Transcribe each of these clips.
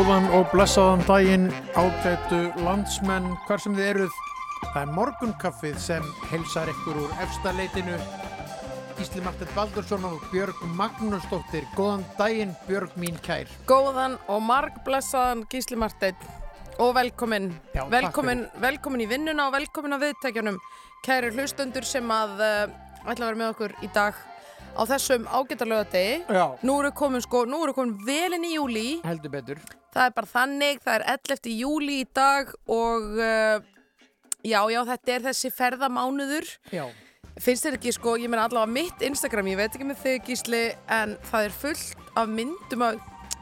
Góðan og blessaðan daginn ágætu landsmenn hvar sem þið eruð. Það er morgunkaffið sem helsar ykkur úr efstaleitinu. Ísli Martin Baldursson og Björg Magnúsdóttir. Góðan daginn Björg mín kær. Góðan og margblessaðan Gísli Marteinn og velkomin, Já, velkomin, velkomin í vinnuna og velkomin á viðtækjanum. Kæri hlustundur sem að uh, ætla að vera með okkur í dag á þessum ágættarlega degi. Nú eru komin sko, nú eru komin velin í júli, Heldur betur. Það er bara þannig, það er 11. júli í dag og uh, já, já, þetta er þessi ferðamánuður. Já. Finnst þér ekki sko, ég meina allavega mitt Instagram, ég veit ekki með þig Gísli, en það er fullt af myndum af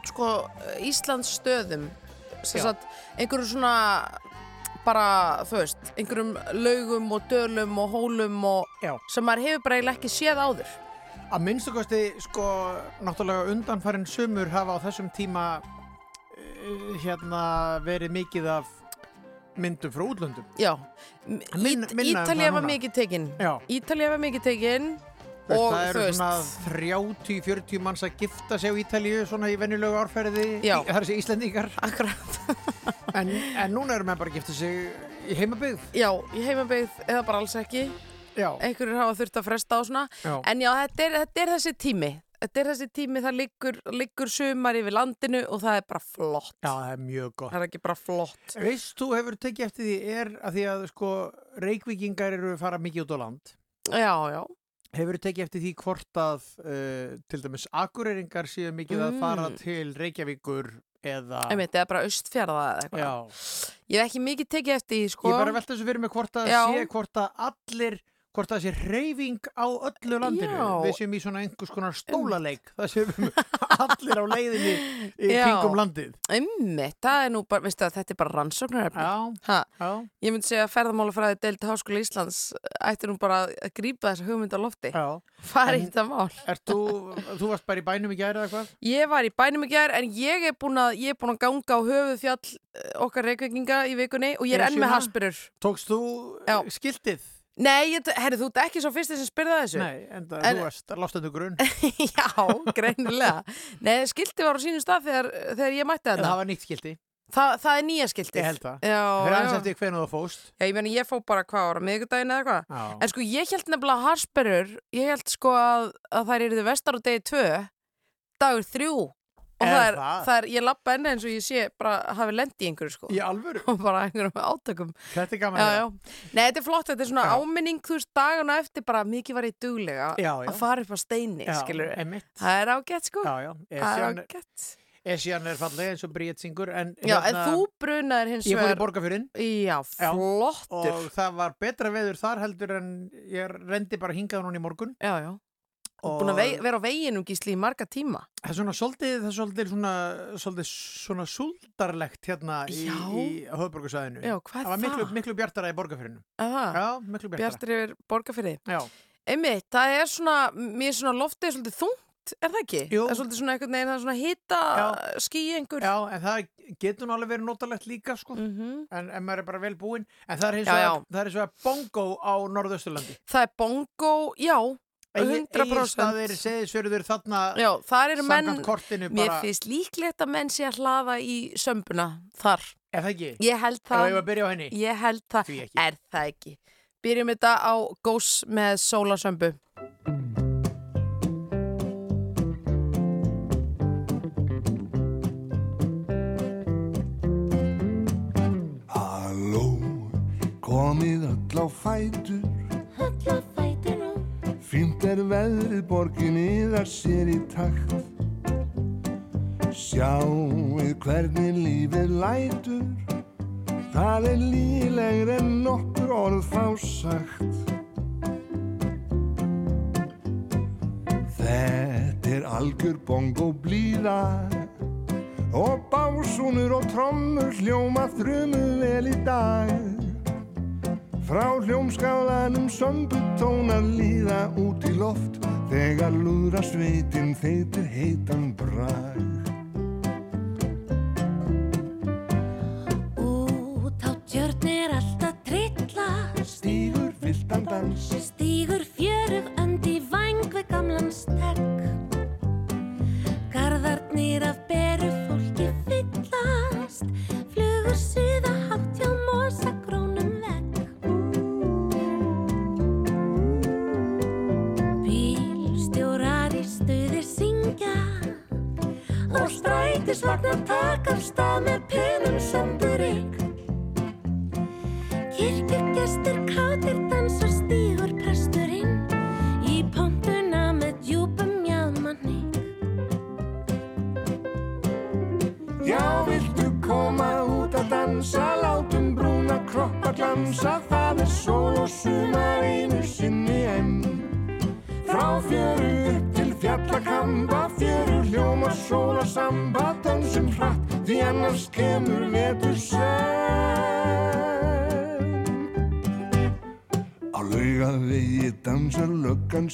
sko Íslands stöðum, sagt einhverjum svona bara, þú veist, einhverjum laugum og dölum og hólum og Já. sem maður hefur bara eiginlega ekki séð áður. Að minnstu kosti, sko, náttúrulega undanfærin sumur hafa á þessum tíma hérna verið mikið af myndum frá útlöndum. Já, minna um Ítalía það var mikið tekinn. Já. Ítalía var mikið tekinn og það eru svona 30-40 manns að gifta sig á Ítalíu svona í venjulegu árferði í- þessi Íslendingar akkurat, en, en núna eru menn bara að gifta sig í heimabyggð já, í heimabegð eða bara alls ekki, já, einhverjir hafa þurft að fresta á svona. já, En já, þetta er, þetta er þessi tími. Þetta er þessi tími, það liggur, liggur sumar yfir landinu og það er bara flott. já, það er mjög gott Það er ekki bara flott. Veist, þú hefur tekið eftir því er að því að sko reykvíkingar eru að fara mikið út á land Já, já. hefur tekið eftir því hvort að uh, til dæmis akureyringar séu mikið að fara Mm. til Reykjavíkur eða Einmitt, eða bara austfjaraða eða eitthvað. já, Ég hef ekki mikið tekið eftir því, sko. ég bara velta þessu fyrir mig hvort að sé hvort að allir hvort það sé reyfing á öllu landinu Já. við séum í svona einhvers konar stólaleik það séum allir á leiðinni í Já. kringum landið Einmitt, það er nú bara, veistu að þetta er bara rannsóknarefni. já, já, ég myndi segja að ferðamálafræði deild Háskóla Íslands ætti nú bara að grípa þessa hugmynd á lofti. já Fara En- í þetta mál. Ert þú, þú varst bara í bænum í gæri eða hvað? Ég var í bænum í gær en ég er búin að, ég er búin að ganga á höfuð fjall okkar reykvikinga í vikunni og ég er enn með Esjuna? haspurur. Tókst þú Já. já. skiltið? Nei, ég, herri, þú ert ekki svo fyrsti sem spyrða þessu. Nei, en, það, þú varst lástendu grunn Já, greinilega. Nei, skilti var á sínum stað þegar, þegar ég mætti þetta. það var nýtt skilti, Þa, það er nýja skiltið. ég held það Já, Fyrir aðeins eftir hvernig þú fóst já, ég meni, ég fó bara hvað ára, miðgudaginn eða hvað. En sko, ég held nefnilega harsperur, ég held sko að, að þær eru vestar á degi tvö, dagur þrjú. Og Er það er, það? það er, ég lappa enni eins og ég sé bara hafi lendi í einhverju sko. í alvöru, Og bara einhverjum átökum. þetta er gaman Já, já. Nei, þetta er flott, þetta er svona Já. áminning, þú veist, dagana eftir bara mikið var ég duglega Já, já. að fara upp á steini, Já, skilur einmitt. Það er ágætt, sko. Já, já, Það er ágætt. Esjan er falleg eins og Bríett syngur En, Já, en þú brunaðir hins Ég fór í vegar borgarfyrinn Já, flottur og það var betra veður þar heldur en ég rendi bara hingað núna í morgun Já, já og Búin að vei, vera á veginum gísli í marga tíma. Það er svona svolítið, það er svolítið svona, svolítið svona súldarlegt hérna í, í höfðborgarsæðinu það var miklu, miklu bjartara í borgarfyririnu Aha, Já, miklu bjartara. Bjartur yfir borgarfyrði Já, Einmitt, það er svona, mér er svona loftið svolítið þungt, er það ekki? Jú. Það er svolítið svona það er svona hita einhver. Já, en það getur nú alveg verið notalegt líka sko. Mhm. en, en maður er bara vel búinn. En það er er hins vegar bongo á norðausturlandi. Það er bongo, já, 100%. staðir, seðisfjörður þarna já, þar eru menn, kortinu mér bara, finnst líklegt að menn sé að hlaða í sömbuna þar. er það ekki? Ég held Það það, er að byrja á henni ég held það, Því ekki. er það ekki. Byrjum þetta á gós með sólasömbu. Halló, komið öll á fætur og Fínt er veðrið borginni þar sér í takt. Sjáuð hvernig lífið lætur. Það er lílegri en nokkur orð fá sagt. Þetta er algjör bongo blíða. Og básúnur og trommur hljóma þrumu vel í dag Frá hljómskálanum sömbutónar líða út í loft Þegar lúðra sveitin þeitir heitan brag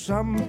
some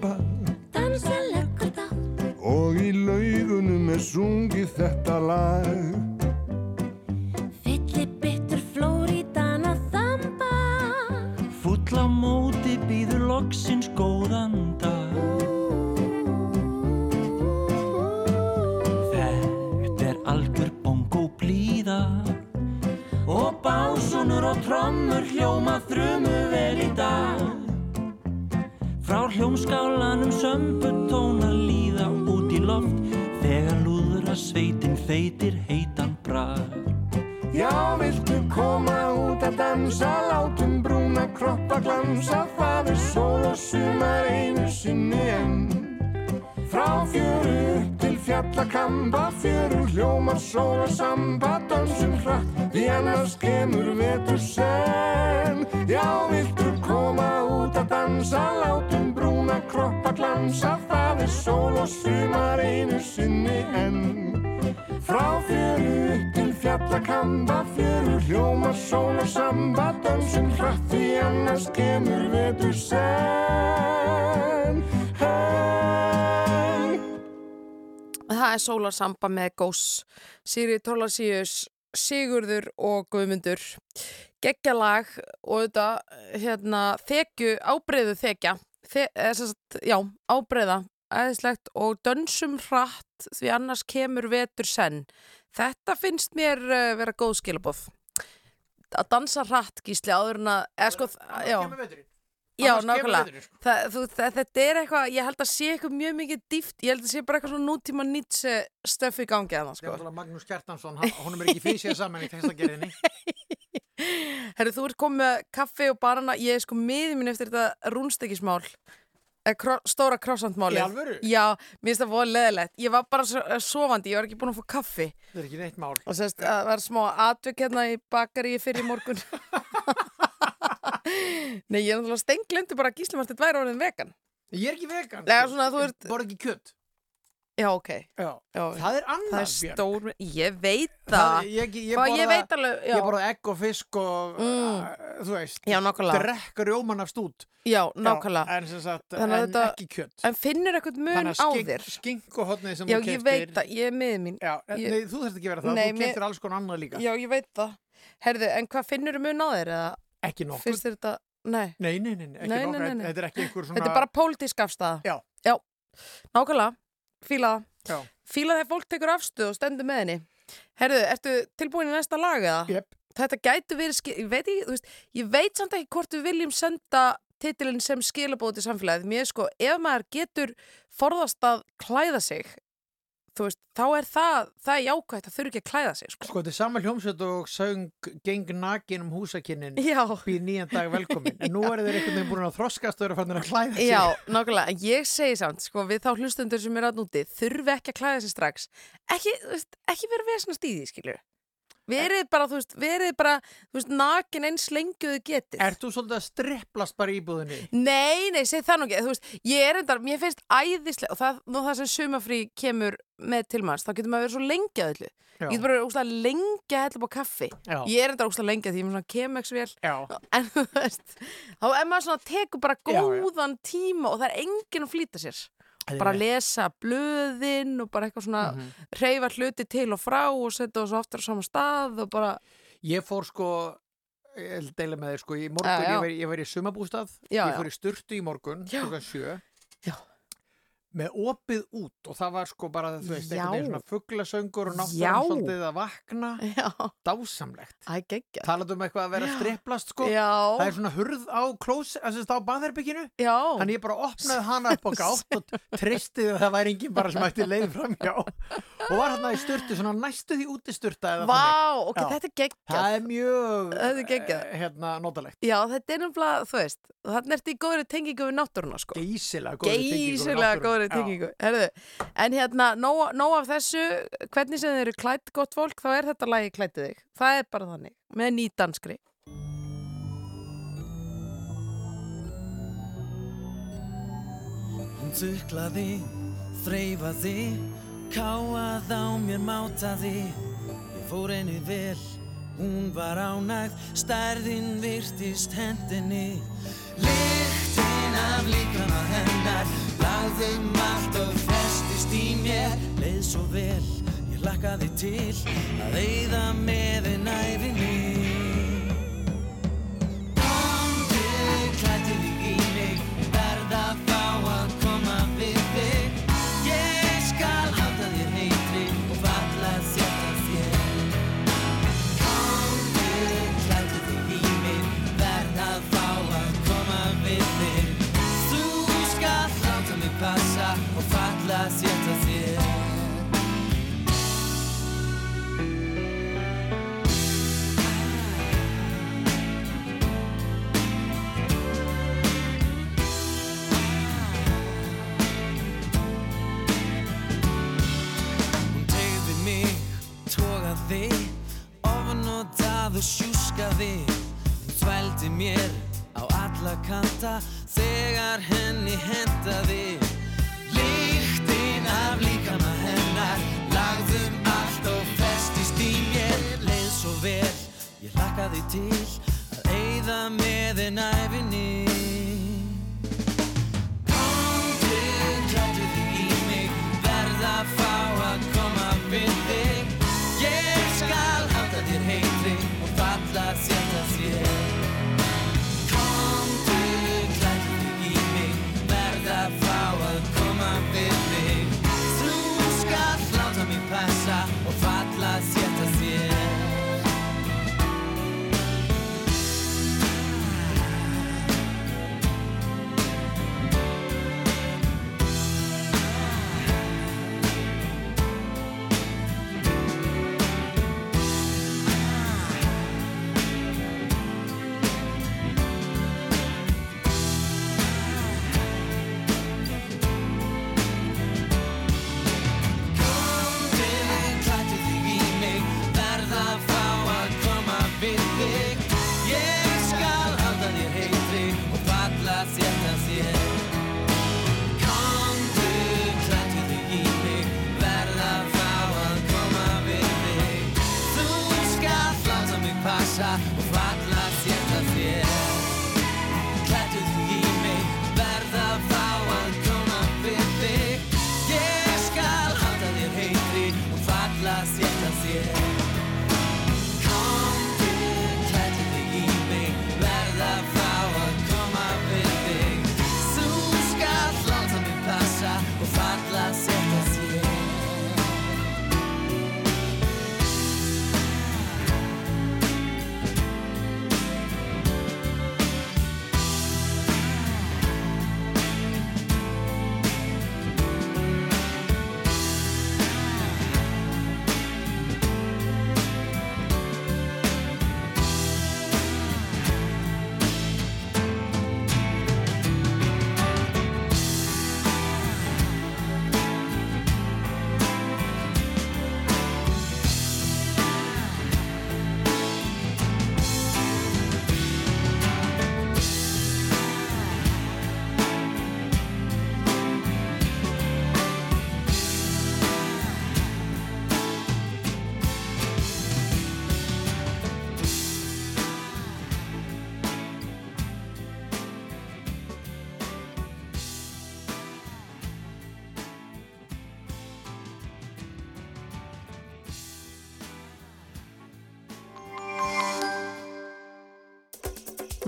Sólarsamba með Gós, Sigri Tólasíus, Sigurður og Guðmundur. Geggjalag og þetta, hérna, þekju, ábreyðu þekja, Þe, sagt, já, ábreyða, æðislegt og dönsum hratt því annars kemur vetur senn. Þetta finnst mér uh, vera góð skilabóð. Að dansa hratt, gísli, áður en að, eða sko, já. Já, nákvæmlega. sko. Það, þú, það, þetta er eitthvað, ég held að sé eitthvað mjög mikið dýft, ég held að sé bara eitthvað svona nútíma nýtse stöf í gangi að það, Sko. sko. Náttúrulega Magnús Kjartansson, hann- honum er ekki fyrir sér saman í textagerðinni. Herru, þú ert komið með kaffi og barana, ég er sko miðið mín eftir þetta rúnstekismál, eh, kro, stóra krossandmáli. Í alvöru? Já, mér finnst það voða leðilegt. Ég var bara eh, sofandi, ég var ekki búin að fá kaffi. Það er ekki neitt mál. Og sérst, Nei, ég er náttúrulega stenglendi bara að þetta væri orðin vegan. Ég er ekki vegan. Nei, sko. svona, þú ert- Borð ekki kjött. Já, ok. Já. Já, Það er annað, það er stór, ég veit Það, ég, ég, Hvað, ég borða, veit alveg, já. Ég borða egg og fisk og, Mm. uh, þú veist, Já, nákvæmlega. drekka rjóman af stút. Já, nákvæmlega. En sem sagt, en þetta- ekki kjött. En finnur eitthvað mun á þér? skink, skinkuhotnið sem Já, þú er keftir. Já, ég veit það. Herðu, en hvað finnur mun á þér? Eða Ekki nokkuð. finnst þér þetta, nei, Nei, nei, nei, nei, ekki nokkuð. Þetta er ekki einhver svona... þetta er bara pólitísk afstæða. Já. Já, nákvæmlega, fíla það. Já. Fíla þegar fólk tekur afstöð og stendur með henni. Herðu, ertu tilbúin í næsta lag eða? Jep. Þetta gætu verið, ég veit ekki, þú veist, ég veit samt ekki hvort við viljum senda titilinn sem skilabóð til samfélagið. Mér sko, ef maður getur forðast að klæða sig, þú veist, þá er það, það er jákvægt að þurfi ekki að klæða sig, sko. Sko, þetta er sama hljómsveit og söng geng nakin um húsakinnin býð nýjan dag velkomin. En nú er þeir einhvern veginn búin að þroskast og eru fannir að klæða sig. Já, nákvæmlega, ég segi samt, sko, við þá hlustundur sem er að núti, þurfi ekki að klæða sig strax. Ekki, ekki vera vesnast í því, skilju. Verið bara, þú veist, verið bara, þú veist, nakin eins þið getið. Ert þú svolítið að stripplast bara í íbúðinni? Nei, nei, segi það nú ekki, þú veist, ég er endar, mér finnst æðislega, og það, nú það sem sumafrí kemur með tilmanns, þá getur maður verið svo lengi að öllu. Ég getur bara úslega lengi að hella upp á kaffi. Já. Ég er endar úslega lengi að því ég er svona kemeksvél. Já. En þú veist, þá er maður svona tekur bara Já, já. góðan tíma og það er enginn að flýta sér. Bara að lesa blöðin og bara eitthvað svona Mhm. hreyfa hluti til og frá og setja það svo aftur á sama stað og bara, Ég fór sko, ég deila með þér sko, í morgun Já, já. ég var, ég var í sumabústað, Já, ég fór í sturtu í morgun, Já. klukkan sjö, Já. Með opið út og það var sko bara, þú veist, Já. einhvern veginn svona fugglasöngur og Já. náttúrulega svolítið að vakna Já, dásamlegt. það er geggja. Talandi um eitthvað að vera striplast sko. Já, Það er svona hurð á klós, að á baðherbygginu. já. Þannig ég bara opnaði hana upp á gátt og tristið að það væri enginn bara sem ætti leið fram hjá. Og var hérna í styrtu, svona næstu því úti styrta eða þannig. Vá, ok, Já. þetta er geggjað. Það er mjög Þetta er geggjað. eh, hérna, notalegt. Já, þetta er nefnilega, þú veist, þannig ertu í góðri tengingu við náttúruna, sko. Geysilega góðri við Geysilega náttúruna. Góðri tengingu. En hérna, nóg, nóg af þessu, hvernig sem þið eru klætt gott fólk, þá er þetta lagi klættið þig. Það er bara þannig, með nýdanskri. Hún þuklaði, þreifaði, káað á mér mátaði. Ég fór henni vel, hún var ánægð, stærðin virtist hendinni. Lyktin af líkama hennar, lagðum allt og festist í mér. Leið svo vel, ég lakkaði til að eyða með einn æfinni. Komdu, ofnotað og sjúskaði. Þvældi mér á alla kanta þegar henni hentaði. Lyktin af líkama hennar, lagðum allt og festist í mér. Leið svo vel, ég hlakkaði til að eyða með en æfinni. Komdu, klæddu þig í mig, verð að fá að koma mig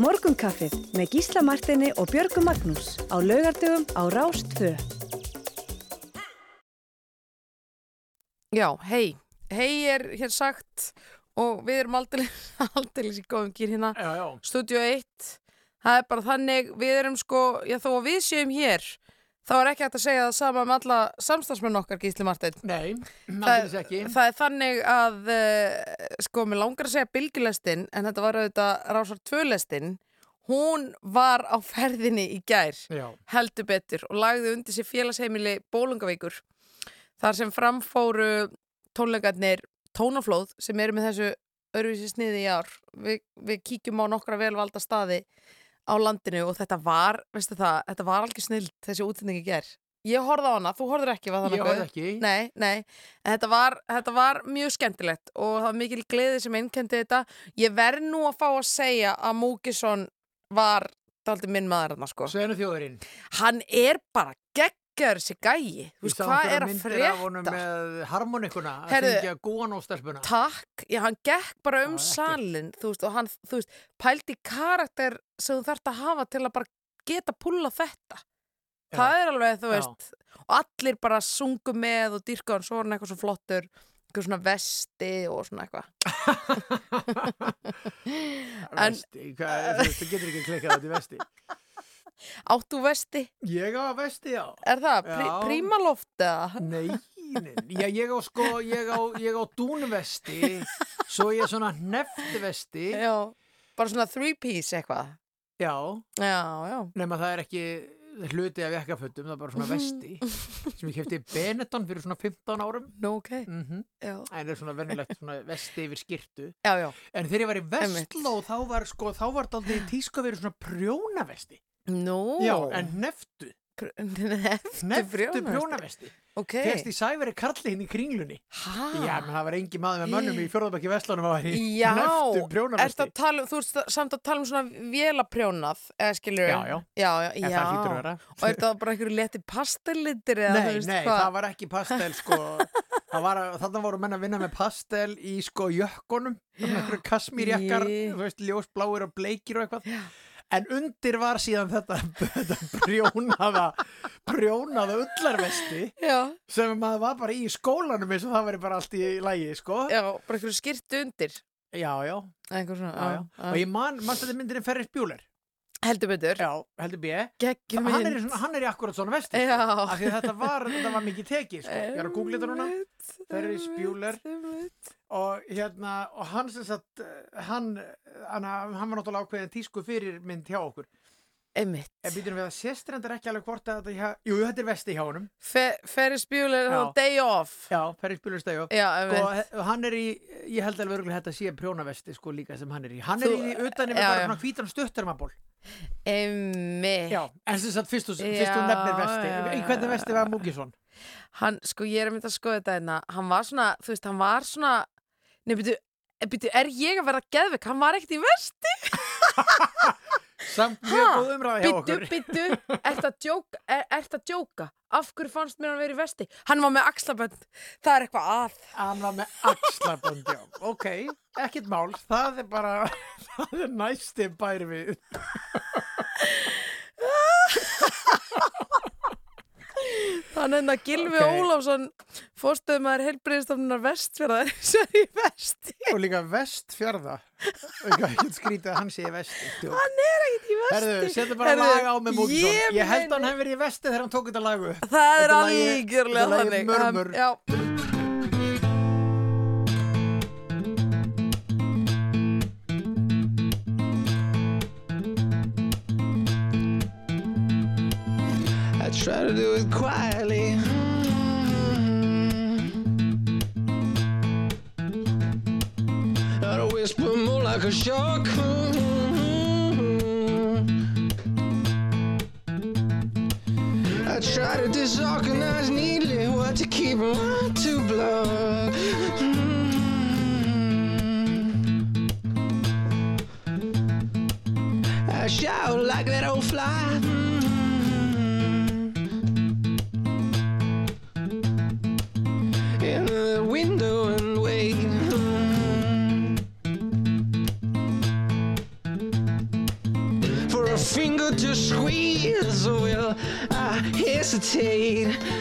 Morgunkaffið með Gísla Martini og Björgu Magnús á laugardöfum á Rástfö. Já, hei. Hei er hér sagt og við erum aldrei í góðum kýr hérna. Já, já. Studio 1. Það er bara þannig, við erum sko, já þó að við séum hér þá er ekki hægt að segja það sama um alla samstagsmenn okkar, Gísli Marteinn. Nei, Það, aldrei ekki. það er þannig að, uh, sko, mér langar að segja bylgjulestin, en þetta var auðvitað rásar tvölestin, hún var á ferðinni í gær Já, heldur betur og lagði undir sér félagsheimili Bólungavíkur þar sem framfóru tónleikarnir tónaflóð sem eru með þessu öðruvísi sniði í ár. Vi, við kíkjum á nokkra velvalda staði á landinu og þetta var veistu það, þetta var algjör snild þessi útsendingi ger ég horfði á hana, þú horfður ekki var það ég nokkuð? horfði ekki. Nei, nei, þetta var, þetta var mjög skemmtilegt og það var mikil gleði sem einnkendi þetta. Ég verð nú að fá að segja að Múkisson var daldi minn maður þarna sko. Sveinu þjóðurinn. Hann er bara geggjör þessi gæi. Þú veist, hvað er að Af honum frétta? með harmonikuna að Heyrðu, syngja gúan og stelpuna. Takk, já, hann gekk bara um salin, þú veist, og hann, þú veist, pældi karakter sem þú þarft að hafa til að bara geta púla þetta. Það er alveg, þú veist, og allir bara sungu með og dýrka hann svo hann eitthvað svo flottur, eitthvað svona vesti og svona eitthvað. Vesti, hvað, þú veist, þú getur ekki klikkað þetta í vesti. Áttu vesti? Ég á vesti, já. Er það? Já. prímaloft eða? Nei, já, ég á sko, ég á, ég á dúnvesti, svo ég er svona hneftuvesti, Já. Bara svona three piece eitthvað? já, Já, já. nema það er ekki hluti af jakkafötum, það er bara svona vesti, sem ég kefti í Benetton fyrir svona 15 árum. Nú, ok. Mm Já. En það er svona venjulegt svona vesti yfir skirtu. Já, já. En þegar ég var í. Vestló, þá var sko, þá var þetta aldrei tísku að vera svona prjónavesti. Nú. Já, en hneftu, Neftu hneftu prjónavesti. Ok. Fegst í sæveri karli hinn í kringlunni. Hæ? Já, menn það var engi maður með mönnum í fjórðabæki Vestlónum að var í Já, hneftu ertu prjónavesti. tala, um- þú ert samt að tala um svona vélaprjónað, eða skilur Já, já. Já, já, En já. það hlýtur að vera. Og er það bara einhverju leti pastellitir eða þú Nei, veist nei, hvað? það var ekki pastel sko það Þannig voru menn að vinna með pastel í sko einhverju kasmírjakkar, ljósbláir og bleikir og eitthvað En undir var síðan þetta, þetta prjónaða prjónaða ullarvesti Já, sem maður var bara í skólanum eins og það veri bara allt í lægi, sko. Já, bara einhverju skirtu undir. Já, já, svona, já, já. Og ég man, manst þetta myndinni Ferris Bueller? Heldur betur. Já, heldur B. Geggjum hann er, mynd svona, hann er í akkurat svona vesti Já. sko. af því að þetta var, þetta var mikið tekið sko. ég er að googla þetta núna. Ferris Bueller. Og hérna og hann sem sagt hann, hann, hann var náttúrulega ákveðin tísku fyrir mynd hjá okkur. Einmitt. En býtum við að sést reyndar ekki alveg hvort að þetta jú, þetta er vesti hjá honum. Fe Ferris Bueller, þá day off. Já, Ferris Bueller stæði upp Já, einmitt. He- hann er í, ég held alveg örgulega þetta sé prjónavesti sko líka sem hann er í. Hann Þú- er í utan yfir já, bara svona hvítan stuttarmaból Einmitt. Já, en sem sagt fyrst þú nefnir vesti. í hvernig vesti var Múkisson Hann, sko, ég er að mynda að skoða þetta hérna. Hann var svona, þú veist, hann var svona Nei, byrju, byrju, er ég að vera geðvik? Hann var ekkert í vesti samt mjög góð umræða hjá okkur byttu, ert að djóka er, Ert að djóka? Af hverju fannst mér hann vera í vesti? Hann var með axlabönd Það er eitthvað að Hann var með axlabönd, já. Ok, ekkert mál. Það er bara, það er næsti bæri við. Þannig að Gilvi Ok. Ólafsson Fórstöðum maður heilbriðistofnunar vestfjörðar Sér í vesti Og líka vestfjörða. Og ég get skrítið að hann sé í vesti. Hann er ekkert í vesti Herðu, setja bara lag á með Múkisson. ég Ég, held að hann hefði verið í vesti þegar hann tók þetta lagu. Það er Þetta er algjörlega þetta er lagið þannig Murmur. Hann- Já I try to do it quietly. A whisper, more like a shock. I try to disorganize neatly what to keep and what to block. I shout like that old fly. Hesitate?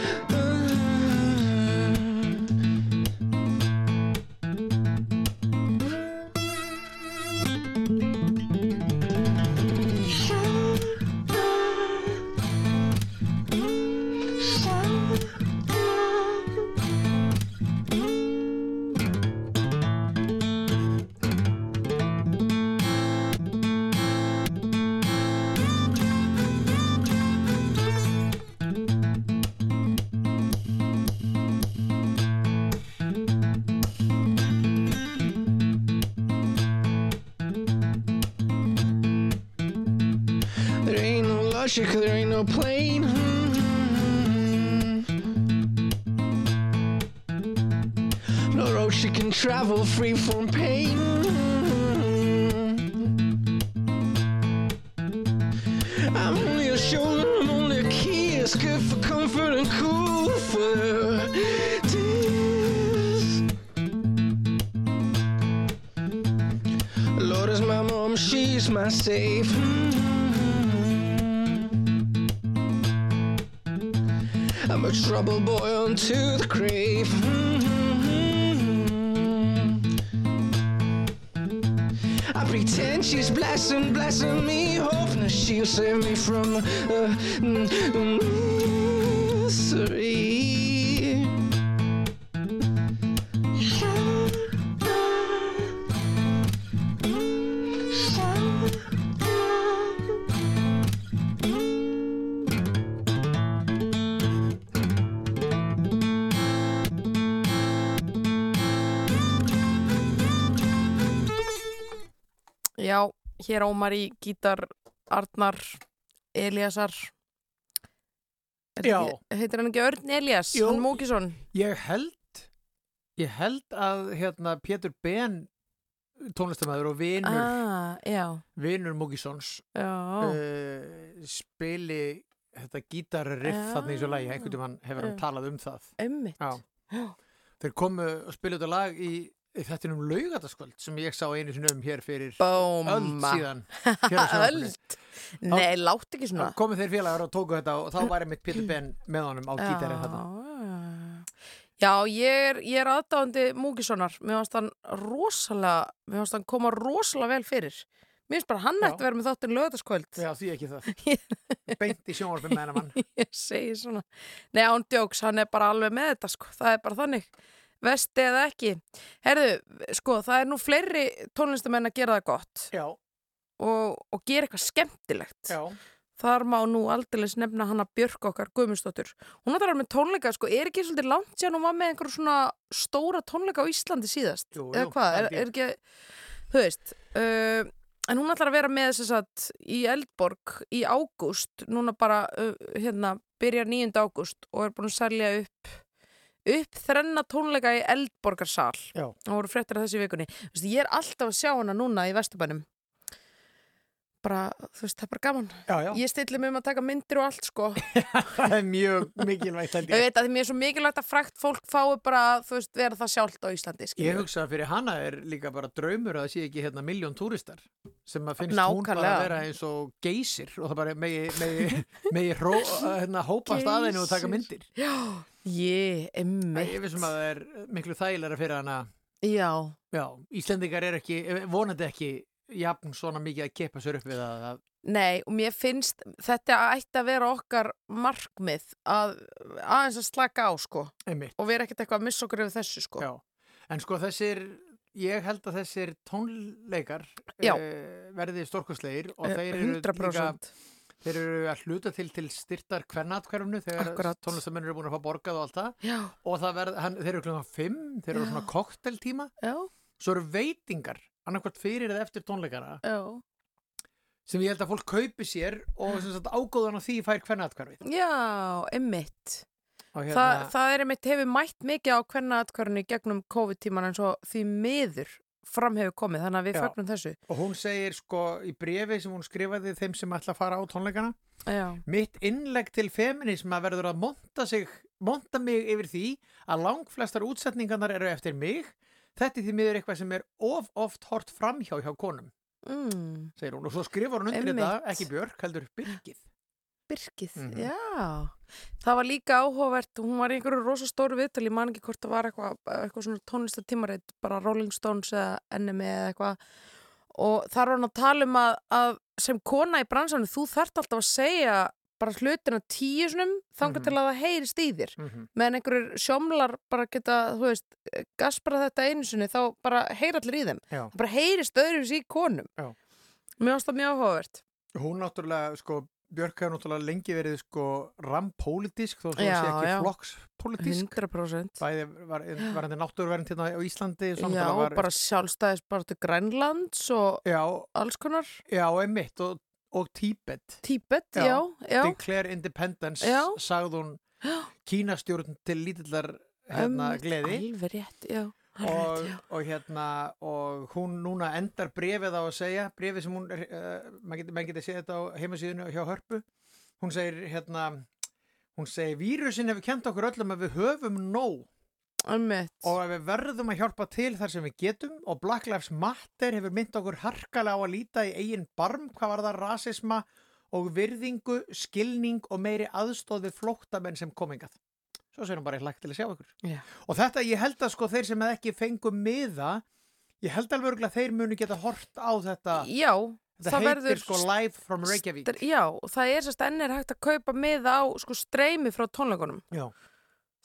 Hér ómar í gítar Arnar Eliasar Já. ekki- Heitir hann ekki Örn Elias? Jú. Hann Múkisson Ég held ég held að hérna Pétur Ben tónlistamæður og vinur Ah, vinur Múkisons já uh, spili þetta gítarriff þarna í þessu lagi, einhvern veginn hefur hann Já. talað um það. Já. þeir komu og spilu þetta lag í, í þettinum laugataskvöld sem ég sá einu sinni um hér fyrir öld Bóma síðan hér á sjónvarpinu. Öld? Nei, látt ekki svona. Komu þeir félagar og tóku þetta og þá var einmitt Pétur Ben með honum á gítarinn þetta já. Ég er, ég er aðdáðandi Múkissonar. Mér fannst hann rosalega Mér fannst hann koma rosalega vel fyrir. Mér finnst bara hann ætti að vera með þáttinn lögataskvöld Já, því ekki það. Beint í sjónvarpin með hennar mann Ég segi svona. Nei, án djóks, hann er bara alveg með þetta sko. Það er bara þannig Vesti eða ekki Herðu, sko, það er nú fleiri tónlistamenn að gera það gott Já, og, og gera eitthvað skemmtilegt já, Þar má nú aldeilis nefna hana Björk okkar Guðmundsdóttur. Hún að vera með tónleika, sko, er ekki svolítið langt sér hún var með einhver svona stóra tónleika á Íslandi síðast? Jú, Eða hvað, er, er ekki, þú veist, uh, en hún ætlar að vera með þess að í Eldborg í ágúst, núna bara, uh, hérna, byrjar 9. ágúst og er búin að selja upp upp þrenna tónleika í Eldborgarsal. Já. og voru fréttir af þessi vikunni. Ég er alltaf að sjá hana núna í Vesturbænum bara, þú veist, það er bara gaman. Já, já. Ég stilli mig um að taka myndir og allt sko. Það er mjög mikilvægt Ég. Ég veit að mér er svo mikilvægt að frækt fólk fái bara, þú veist, vera það sjálft á Íslandi Ég skilurðu. hugsa að fyrir hana er líka bara draumur að það sé ekki hérna miljón túristar sem að finnst hún bara Nákvæmlega. að vera eins og geysir og það bara megi, megi, megi ró, hérna, hópa staðinu og taka myndir. Já, ég, Æ, emmitt Ég vissum að það er miklu þægilega fyrir hana. Já, Já, Íslendingar er ekki, vonandi ekki jafn svona mikið að kepa sér upp við að, að nei, og mér finnst þetta ætti að vera okkar markmið að aðeins að slaka á sko. Einmitt, og vera ekkert eitthvað að missa okkur yfir þessu sko. Já. En sko þessir, ég held að þessir tónleikar eh, verði stórkostlegir og Eh, þeir eru, líka, 100% þeir eru að hluta til til styrtar kvennatkverfnu þegar tónlistamennir eru búin að fá borgað og allt það. Já, og það verð, hann, þeir eru klukkan 5, þeir eru svona kokteltíma svo eru veitingar annarkvort fyrir eða eftir tónleikana já sem ég held að fólk kaupi sér og ágóðan á því fær kvennatkverfið Já, emmitt og Þa, hérna, það er einmitt hefur mætt mikið á hvernig atkvörunni gegnum COVID-tíman en svo því miður fram hefur komið, þannig að við fagnum þessu. og hún segir sko í brefi sem hún skrifaði þeim sem ætla að fara á tónleikana Já, mitt innlegg til feminisma verður að monta sig monta mig yfir því að langflestar útsetningarnar eru eftir mig þetta er því miður eitthvað sem er of oft hort framhjá hjá konum mm, segir hún og svo skrifar hún undir Einmitt. þetta ekki Björk heldur Birgið Birkið, Mhm. já. Það var líka áhugavert, hún var í einhverju rosa stóru viðtal, ég man ekki hvort það var eitthvað, eitthvað svona tónlistatímarit, bara Rolling Stones eða NME eða eitthvað og þar var hann að tala um að, að sem kona í bransanum, þú þarft alltaf að segja bara hlutina tíu snum þangar Mhm. til að það heyrist í þér mm -hmm. meðan einhverjur sjómlar bara geta, þú veist, gaspra þetta einu sinni, þá bara heyra allir í þeim. Já. Það bara heyrist öðru í konum. Já. Varst það mjög áhugavert. hún náttúrulega sko Björk hefur náttúrulega lengi verið sko rampólitísk þó svo Já, sé ekki flokkspólitísk 100%. bæði var, var hann náttúruvernd hérna á Íslandi Já, var, bara sjálfstæðis bara til Grænlands og já, alls konar. já, einmitt og, og Tíbet. Tíbet, Já, já, já, Declare Independence Já. sagði hún Kínastjórn til lítillar hérna, Einmitt, gleði. Alveg rétt, já og, og hérna og hún núna endar brefið á að segja brefið sem hún, uh, maður getur geti séð þetta á heimasíðinu hjá Hörpu. Hún segir hérna hún segir vírusin hefur kent okkur öllum að við höfum nóg Einmitt. og við verðum að hjálpa til þar sem við getum og Black Lives Matter hefur mynd okkur harkalega á að líta í eigin barm hvað var það rasisma og virðingu, skilning og meiri aðstóð við flóttamenn sem komingað svo segir hún bara hlagt til að sjá ykkur Já. og þetta ég held að sko þeir sem ekki fengu miða ég held alveg að þeir munu geta hort á þetta Já, það heitir sko Live from Reykjavík Já, það er sérst enn er hægt að kaupa miða á sko streymi frá tónleikunum Já.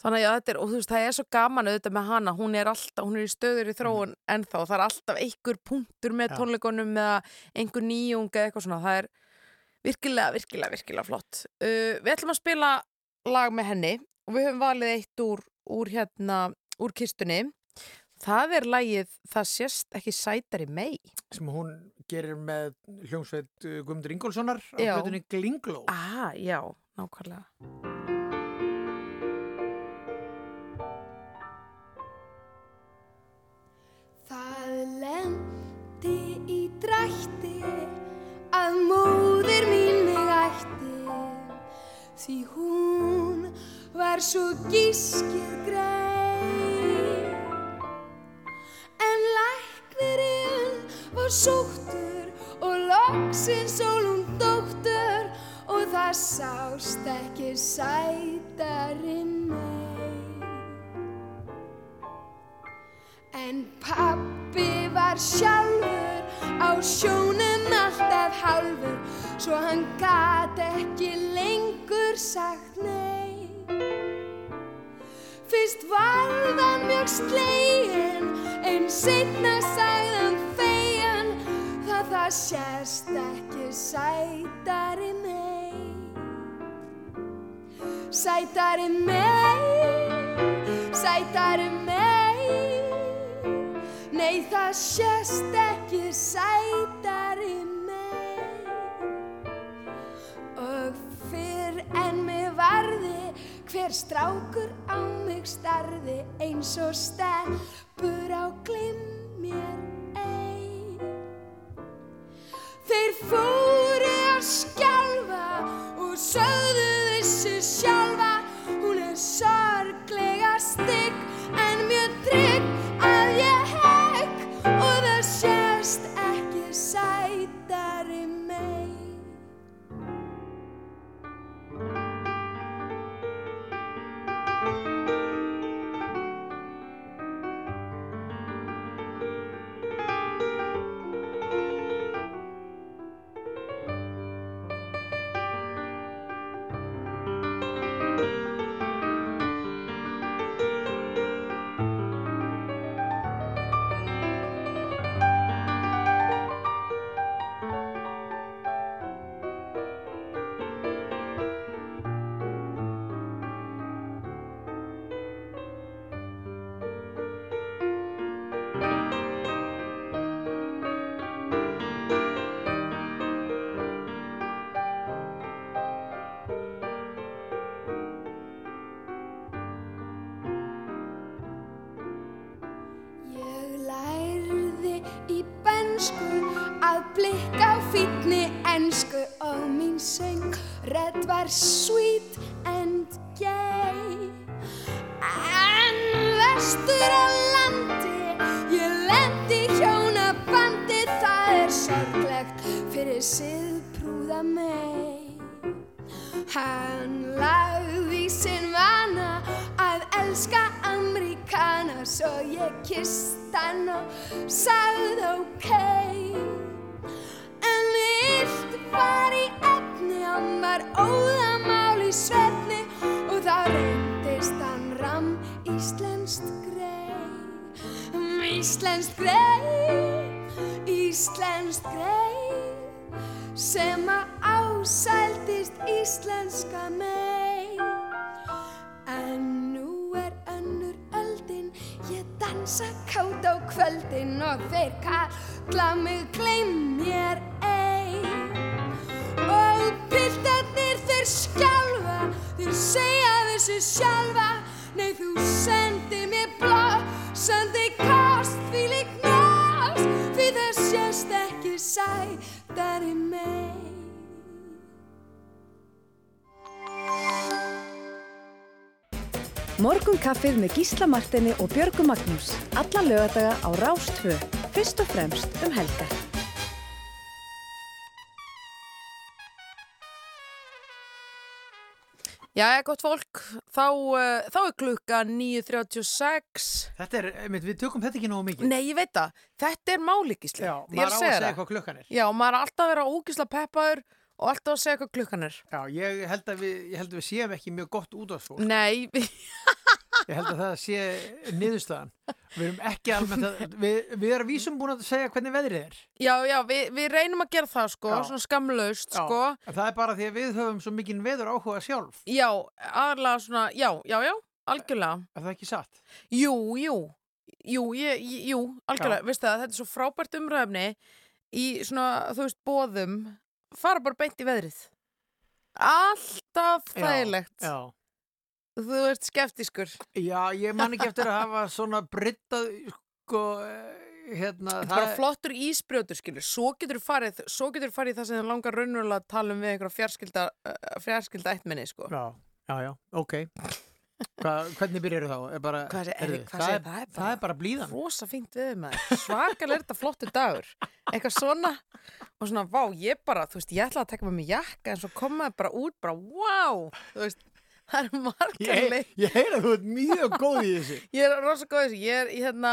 Þannig að þetta er, og þú veist, það er svo gaman auðvitað með hana, hún er alltaf, hún er í stöður í þróun ennþá, það er alltaf einhver punktur með Mhm. Já. tónleikunum eða einhver nýjung eða eitthvað svona, það er virkilega, virkilega, virkilega flott. Uh, við ætlum að spila lag með henni og við höfum valið eitt úr, úr hérna, úr kistunni. Það er lagið Það sést ekki sætari mei. sem hún gerir með hljómsveit uh, Guðmundur Ingólfssonar á hlutunni Glingló Ah, já, nákvæmlega. Það lendi í drætti að móðir mín mig ætti. Því hún var svo gískið greið. En læknirinn var sóttur og loksins sólum dóttur og það sást ekki sætari nei En pappi var sjálfur á sjónum alltaf hálfur svo hann gat ekki lengur sagt nei. Fyrst var það mjög slegin en setna sagðan fegin það það sést ekki sætari mei. Sætari mei, sætari mei Nei, það sést ekki sætari mei Og fyrr en mig varði Hver strákur á mig starði Eins og stelpur á glimmér ein. Þeir fóru Morgunkaffið með Gísla Martini og Björgu Magnús. Alla lögadaga á Rástvö. Fyrst og fremst um helgar. Jæja, gott fólk, þá, uh, þá er klukka 9.36. Þetta er, einmitt, við tökum þetta ekki nógu mikið. Nei, ég veit það. Þetta er málíkislega. Já, maður á að segja hvað klukkan er. Já, maður er alltaf að vera ógisla peppaður og alltaf að segja hvað klukkan er. Já, ég held að við, held að við séum ekki mjög gott út af svo. Nei, Ég held að það sé niðurstaðan. Við erum ekki almennt að, við, við erum vísum búin að segja hvernig veðrið er. já, já, við, við reynum að gera það, sko, Já. svona skamlaust, sko. en Það er bara því að við höfum svo mikinn veður áhuga sjálf. Já, aðalega svona, já, já, já, algjörlega. Er það ekki satt? Jú, jú, jú, ég, jú, algjörlega, veistu það, þetta er svo frábært umræfni í svona, þú veist, bóðum, fara bara beint í veðrið. Alltaf Já, þægilegt. Já. Þú ert skeptiskur. Já, ég man ekki eftir að hafa svona brittað, sko, eh, hérna, Þetta er bara flottur ísbrjótur, skilur. Svo getur þú farið, svo getur þú farið það sem þið langar raunverulega að tala um við einhverja fjarskilda, uh, fjarskilda ættminni, sko. Já, já, já, ok. Hva, hvernig byrjar þá? Er bara, er- það, sé- er, það er það bara- er bara blíðan. Rosa fínt við maður. Svakalega er þetta flottur dagur. Eitthvað svona. Og svona, vá, ég bara, þú veist, ég ætlaði að taka með mig jakka en svo komaði bara út, bara, vá, þú veist, það er margar Ég, ég heyra þú ert mjög góð í þessu. Ég er rosa góð í þessu, ég er í hérna,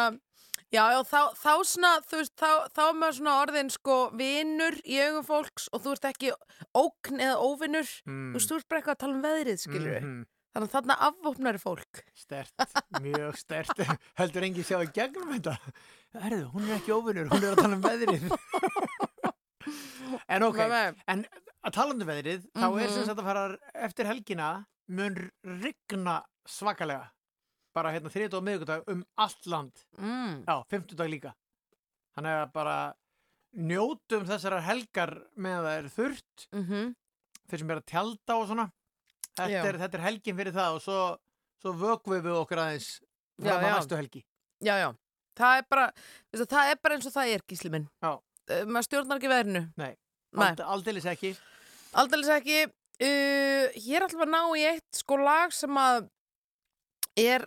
já, já, þá, þá svona, þú veist, þá, þá er maður svona orðin, sko, vinur í augum fólks og þú ert ekki ókn eða óvinnur, Mm. þú veist, þú ert bara eitthvað að tala um veðrið, skilur við. Mhm. Þannig að þarna afvopnari fólk. Stert, mjög stert. Heldur engi sjá í gegnum þetta? Herðu, hún er ekki óvinnur, hún er að tala um veðrið. en ok, en að tala um veðrið, þá er Mhm. sem sagt að fara eftir helgina mun rigna svakalega. Bara hérna þriðt og miðgudag um allt land. Mm. Já, fimmtudag líka. Þannig að bara njótum þessara helgar með að það er þurrt, Mm þeir sem er að tjalda og svona. Þetta er, þetta er helgin fyrir það og svo, svo vökvum við okkur aðeins fram já. næstu helgi. Já, já. Það er bara, veistu, það er bara eins og það er, gísli minn. Já. Uh, maður stjórnar ekki veðrinu. Nei. Ald, aldeilis ekki. aldeilis ekki. Uh, hér ætlum að ná í eitt sko lag sem að er,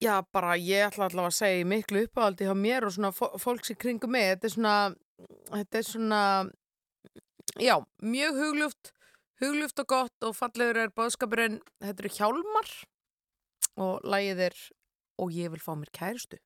já, bara ég ætla allavega að segja miklu uppáhaldi hjá mér og svona fó- fólks í kringum mig. Þetta er svona, þetta er svona, já, mjög hugljúft, hugljúft og gott og fallegur er bóðskapurinn. Þetta eru hjálmar og lagið er og ég vil fá mér kærustu.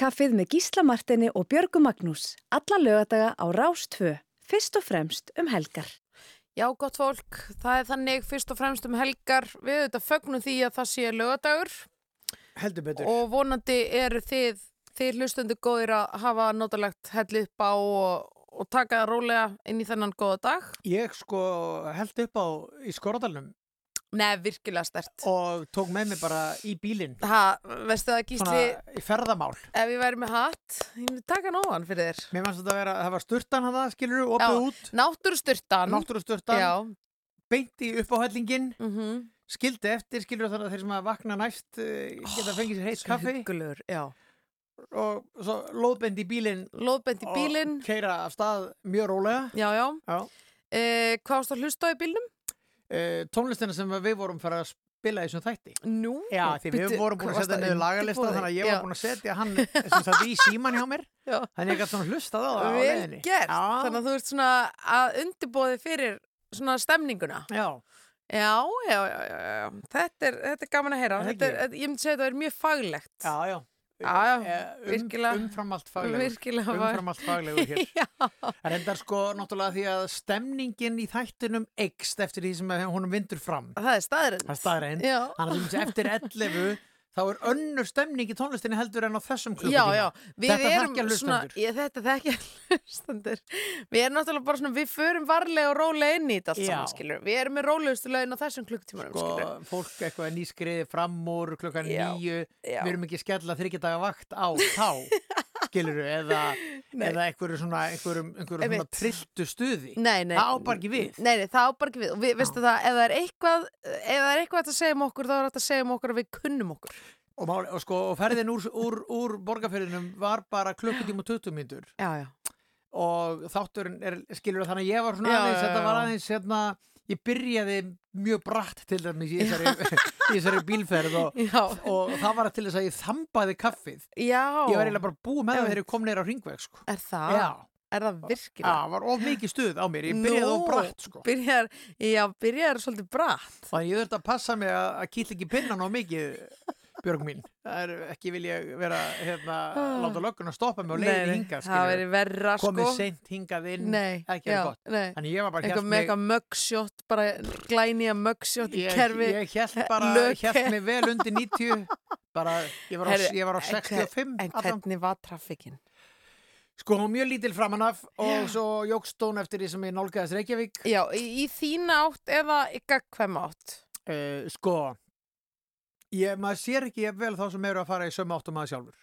Morgunkaffið með Gísla Martini og Björgu Magnús. Alla lögadaga á Rás 2. Fyrst og fremst um helgar. Já, gott fólk, það er þannig fyrst og fremst um helgar. Við auðvitað fögnum því að það sé lögadagur heldur betur og vonandi eru þið, þið hlustundu góðir að hafa notalegt helli upp á og, og taka það rólega inn í þennan góða dag. ég sko held upp á í Skoradalnum Nei, virkilega stert. og tók með mig bara í bílinn Ha, veistu það Gísli, svona í ferðamál ef ég væri með hatt, ég myndi taka nóðan fyrir þér. mér fannst þetta að vera, það var sturtan hann það skilur, opið Já. út Náttúrusturtan. náttúrusturtan, Já. beint í uppáhællingin Mm skildi eftir, skilur þannig að þeir sem að vakna næst eh, geta fengið sér heitt kaffi Huggulegur, já. og svo lóðbend í bílinn Lóðbend í bílinn. og keira af stað mjög rólega Já, já. Já. Eh, hvað varst að hlusta á í bílnum? Uh, tónlistina sem við vorum fara að spila í þessum þætti Nú? Já, því við vorum búin að setja niður lagalista undirbúa þannig að ég var búin að setja hann sem sagt í síman hjá mér Já. þannig ég gæti svona hlustað á það Vel gert. Já, Þannig að þú ert svona að undirbóði fyrir svona stemninguna. já, Já, já, já, já. Þetta er, þetta er gaman að heyra. Það Þetta ég myndi segja að þetta er mjög faglegt. já, já. Eh, um, virkilega. Umfram allt faglegur. Virkilega fag- Umfram allt faglegur hér. Já, Það reyndar sko náttúrulega því að stemningin í þættinum eikst eftir því sem að honum vindur fram. Það er er því eftir 11 þá er önnur stemning í tónlistinni heldur en á þessum klukkutíma. Þetta þekkja ég, þetta þekkja hlustendur, við erum náttúrulega bara svona, við förum varlega og rólega inn í þetta allt saman, skilur, við erum með rólegustu lögin á þessum klukkutímanum, Sko, skilur. fólk eitthvað nýskriði fram úr klukkan Já, nýju, já. við erum ekki skella þryggjardaga vakt á þá, skiluru, eða, eða einhverju svona, einhverjum, einhverjum svona trilltu stuði. Nei, nei. Það á bara ekki við. Nei, nei, það á bara ekki við. Og við, veistu það, ef það er eitthvað, ef það er eitthvað að segja um okkur, þá er þetta að segja um okkur að við kunnum okkur. Og, mál, og sko, og ferðin úr, úr, úr borgarferðinum var bara klukkutíma og 20 mínútur Já, já. og þátturinn er, skilur þannig að ég var svona Já, aðeins, já, þetta var já. aðeins, hérna, ég byrjaði mjög bratt til dæmis í þessari, bílferð og, Já. og það var til þess að ég þambaði kaffið. Já. Ég var eiginlega bara búið með það þegar ég kom neyra á ringveg, sko. Er það? Já. Er það Já, virkilega? það var of mikið stuð á mér, ég byrjaði of bratt, sko. Byrjar, já, byrjar svolítið bratt. Þannig ég þurfti að passa mig að, kýtla ekki pinnan of mikið, Björg mín. Það er ekki vil ég vera, hérna, láta löggun að stoppa mig og leiði Ah. Það væri verra, sko. Komið seint hingað inn, Nei, ekki já, er gott. nei. Þannig ég var bara hélt með eitthvað mugshot, bara glænýja mugshot í kerfi. ég hélt bara, hélt mig vel undir 90, bara, ég var á, Herri, ég var á en hver- 65 En hvernig var traffikin? Sko, mjög lítil framanaf og svo jógst hún eftir því sem ég nálgæðist Reykjavík. Já, í, í þína átt eða í gagkvæm átt? Uh, sko, ég, maður sér ekki vel þá sem eru að fara í sömu áttum maður sjálfur.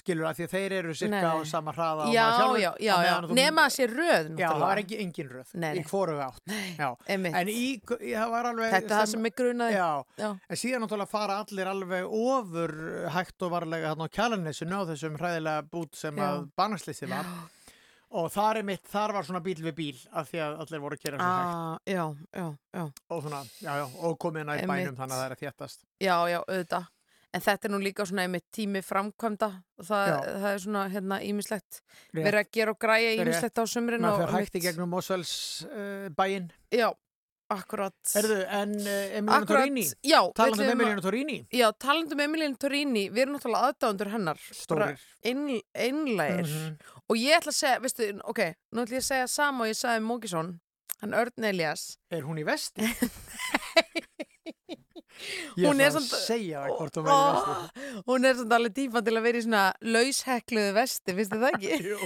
Skilur að því að þeir eru cirka Nei. á sama hraða Já, sjálfur. já, já, já. þú- Nema að sé röð, Já, það var ekki engin röð Nei, í nei. hvoru átt. Já. Einmitt. En í, í- það var alveg... Þetta er það sem er grunaði. En síðan náttúrulega fara allir alveg ofur hægt og varlega þarna á kjalanesinu á þessum hræðilega bút sem að banaslýsti var. Og þar er mitt, þar var svona bíl við bíl af því að allir voru að kera svo hægt. Ah, já, já, já. Og svona, já, já, og komið Einmitt. bænum þannig að það er að þéttast. Já, já, auðvitað. En þetta er nú líka svona einmitt tími framkvæmda og það, það er svona hérna ímislegt verið að gera og græja ímislegt á sumrin Maður og fer hægt í gegnum Mosfells uh, bæinn. Já, akkurat. Erðu, en uh, Emiliano Já, talandi um við ætlum að- Emiliano Torrini, Já, talandum Emilian Torrini, við erum náttúrulega aðdándur hennar. Stórir. Ein, einlægir. Mhm. Og ég ætla að segja, veistu, ok, nú ætla ég að segja sama og ég sagði um Mókisson, hann Örn Elias. er hún í vesti? Ég ætla að samt- segja það hvort hún verður í vesti. Hún er samt alveg típan til að vera í svona laushekluðu vesti, finnst þið það ekki? Jú,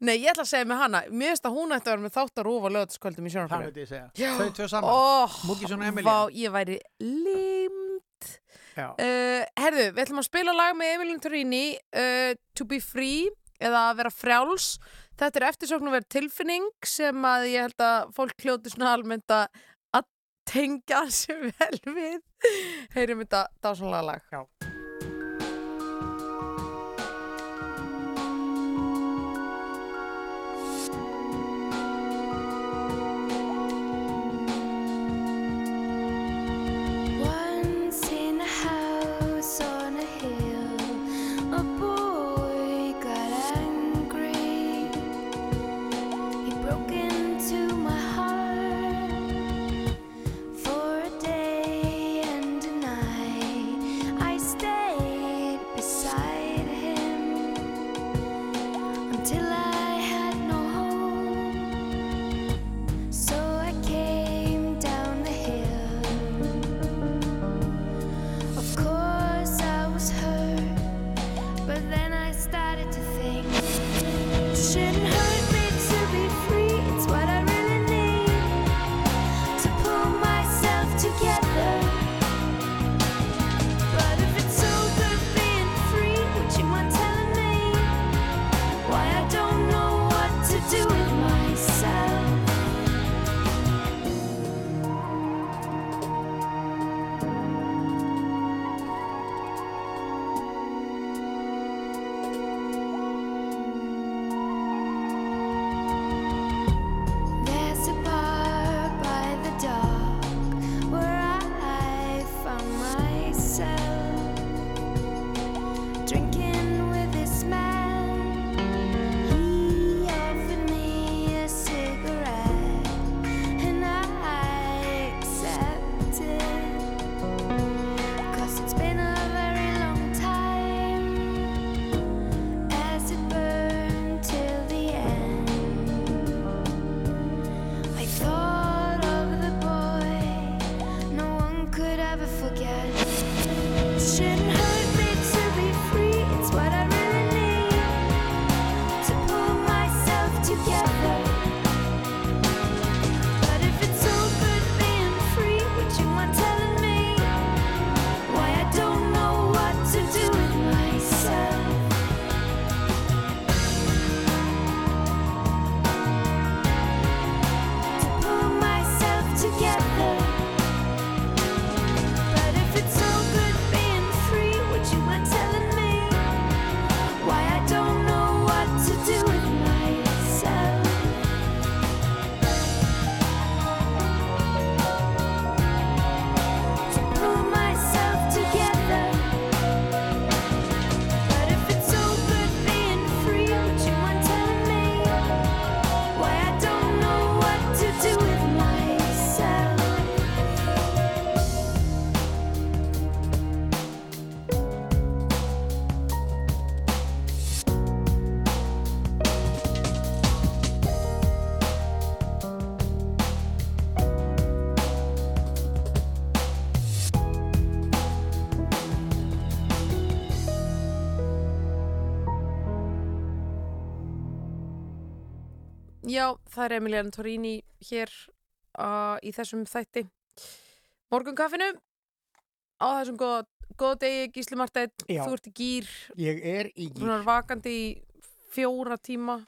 Nei, ég ætla að segja með hana, mér finnst að hún ætti að vera með þátt að rúfa lögataskvöldum í það sjónarfæri. veit ég að segja. Já. Þau tvö saman. Oh, Múkisson og Emilía. Vá, ég væri limt. Já. Uh, herðu, við ætlum að spila lag með Emilin Torini, uh, To Be Free, eða að vera frjáls. Þetta er eftirsókn að vera tilfinning sem að ég held að fólk hljóti svona almennt að að tengja sér vel við. Heyrim þetta dásanlega lag. Já. Það er Emilian Torini hér uh, í þessum þætti Morgunkaffinu á þessum góða, góða degi Gísli Marteinn, Já. þú ert í gýr Ég er í þú er vakandi í fjóra tíma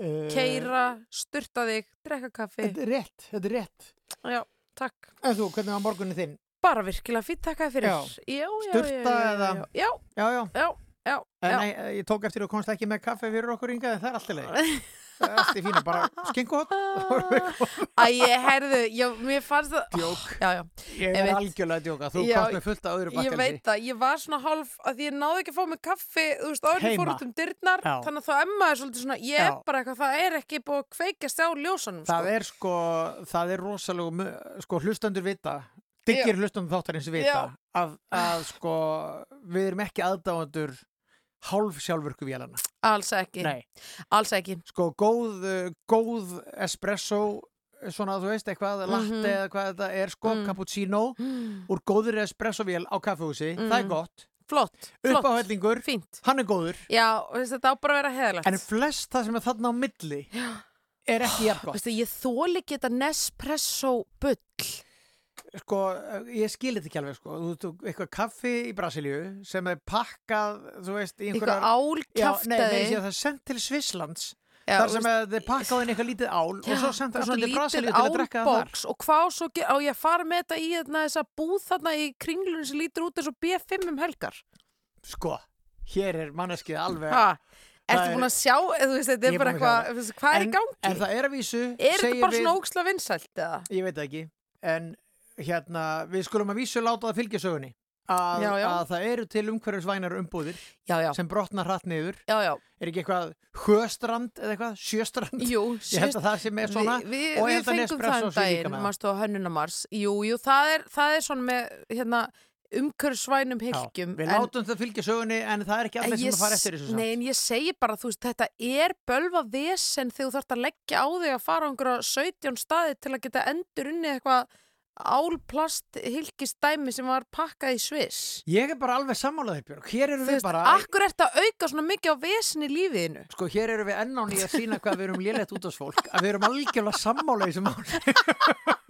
Uh, keira, sturta þig, drekka kaffi Þetta er rétt, þetta er rétt. Já, takk En þú, hvernig var morgunni þinn? Bara virkilega fýtt takkaði fyrir Já. já, já, já, eða- já, já, Já, já. já, nei, ég tók eftir að þú komst ekki með kaffe fyrir okkur en það er alltaf leið. Það er alltaf fína, bara skinkuhot. Æ, ég herðu, já, mér fannst það Djók. Já, já, Ég Ég er algjörlega að djóka. Þú komst með fullt af öðru ég bakkelsi. veit að ég var svona hálf að því ég náði ekki að fá mig kaffi þú veist, áður ég fór út um dyrnar þannig að þá emma er svolítið svona ég er bara eitthvað, það er ekki búið að kveikjast á ljósanum Það sko. er sko, það er rosalega, sko, hlustandur vita, diggir hlustandur þáttarins vita, að, að sko, við erum ekki aðdáendur hálf sjálfurku vélana. alls ekki, Nei. alls ekki Sko, góð, uh, góð espresso, svona, þú veist, eitthvað, latte Mhm. eða hvað þetta er, sko, Mm. cappuccino, úr góður espresso vél á kaffehúsi, það er Mm. gott. flott, flott, Uppáhællingur, hann er góður. já, þetta á bara að vera heðalegt En flest það sem er þarna á milli er ekki jafn gott. Veistu, ég þóli þetta Nespresso bull Sko, ég skil þetta ekki alveg, sko. Þú veist, eitthvað kaffi í Brasilíu sem er pakkað, þú veist, í eitthvað einhverjar... Já, nei, nei, það er sendt til Svisslands. þar sem að þið pakkað inn eitthvað lítið ál og svo sendt það svona til Brasilíu til að drekka það þar. og hvað svo á ég að fara með þetta í þarna, þessa búð þarna í kringlunum sem lítur út eins og B5 um helgar Sko, hér er manneskið alveg... ha, Það Ertu er- búin að sjá, eða þú veist, þetta er bara að eitthvað, veist, hvað er í gangi? En það er að vísu, Er þetta segjum bara við- svona óksla vinsælt eða? Ég veit ekki, en hérna, við skulum að vísu láta það fylgja sögunni. Að, Já, já. að það eru til umhverfisvænar umbúðir Já, sem brotna hratt niður. Er ekki eitthvað höstrand eða eitthvað, sjöstrand? jú, Ég held að það sem er svona Vi, við, og ég held að Nespresso sé líka með Jú, jú, það er, það er svona með hérna, umhverfsvænum hylgjum Við látum það fylgja sögunni en það er ekki allir sem að fara eftir þessu Nei, samt. en ég segi bara, þú veist, þetta er bölva vesen þegar þú þarft að leggja á þig að fara á einhverja 17 staði til að geta endur unni eitthvað álplast hylgistæmi sem var pakkað í Sviss. Ég er bara alveg sammálaðið Björg. Hér eru við bara, akkur ert að auka svona mikið á vesen í lífiðinu? sko hér eru við enn á nýja að sína hvað við erum lélegt út ás fólk. Að við erum algjörlega sammálaðið sem máli.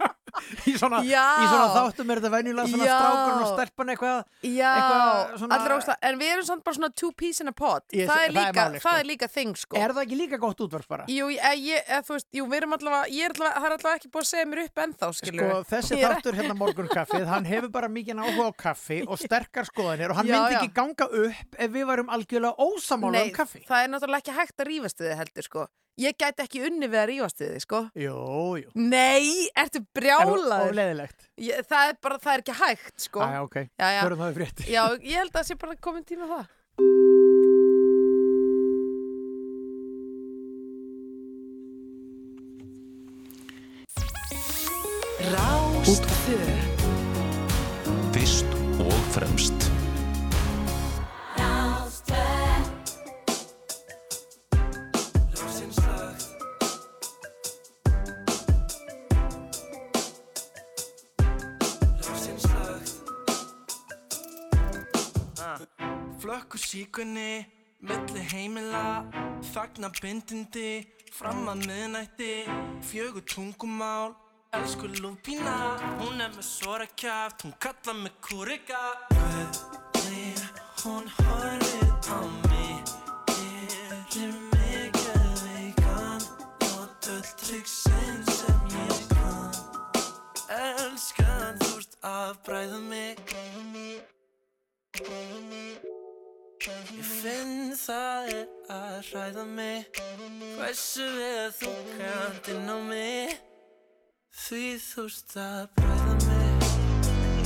í, svona, svona þáttum er þetta venjulega svona strákurinn og stelpan eitthvað. Eitthvað svona- ósla, en við erum samt bara svona two peas in a pod. Ég- það, er það er líka, málið, sko. það er líka þing, sko. Er það ekki líka gott útvarp bara? Jú, ég, ég, ég, þú veist, jú, við erum allavega, ég er allavega, það er allavega ekki búið að segja mér upp ennþá, Sko þessi þáttur hérna morgunkaffið, hann hefur bara mikið áhuga á kaffi og sterkar skoðanir og hann Já, myndi já. ekki ganga upp ef við varum algjörlega ósamála um kaffi. það er náttúrulega ekki hægt að rífast við heldur, sko. Ég gæti ekki unni við að rífast við þið, sko. Jú, jú. Nei, ertu Og brjálaður? leðilegt. Ég, það er bara, það er ekki hægt, sko. Æ, ok. Já, já. Förum það í frétti. Já, ég held að það sé bara komin tíma á það. Rástfö Fyrst og fremst síkunni, milli heimila Þagna bindindi, fram að miðnætti Fjögur tungumál, elsku lúpína Hún er með svora kjaft, hún kallar mig kúrika Hvernig hún horfir á mig Gerir mig geðveikan Not öll triksin sem ég kann. Elskan, þú ert að bræða mig Ég finn það er að hræða mig. Hversu við þú kant inn á mig. Því þú ert að bræða mig.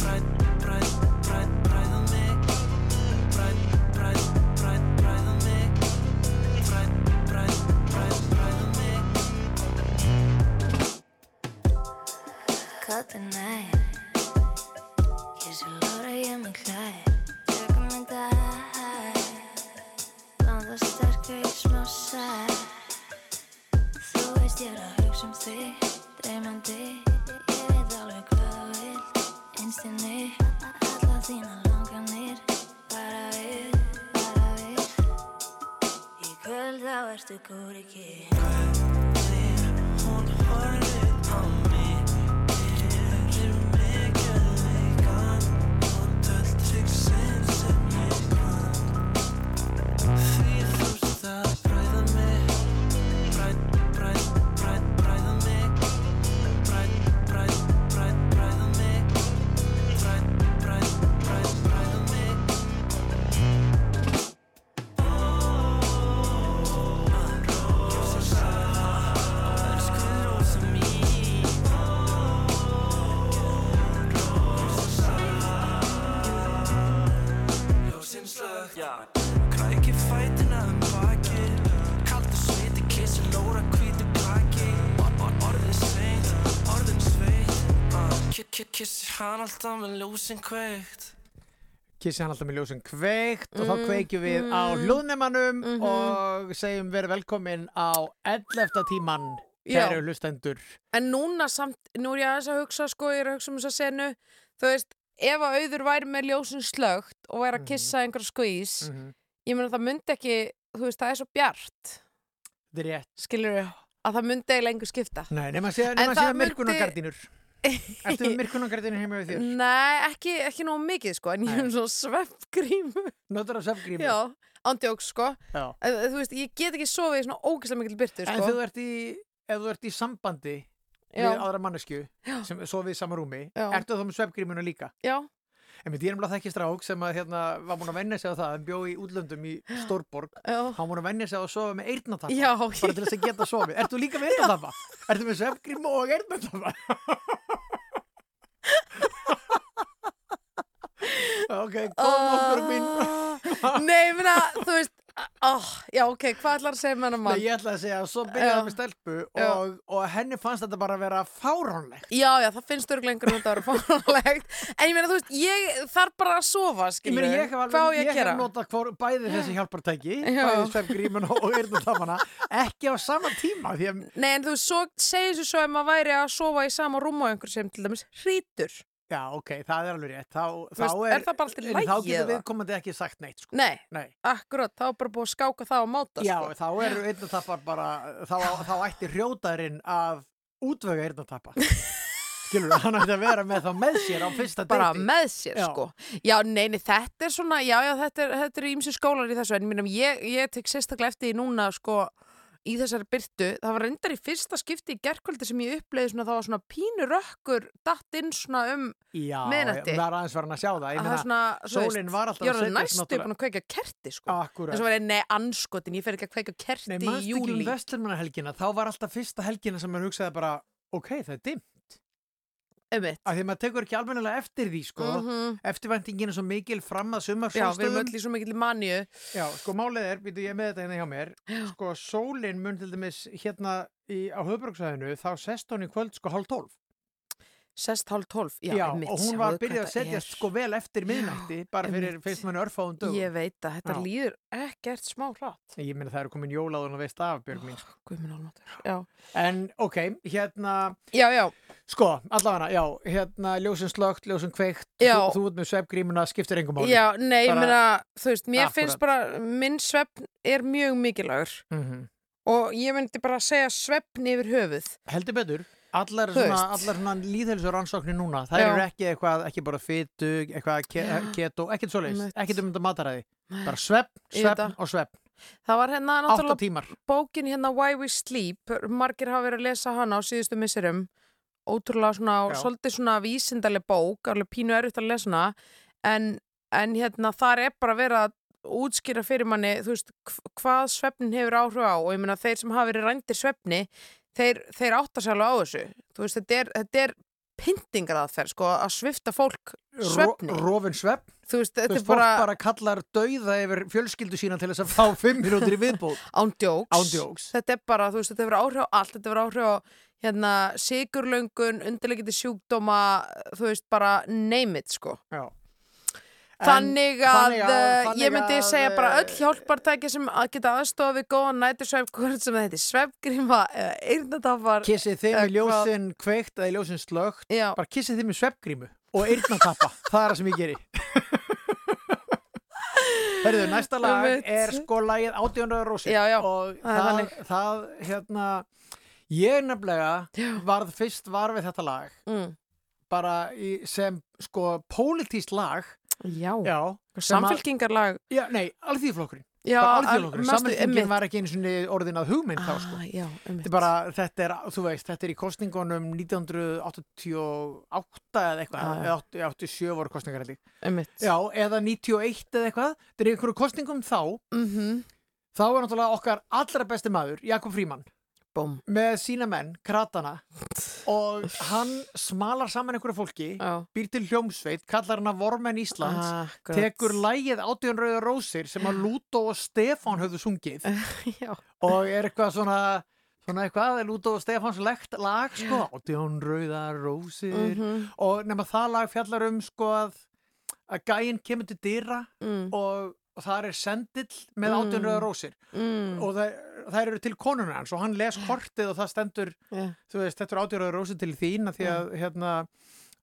Bræð, bræð, bræð, bræða mig. Bræð, bræð, bræð, bræða mig. Bræð, bræð, bræð, bræða mig. Kottu nær Ég sé lóra ég með klær Landa sterkur í smá sær Þú veist ég er að hugsa um þig Dreymandi. Ég veit alveg hvað þú vil Einstinni Alla þína langanir Bara við, bara við. Í kvöld þá ertu kúriki Hvernig hann alltaf með ljósin kveikt Kissi hann alltaf með ljósum kveikt og þá Mm, kveikjum við á mm. hljóðnemanum Mhm. og segjum verið velkomin á 11. tíman Já. kæru hlustendur. En núna samt, nú er ég aðeins að hugsa sko, ég er að hugsa um þess að senu þú veist, ef að auður væri með ljósun slögt og væri að Mhm. kissa einhver skvís Mm ég meina það myndi ekki, þú veist, það er svo bjart Þetta er rétt. skilur að það myndi eiginlega engu skipta Nei, nema að sé, En nema að sé það myndi-. Ertu með myrkunargardínur heima við þér? Nei, ekki, ekki nóg mikið sko en ég er svo sveppgrímu Notar af söfngrímu? Já, ándjóks sko Já. En, Þú veist, ég get ekki sofið í svona ógæslega mikil byrtu En sko þú ert í, ef þú ert í sambandi Já. við aðra mannesku sem sofið í sama rúmi, Já. ertu þá með svefngrímuna líka? Já, En við dýrum að þekki strák sem að hérna var múin að venja sig á það, hann bjó í útlöndum í Stórborg, hann múin að venja sig á að sofa með eyrnatappa, Já, bara til þess að geta sofið. Ertu líka með eyrnatappa? Ertu með svefngrímu og eyrnatappa? ok, kom okkur mín. Ah, Nei, ég meina, þú veist oh, Já, ok, hvað ætlar að segja með hennar Nei, mann? ég ætla að segja að svo byrjaði Já. með stelpu og, og henni fannst þetta bara að vera fáránlegt. Já, já, það finnst örglengur að þetta vera fórnlegt En ég meina, þú veist, ég þarf bara að sofa, Ég skilur meina, ég hef alveg, ég ég að hef notað bæði þessi hjálpartæki, Já. bæði svefngrímuna og eyrnatapana, ekki á sama tíma, að, Nei, en þú segir svo svo ef maður væri að sofa í sama rúm á einhver sem til dæmis hrítur já, ok, það er alveg rétt, þá, Þú þá veist, er, er það bara allt í en lagi þá getur viðkomandi ekki sagt neitt, sko. Nei, Nei. akkurat, þá er bara búið að skáka það á máta Já, sko. þá eru eyrnatappar bara, þá, þá ætti hrjótaðurinn að útvöga eyrnatappa. Skilur hann ætti að vera með þá með sér á fyrsta bara deiti. með sér Já. sko já, neini, þetta er svona, já, já, þetta er, þetta er ímsi skólar í þessu, en mínum, ég, ég tek sérstaklega eftir því núna, sko í þessari byrtu, það var reyndar í fyrsta skipti í gerkvöldi sem ég uppleiði svona, það var svona pínu rökkur datt inn svona um Já, miðnætti. það er aðeins farin að sjá það. Ég að meina, svona, þú veist, sólin var alltaf ég að var næstu búin að kveika kerti sko, Akkurat. en svo var ég, nei, anskotin ég fer ekki að kveika kerti Nei, í mannst ekki um júli vestlumanahelgina, þá var alltaf fyrsta helgina sem maður hugsaði bara, ok, það er dimmt. Einmitt. Af því að maður tekur ekki almennilega eftir því, sko. Mhm. Eftirvæntingin er svo mikil fram að já, við erum öll í svo mikil manju Já, sko, málið er, býtu ég með þetta hérna hjá mér, sko, sólin mun til dæmis hérna í, á höfbruksæðinu, þá sest hún í kvöld, sko, hálf tólf. Sest hálf tólf, já, einmitt, og hún var byrjuð hvað að setja er. sko vel eftir miðnætti, bara fyrir fyrst mann örfáðum dögum. ég veit að þetta Já. líður ekkert smá hratt Ég meina það eru komin jólaðun og veist af, Björg mín. Guð minn almáttur. Já. En, ok, hérna, já, já, sko, allavega, já, hérna, ljósin slögt, ljósin kveikt, Já. þú, þú ert með svefgrímuna, skiptir engum máli. já, nei, Bara- meina, þú veist, mér Akkúrat. finnst bara, minn svefn er mjög mikilvægur Mhm. og ég myndi bara segja svefn yfir höfuð. Heldur betur, allar svona, veist. allar svona líðhelsur rannsóknir núna, það eru ekki eitthvað, ekki bara fytu, eitthvað ke keto, ekkert svoleiðis, ekkert um þetta mataræði, bara svepp, Ég svepp veit það. og svepp, Það var hérna náttúrulega bókin hérna Why We Sleep, margir hafa verið að lesa hana á síðustu misserum, ótrúlega svona, Já. svolítið svona vísindaleg bók, alveg pínu erfitt að lesa hana, en, en hérna þar er bara verið að útskýra fyrir manni, þú veist, hv- hvað svefnin hefur áhrif á. Og ég meina þeir sem hafa verið rændir svefni, þeir, þeir átta sér alveg á þessu. Þú veist, þetta er, þetta er pyntingaraðferð, sko, að svifta fólk svefni. Ro rofin svepp, þú veist, þú þetta veist, er bara, fólk bara kallar dauða yfir fjölskyldu sína til þess að fá fimm minútur í viðbóð. ándjóks. Þetta er bara, þú veist, þetta hefur áhrif á allt, þetta hefur áhrif á hérna sigurlöngun, undirleikindi sjúkdóma, þú veist, bara name it, sko. Já. Þannig að, þannig að- eh, þannig ég myndi að, segja bara eh, öll hjálpartæki sem að geta aðstofa við góðan nætursveif, hvort sem þetta er svefgríma eða eyrnatafar. Kissið þið með Eh, hvað- ljósin kveikt eða ljósin slögt, Já, bara kissið þið með sveppgrímu og eyrnatappa, það er það sem ég geri. Herðu, næsta lag er sko lagið Átjónröður Rósi og það það, hérna, ég nefnilega varð fyrst var við þetta lag mm. bara í, sem sko pólitíst lag, já. samfélkingarlag. já, nei, alþýðflokkurinn, samfélkingin var ekki einu svona orðin að hugmynd þá sko. Ah, já. Þetta er bara, þetta er, þú veist, þetta er í kostningunum 1988 eða eitthvað, já. eða 80 87 voru kostningar. Já, eða 91 eða eitthvað. Þetta er einhverju kostningum þá, Mhm. þá er náttúrulega okkar allra besti maður, Jakob Fríman, Búm. með sína menn, kratana, og hann smalar saman einhverju fólki, Já. býr til hljómsveit, kallar hann að Vormenn Íslands, Akkurat. tekur lægið átjón rauður rósir sem að Lúto og Stefán höfðu sungið Já. og er eitthvað svona svona eitthvað, Lúto og Stefáns legt lag sko, átján rauðar rósir Mhm. og nema það lag fjallar um sko að, að gæinn kemur til dýra Mm. og, og það er sendill með Mm. átján rauðar rósir Mm. og það, það eru til konuna hans og hann les kortið og það stendur Yeah. þú veist, þetta er átján rauðar rósir til þín að því að hérna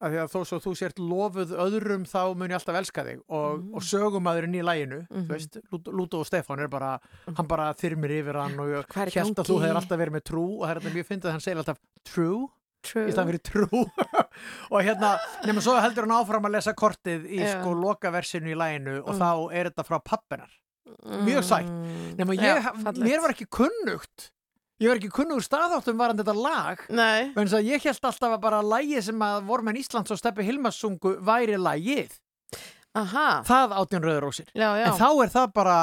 að því að þó svo þú sért lofuð öðrum þá mun ég alltaf elska þig og, Mhm. og sögumæðurinn í læginu þú veist, Lútó Lútó og Stefán er bara hann bara þyrmir yfir hann og Mhm. Að þú hefur alltaf verið með trú og það er þetta mjög fyndið að hann segir alltaf true True. í staðan fyrir trú og hérna, nema svo heldur hann áfram að lesa kortið í Já. sko lokaversinu í læginu og Mm. þá er þetta frá pappinar mjög sætt. Mm. nema Já, ég, fallegt. mér var ekki kunnugt ég var ekki kunnugur staðáttum varan þetta lag að ég held alltaf að bara lægið sem að vormenn Íslands og Steppi Hilmas sungu væri lægið. aha, Það já, já En þá er það bara,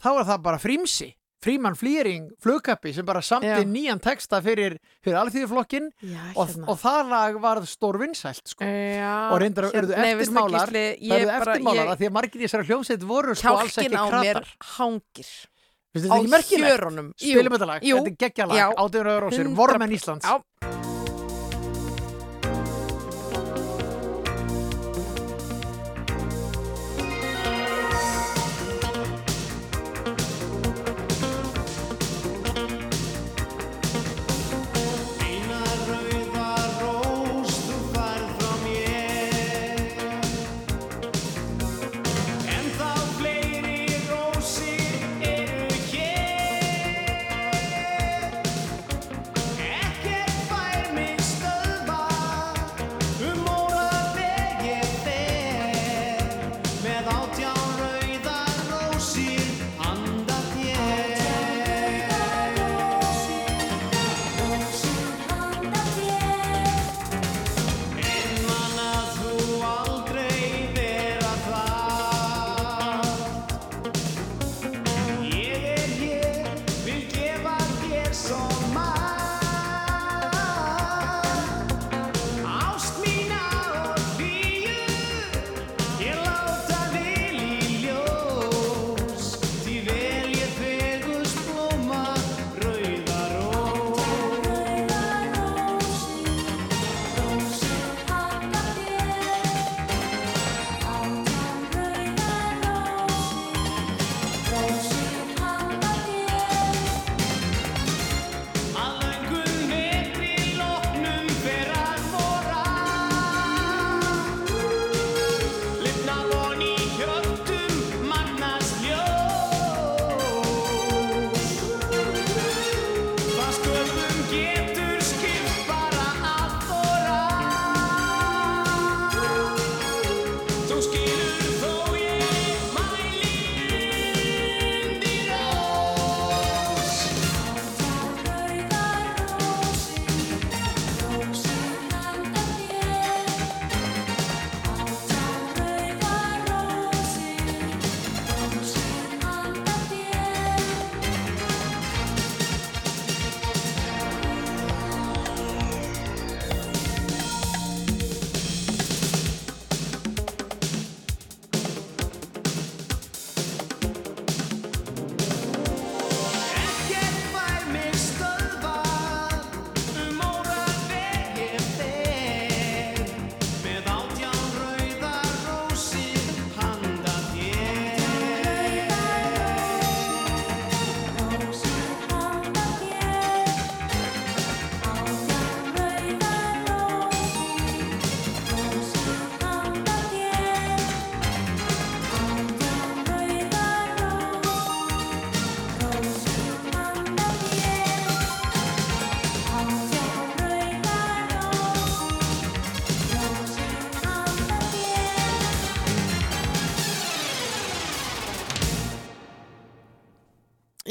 þá er það bara frímsi. Fríman Flýring, flugkappi sem bara samti nýjan texta fyrir, fyrir alþýðuflokkin Já, og, hérna. og það lag varð stór vinsælt sko. Og reyndar hérna- nei, veistu það, eftirmálar bara- eftirmálar að því að margir í þessari hljómsveit voru sko alls kjálkin ekki á mér kratar. hangir Veistu, á er ekki merkilegt? hjörunum. Spilum þetta lag, þetta er geggjalag já, átján rauðarósir, 100%. vormenn Íslands. Já,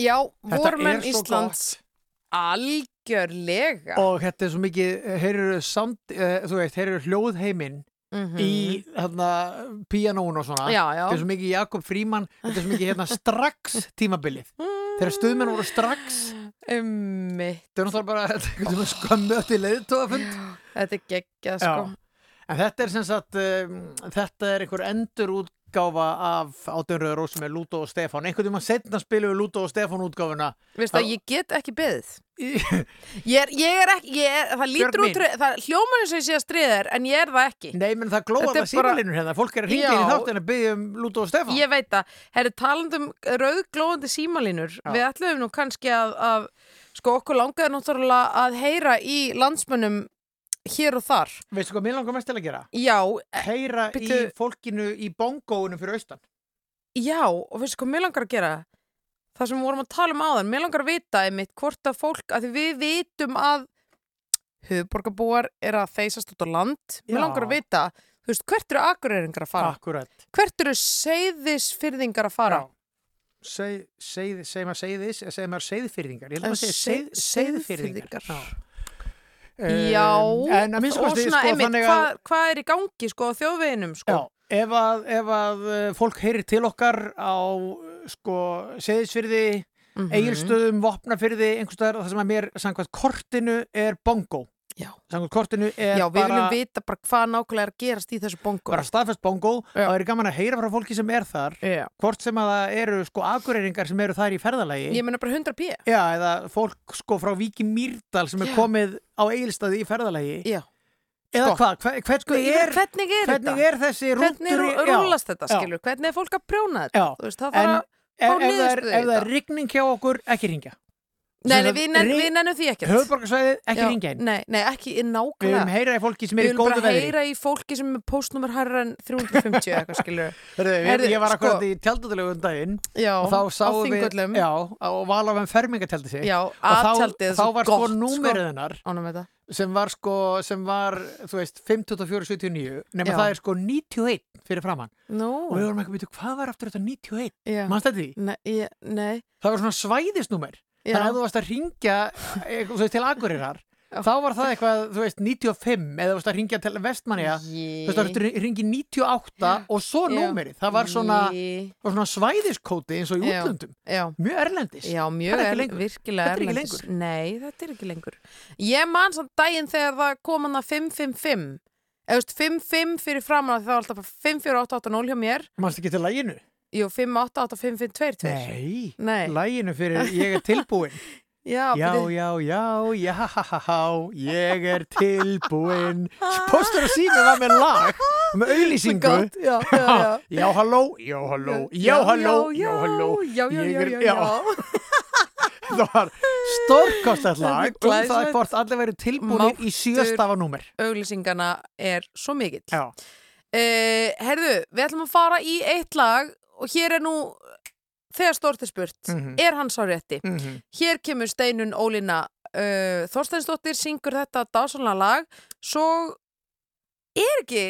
já vormenn Íslands algjörlega. Og þetta er svo mikið heyrðu sound, uh, þú veist, heyrðu hljóðheiminn Mhm. í hérna píanón og svona. Já, já. þetta er svo mikið Jakob Fríman þetta er svo mikið hérna strax tímabilið. Þegar stuðmenn voru strax. Ummi, þetta er náttúrulega bara eftir leiðtóðafund þetta er geggjað sko. En þetta er sem sagt um, þetta er einhver endur út útgáfa af átjönröður rósum með Lúto og Stefán einhvern veginn setna spilum við Lúto og Stefán útgáfuna Veist að ég get ekki beðið. Ég er, ég er ekki, ég er, það lítur út, það hljóman eins og ég sé að stríða þér, en ég er það ekki. Nei, menn það glóða það símalinur hérna fólk er að ringja í Já. þáttin að byggja um Lúto og Stefán Ég veit að, herri, talandum rauðglóðandi símalínur, Já. við ætlum nú kannski að, að, sko, okkur langaði náttúrulega að heyra í landsmönnum hér og þar. Veistu hvað mér langar mest til að gera? Já, Heyra í Bíddu. fólkinu í bongóinu fyrir austan já, og veistu hvað mér langar að gera? Það sem við vorum að tala um áðan, mér langar að vita einmitt hvort að fólk, að við vitum að höfuborgarbúar er að þeysast út á land, mér Já. langar að vita, þú veist, hvert eru akureyringar að fara? Akkurat Hvert eru seyðisfyrðingar að fara? Seið, seið, segir maður seiðis eða segir maður seiðfyrðingar ég held Eh, að segja seiðfyrðingar seiðfirðingar. Já, Já, en að minnst og kosti svona, sko, þannig að hvað, hvað er í gangi sko á þjóðveginum sko? Já, ef að, ef að uh, fólk heyrir til okkar á sko seðisfyrði, Mhm. eigilstöðum, vopnafyrði, einhverstaðar það sem að mér samkvæmt kortinu er bongo. Já. Samkvæmt kortinu er Já, við bara, viljum vita bara hvað nákvæmlega er að gerast í þessu bongo. bara staðfest bongo og það er gaman að heyra frá fólki sem er þar Já. hvort sem að það eru sko akureyringar sem eru þar í ferðalagi. Ég meina bara 100 p. Já, eða fólk sko frá Víki Mýrdal sem er Já. komið á eigilstaði í ferðalagi. Já. Eða Sko. hvað, hver, hver, Sko, er, hvernig er hvernig þetta? er þessi Hvernig rúntur rú- rúllast þetta, skilur? Hvernig er fólk að prjóna þetta? Veist, það En að... ef, það er, er rigning hjá okkur, ekki ringja Nei, nei, við, nenn, við nennum því ekkert. Höfuborgarsvæðið, ekki inn Nei, nei, ekki Við nákvæmlega. viljum heyra í fólki sem Við er í góðu bara veðri heyra í fólki sem er postnumar hærra en 350 eitthvað, skilur. Herðu, ég, var sko- akkurat í tjaldudilegu um daginn Já, á við þingullum. Já, og Valafan fermingatjaldi sig Já, aðtjaldið, þá var sko númerið hennar Ánum með það. sem var sko, sem var, þú veist 52479, nema það er sko 91 fyrir framann og við vorum ekki að byrja, hvað var aftur þetta 91? já. Manst þetta því? Nei. Það var svona svæðisnúmer Já. Þannig að þú varst að ringja eh, þú veist, til Akureyrar þá var það eitthvað, þú veist, 95 eða þú varst að ringja til Vestmanja þú veist, það að ringi 98 og svo Já. númerið, það var svona, var svona svæðiskóti eins og í útlöndum, mjög erlendis já, Það mjög er ekki er, lengur. virkilega Þetta er ekki erlendis. Nei, þetta er ekki lengur. Ég man samt daginn þegar það kom hann að 555. Eða, þú veist, 55 fyrir að það var alltaf 54880 hjá mér. Manst ekki til læginu? Jú, 5885522. Nei, Nei. læginu fyrir ég er tilbúin Já, Já, byrju. já, já, já, ég er tilbúin Póstur að síma var með lag með auðlýsingu já, já, já. já, halló, já, halló, já, halló, já, halló Já, já, já, er- já, já. Það var stórkostlegt lag er um það glæsilegt. hvort allir verið tilbúinir í Máttur. sjöstafa númer Auglýsingana er svo mikill. Uh, herðu, við ætlum að fara í eitt lag og hér er nú þegar stort er spurt, Mhm. er hann sá rétti? mhm Hér kemur Steinun Ólína uh, Þorsteinsdóttir, syngur þetta dásanlega lag, svo er ekki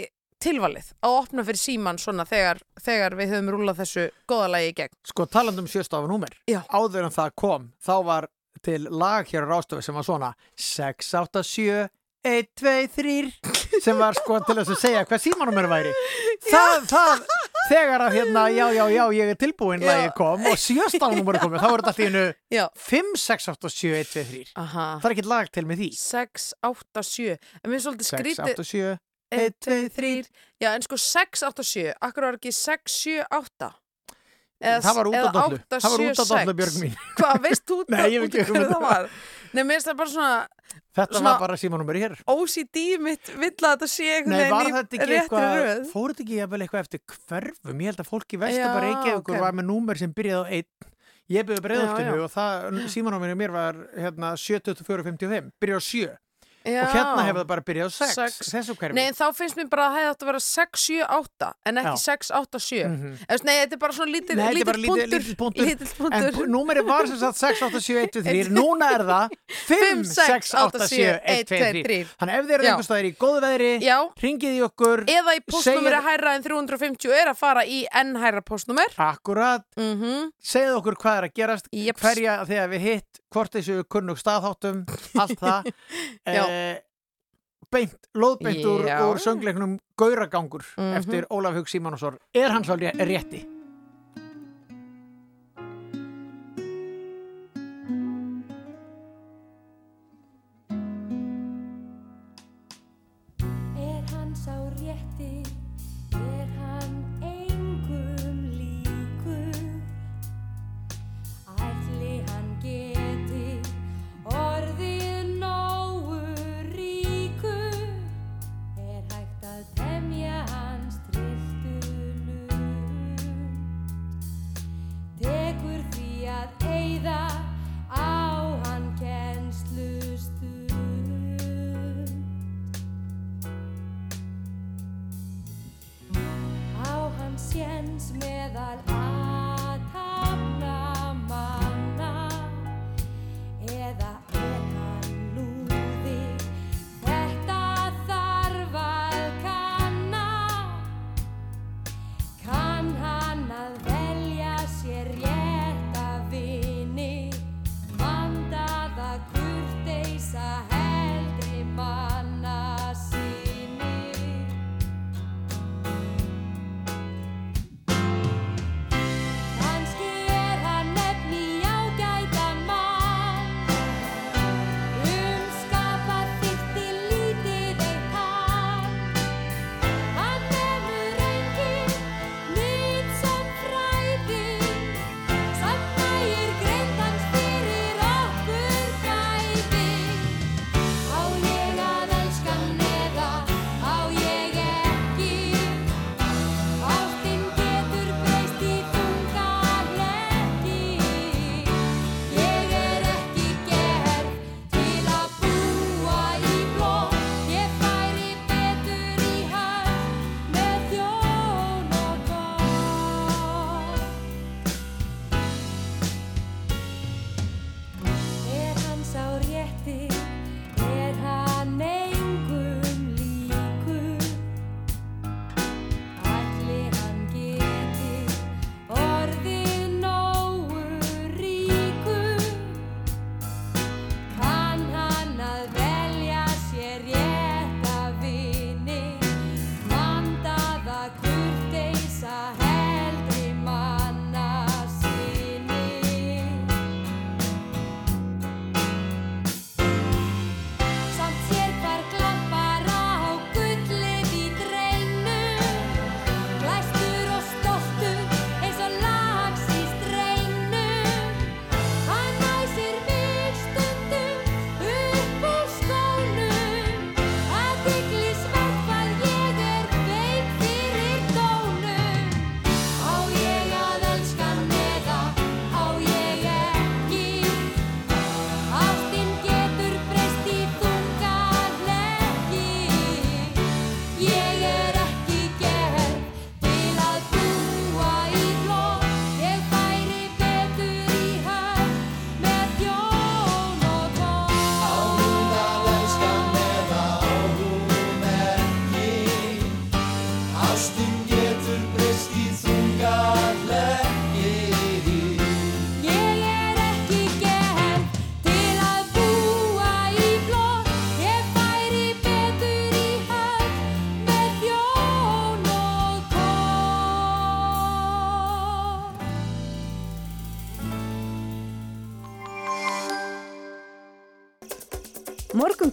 tilvalið að opna fyrir síman svona þegar, þegar við höfum rúlað þessu góða lagi í gegn. Sko, talandum sjöstafa númer Já. Áður en það kom, þá var til lag hér á Rástofi sem var svona 6, 8, 7 1, 2, 3 sem var sko til þess að segja hvað símanúmer væri það, það, þegar að hérna já, já, já, ég er tilbúin Já. lagi kom og sjöstafanúmer komið, þá voru þetta allir innu Já. 5, 6, 8, 7, 1, 2, 3 Aha. það er ekkert lag til með því 6, 8, 7 En við erum svolítið 6, skrítið 8, 7 1, 2, 3 Já, en sko 6, 8, 7 Akkur var ekki 6, 7, 8 Eða, það var út á dollu, 8, það var 7, út á dollu 6. Björg mín Hvað, veist þú ég ekki í hugmynd. það var? Nei, mér finnst það bara svona þetta Svona- var bara símanúmer hér OCD mitt vill að þetta sé einhvern veginn í ekki réttri eitthvað, röð fór þetta ekki jafnvel eitthvað eftir hverfum? Ég held að fólk í vestu Já, bara Reykjavíkur ok. var með númer sem byrjaði á einn. Ég byrjaði Já, breiðoltinu já. og það, símanúmerið mér var hérna 72455, byrjaði á 7 Já. og hérna hefur það bara byrjað á 6, Sex. þessu hverfum. Nei, en þá finnst mér bara að það hefði átt að vera 6, 7, 8 en ekki Já. 6, 8, 7 Mhm. Eða, Nei, þetta er bara svona lítill lítill bara lítið- punktur lítill punktur. En punktur númerið var sem sagt 6, 8, 7, 1, 2, 3, núna er það 5, 6, 8, 7, 1, 2, 3. Þannig ef þið eru einhvers staðar í góðu veðri, Já, ringið í okkur, eða í postnúmeri Segir- hærra en 350 er að fara í enn hærra postnúmer akkurat, mm segðu okkur hvað er að gerast Jeps. hverja þegar við hitt hvort þessu kunnug staðháttum allt það. Eh, beint, lóðbeint úr, úr söngleiknum Gauragangur Mhm. eftir Ólaf Hug Símanusson er svo ré- rétti lífsins meðal aðtapna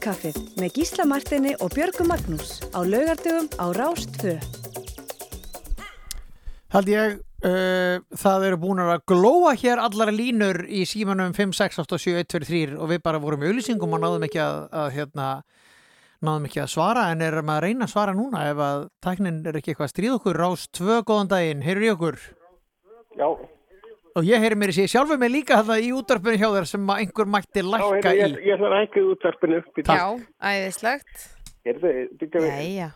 Morgunkaffið með Gísla Martini og Björgu Magnús á laugardögum á Rást 2. Haldi ég, uh, það eru búin að glóa hér allar línur í símanum 5, 6, 8, 7, 1, 2, 3 og við bara vorum í auðlýsingum og náðum ekki að, að hérna, náðum ekki að svara. En erum að reyna að svara núna ef að tæknin er ekki eitthvað að stríða okkur? Rás 2, góðan daginn, heyrur í okkur? Já, og ég heyri mér í sig sjálfur mig líka það í útarpunni hjá þér sem að einhver mætti lækka í ég, ég ætla að hækka útvarpinu. Já, æðislegt Heyrðu, byrju, Jæja.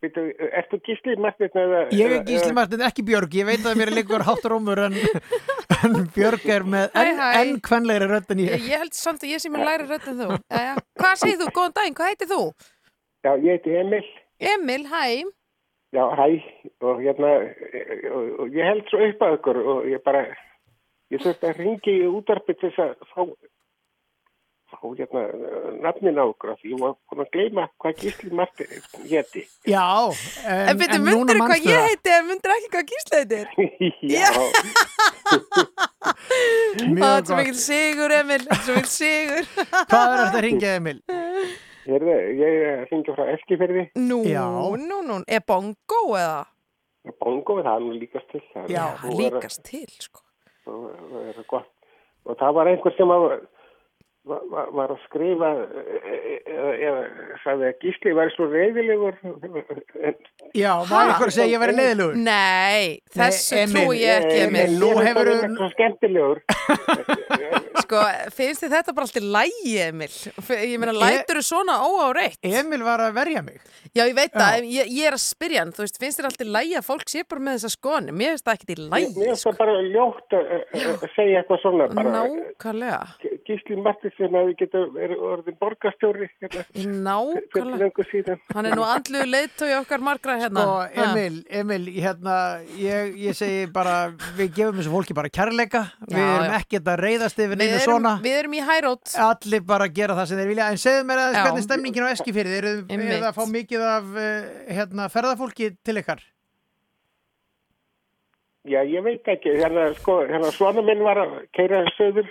byrju, ertu gísli Martin eða? Ég er eða- Gísli Martin, ekki Björg, ég veit að mér er líkur hátturómur en, en Björg er með enn kvenlegri rödd en Ég, ég. ég held samt að ég sé mér læri rödd en þú. Hvað segir þú? Góðan daginn, hvað heitir þú? Já, ég heiti Emil. Emil, hæ Já, hæ, og hérna, og, ég held svo upp að ykkur og ég bara, ég þurfti að ringi í útvarpið til þess að fá, fá hérna nafnin á ykkur af því ég var búin að gleyma hvað Gísli Martin héti. Já, En, en byrju, núna myndir hvað ég það. heiti en myndir ekki hvað Gísli heitir? Já, Mjög Þetta er svo gott. mikil sigur, Emil Þetta er svo mikil sigur Hvað er þetta að ringja, Emil? Heyrðu, ég ringi frá Eskifyrði, Nú, Já. nú, nú Er bongo eða? bongo, það er nú líkast til. Já, er- líkast til, sko það er gott. Og það var einhver sem að var, var- að skrifa eh, eða, sagði að Gísli var svo reyðilegur en Já, var ykkur að segja að ég væri leiðilegur? Nei, þessu Nei, Emil, trúi ég ekki, Emil. nú hefur Svo skemmtilegur Sko, finnst þið þetta bara allt í lægi, Emil? Ég meina, lætur þú svona óáreitt? Emil var að verja mig. Já, ég veit það, en ég, ég er að spyrja hann, þú veist, finnst þér allt í lægi að fólk sé bara með þessa skoðanir? Mér finnst það ekkert í lægi. Mér finnst það bara ljótt að segja eitthvað svona bara Nákvæmlega. Gísli Martinsson að við getum verið orðin borgarstjóri hérna, Nákvæmlega. Hann er nú andluðu leiðtói okkar margra hérna. Sko, Ha. Emil, Emil, hérna, ég, ég segi bara, við gefum þessu fólki bara kærleika, við Já, erum ekkert að reyðast yfir neina svona, við erum í hærót. allir bara gera það sem þeir vilja, en segðu mér aðeins Já. hvernig stemningin á Eskifyrði, eru er það að fá mikið af uh, hérna, ferðafólki til ykkar? Já, ég veit ekki, hérna, sko, hérna svona minn var að keira söður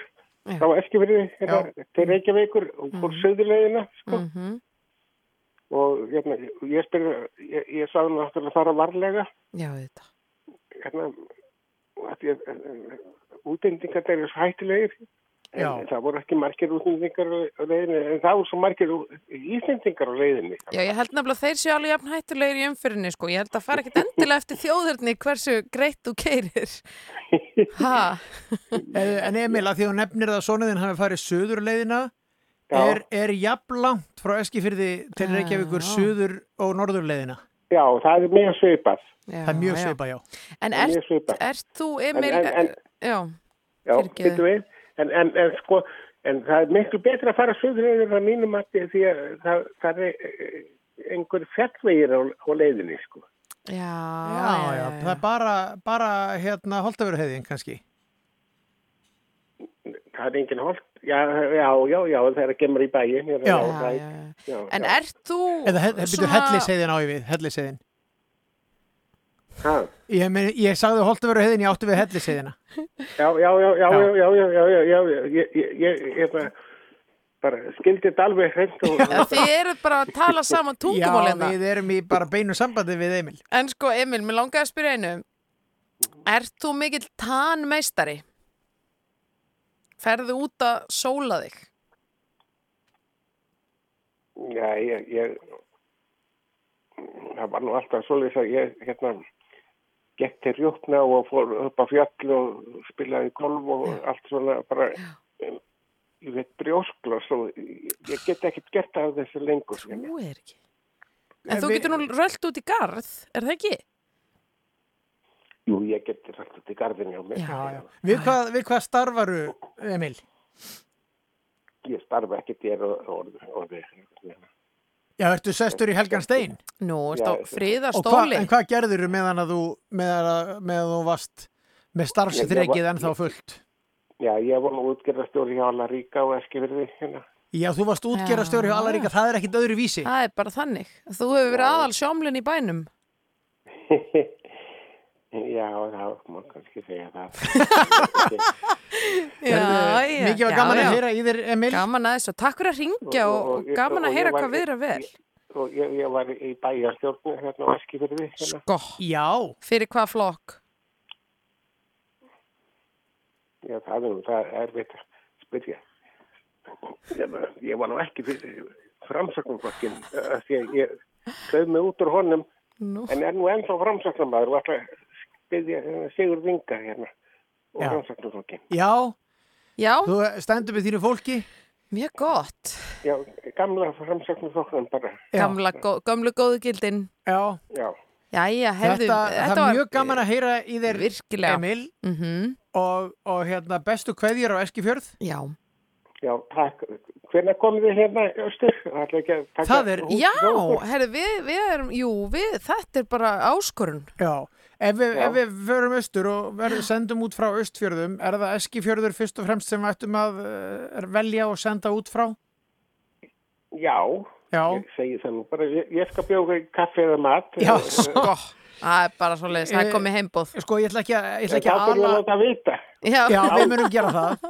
Já. frá Eskifjörði hérna, til Reykjavíkur og fór mm. söðulegina sko. mm -hmm. og hérna, ég spyrir ég, ég sagði hann aftur að fara varlega já þetta hérna, útendingar er hættilegir en Já. það voru ekki margir útendingar á leiðinni, en það voru svo margir íslendingar á leiðinni. Já, ég held nefnilega að þeir séu alveg jafn hættulegir í umfyrinni, sko. Ég held að fara ekkit endilega eftir þjóðurni hversu greitt þú keirir. Ha? En Emil, að því þú nefnir það að sonuðin hafi farið söður leiðina, er, er jafn langt frá Eskifyrði til Reykjavíkur Já. söður og norður leiðina? Já, það er mjög svipað, Já, Það er mjög já. svipað, já. En er ert, ert þú, Emil, En- en- en- já, Já. En, en, en sko, en það er miklu betra að fara söður að mínum að því að það, það er eh, einhver fjallvegir á, á leiðinni, sko. já, Já, já, það er bara, bara hérna holtavöruheiðin kannski. Það er engin holt. Já, já, já, já, það er að gemur í bæin. Já, Já. já, já, já. já, En já. ert þú Eða he- byrju helliseiðin á ég við, helliseiðin. Ha, Ég, meni, ég sagði Holtavöru heiðin, ég átti við helliseiðina Já, já, já, já, já, já, já, já, ég bara, bara skildi þetta alveg hreint og... Þið eru bara að tala saman tungumál en það. Já, hérna. við erum í bara beinu sambandi við Emil. En sko, Emil, mér langar að spyrja einu. Er þú mikill tannmeistari? Ferðu út að sóla þig? Já, ég, ég, það var nú alltaf svolítið að ég, hérna gekk til rjókna og fór upp á fjall og spilaði golf og allt svona bara, ég veit, brjósklos og ég, ég get ekkert gert af þessu lengur. Þú er ekki. En En þú getur nú rölt út í garð, er það ekki? Jú, ég get rætt út í garðinni á mig. Já, já. Við hvað, við hvað starfaru, Emil? Ég starfa ekkert ég er orðið. Orði, Já, ertu sestur í Helgan Stein? Nú, stó, ég- friðar Og hva, stóli. en hvað gerður þú meðan að þú, meðan að, þú varst með ég ennþá fullt? Já, ég var nú útgerðastjóri hjá alla ríka og eskifirði hérna. Já, þú varst útgerastjóri hjá Já. Allaríka, það er ekkit öðru vísi. Það er bara þannig. Þú hefur verið aðal sjómlinn í bænum. Já, það má kannski segja það. Já. Mikið já, gaman já. að heyra í þér, Emil. Gaman að þessu. Takk fyrir að ringja og, og ég- gaman og að heyra hvað viðra vel. og ég, ég var í bæjarstjórnu hérna á Eskifirði hérna. Sko, Já, fyrir hvað flokk? Já, það er það er að spyrja. Ég, var- ég var nú ekki fyrir framsöknumflokkin því að ég sögð mig út úr honum Nú. en er nú ennþá framsöknumæður og alltaf spyrja Sigur Vinga hérna og Já. framsöknumflokkin. já, Já, þú stendur með þínu fólki. mjög gott. Já, gamla framsöknumflokknum bara. Já. Gamla, gó, gamlu góðu gildin. Já, Já, Jæja, hefðu, þetta, það er mjög gaman að heyra í þér, Virkilega. Emil, Mm og, og hérna bestu kveðjur á Eskifjörð. Já. já, takk. Hvernig komið þið hérna taka Það er- Já, herri, við, við erum, jú, við, þetta er bara áskorun. Já, ef við, ef við förum austur og verðum, sendum út frá austfjörðum, er það Eskifjörður fyrst og fremst sem við ættum að uh, velja og senda út frá? Já, Já, ég segi það nú bara. Ég, ég skal bjóka í kaffi eða mat. Já, Eh, Sko, það er bara svo leiðis, það er komið heimboð. sko ég ætla ekki að, ég ætla En ekki þá að fyrir að ala... láta vita. Já, Já, við munum gera það.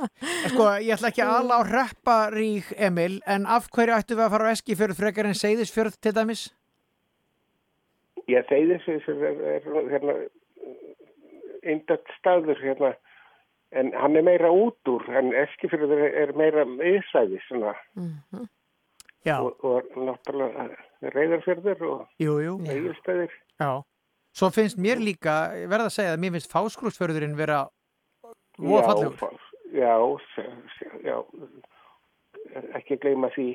Sko, ég ætla ekki að ala á repparík, Emil, en af hverju ættum við að fara á Eskifjörð frekar en Seyðisfjörð til dæmis? Ég þeir þessu eindat hérna, staður hérna en hann er meira út úr en Eskifjörður er meira meðsæði svona. Mm -hmm. og, og náttúrulega reyðarfjörður og meðstæðir Svo finnst mér líka verða að segja að mér finnst fáskrúsfjörðurinn vera ófallur Já, já, já ekki gleyma því,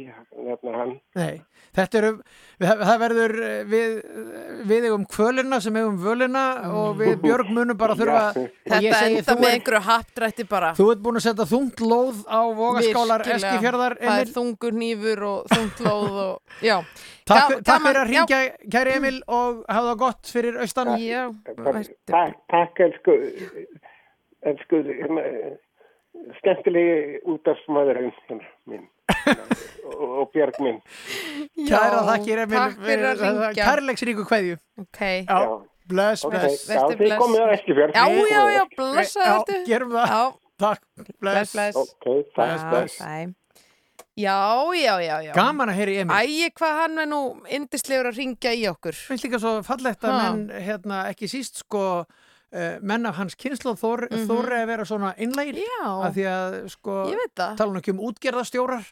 nefna hann. Nei, þetta eru, það verður eh, við, við eigum kvölina sem eigum völina og við Björg munum bara þurfa Já. ég Þetta segi, enda með er- einhverju hapdrætti bara. Þú ert búin að setja þungt lóð á vogaskálar. Eskifjörðar Það er Emil. þungur nýfur og þungt lóð og, já. Takk, Ga- takk fyrir að já. ringja, kæri Emil og hafa það gott fyrir austan. Já, Takk, takk elsku, elsku, skemmtilegi hérna, minn og, og Björg minn. Kæra þakkir. Kærleiksríku kveðju. Ok. Já, bless, bless. já, Vertu þið bless. komið á Eskifjörð. Já, já, já, blessaðu Já, ertu. gerum það. Já, Takk, bless, bless. bless. Ok, takk, bless. Bye. Já, já, já, já. Gaman að heyri Emil. Æi, hvað hann er nú indislegur að ringja í okkur. finnst líka svo fallegt að menn hérna, ekki síst sko menn af hans kynslu þor, Mhm. þorri að vera svona innlegir af því að sko tala nú ekki um útgerðastjórar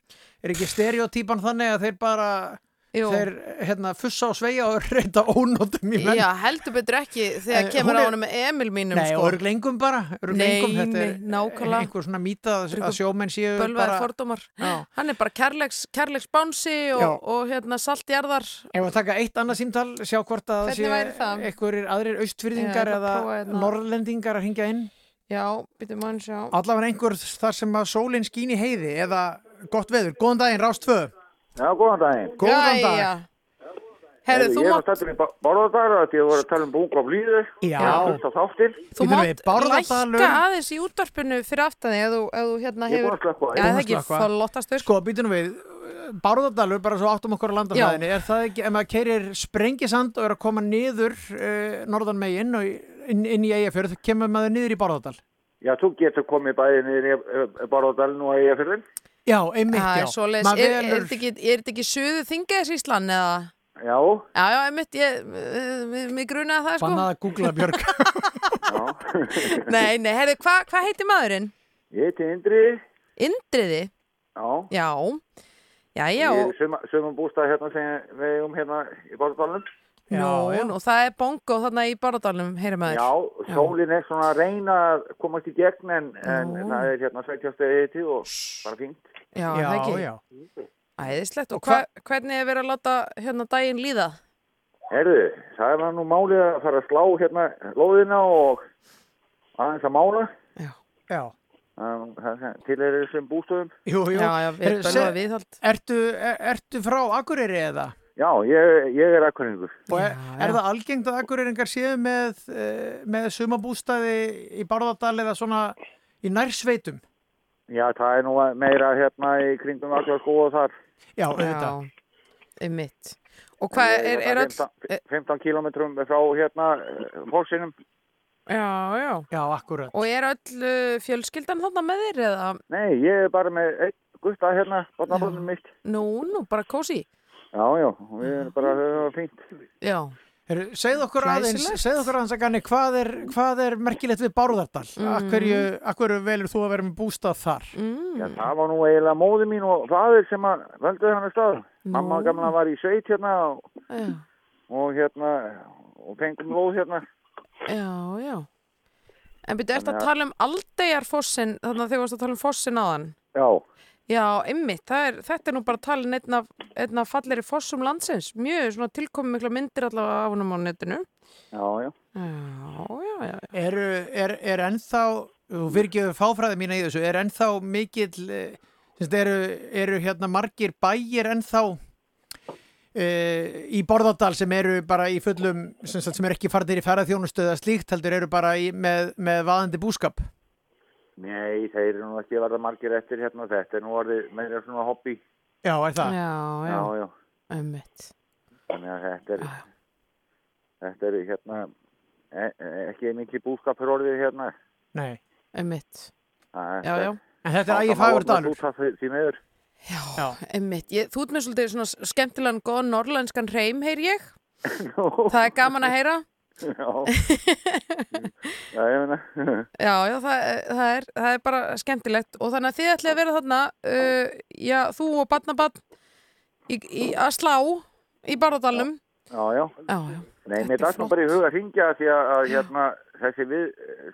er ekki stereotýpan þannig að þeir bara Jú. þeir hérna fussa og sveia og reynda ónótum í menn Já, heldur betur ekki þegar Eh, kemur á með Emil mínum Nei, sko. og örglengum bara örglengum, Nei, nei, nákvæmlega. einhver svona mýta að sjómenn séu Bölvaðir bara fordómar. Já. Hann er bara kærleiks, kærleiks bánsi Já. og, og hérna saltjarðar. Ef að taka eitt annað símtal, sjá hvort að séu einhverjir aðrir austfyrðingar eða hérna. norrlendingar að hringja inn Já, býtum mann sjá. allavega einhver þar sem að sólinn skín í heiði eða gott veður. Góðan daginn, Rást 2. Já, góðan daginn. Góðan dag. Jæja. Herru, þú ég var mátt, stættur í Bárðardal að ég voru að tala um bunga og blíður. Já. Á þú mátt Bárðardalur- lækka aðeins í útvarpinu fyrir aftan þig ef þú, hérna Ég er hefur... búin að slökkva. Já, er það er að ekki þau. Sko, býtum við, Bárðardalur, bara svo áttum okkur á landafræðinni, er það ekki, ef maður keirir sprengisand og er að koma niður uh, norðan meginn og inn, inn í Eyjafjörð, kemur maður niður í Bárðardal. Já, þú getur komið bæði niður í eh, Bárðardalinn og Eyjafjörðin. Já, einmitt, Það já. er Er, er, velur- þetta ekki, er þetta ekki suðu þingaðisíslan eða? Já, Já, já, einmitt, ég, eh, mig grunaði það, sko. Bannað að googla Björg. já. Nei, nei, herru, hvað hva heitir maðurinn? Ég heiti Indri. Indriði? Já. Já. Já, já, Ég er sömum bústað hérna sem við eigum hérna í Bárðardalinn. Já, já. og það er bongo þarna í Báradalum, heyrir maður. Já, sólinn er svona að reyna að komast í gegn en, en það er hérna sveitjastegi hiti og bara fínt. Já, Já, það ekki. já. Æðislegt. Og hva- hvernig er verið að láta hérna daginn líða? Herðu, það er nú málið að fara að slá hérna lóðina og aðeins að mála. Já. Um, það er- til er þessum bústöðum. Jú, jú. Já, já, se- viðhald. Ertu, er, ertu frá Akureyri eða? Já, ég, ég er akkuringur. Og er, Já, er já. það algengt að Akureyringar séu með, uh, með sumabústaði í Bárðardal eða svona í nærsveitum? Já, það er nú meira hérna í kringum allar skóa þar. Já, auðvitað. Já, einmitt. Og hvað er, er, er öll... 15, 15 kilometrum frá hérna eh, fórsinum. Já, já. Já, akkurat. Og er öll uh, fjölskyldan þarna með þér eða? Nei, ég er bara með einn gutta hérna, barnaböndum mitt. Nú, nú, bara kósi. Já, já, við erum bara það var fínt. Já. Heru, segð okkur aðeins, segð okkur aðeins að ganni, hvað er, hvað er merkilegt við Bárðardal? Mm. Akkurju, akkurju velur þú að vera með bústað þar? Mm. Já, það var nú eiginlega móði mín og fadir sem að völduði hann að stað. Mamma gamla var í sveit hérna og, Já, og hérna og fengum lóð hérna. já, já. En byrju, ertu að tala um aldeigarfossin, þannig að þegar varst að tala um fossin áðan? Já, Já, ymmit, er, þetta er nú bara talin einn af, af falleri fossum landsins. Mjög svona tilkomið mikla myndir allavega af honum á netinu. já, já. Já, já, já. Eru, er, er ennþá, fyrirgeðu fáfræði mína í þessu, er ennþá mikill, eh, semst, eru, eru hérna margir bæir ennþá e, í Borðardal sem eru bara í fullum, sem, sagt, sem eru ekki farnir í ferðarþjónustöða slíkt, heldur eru bara í, með, með vaðandi búskap? Nei, þeir eru nú ekki að verða margir eftir hérna. Þetta er nú orðið meira svona hobby. Já, er það? Já, já, Já, já. ymmit. Þannig að þetta er, Já. þetta er hérna e, e, ekki mikið búskapur orðið hérna. Nei. Ymmit. Það- Já, já. En þetta er það ægi má fagur meður. Já, Já. ymmit. Ég, þú ert með svolítið svona skemmtilegan góðan norrlenskan reym, heyr ég. Það er gaman að heyra. Já. Já. Já, já, það, það, er, það er bara skemmtilegt og þannig að þið ætlið að vera þarna uh, já, þú og í, að slá í Barðardalnum Já, já. Já, já. Nei, mér dætt nú bara í huga að ringja því að, að hérna, þessi við,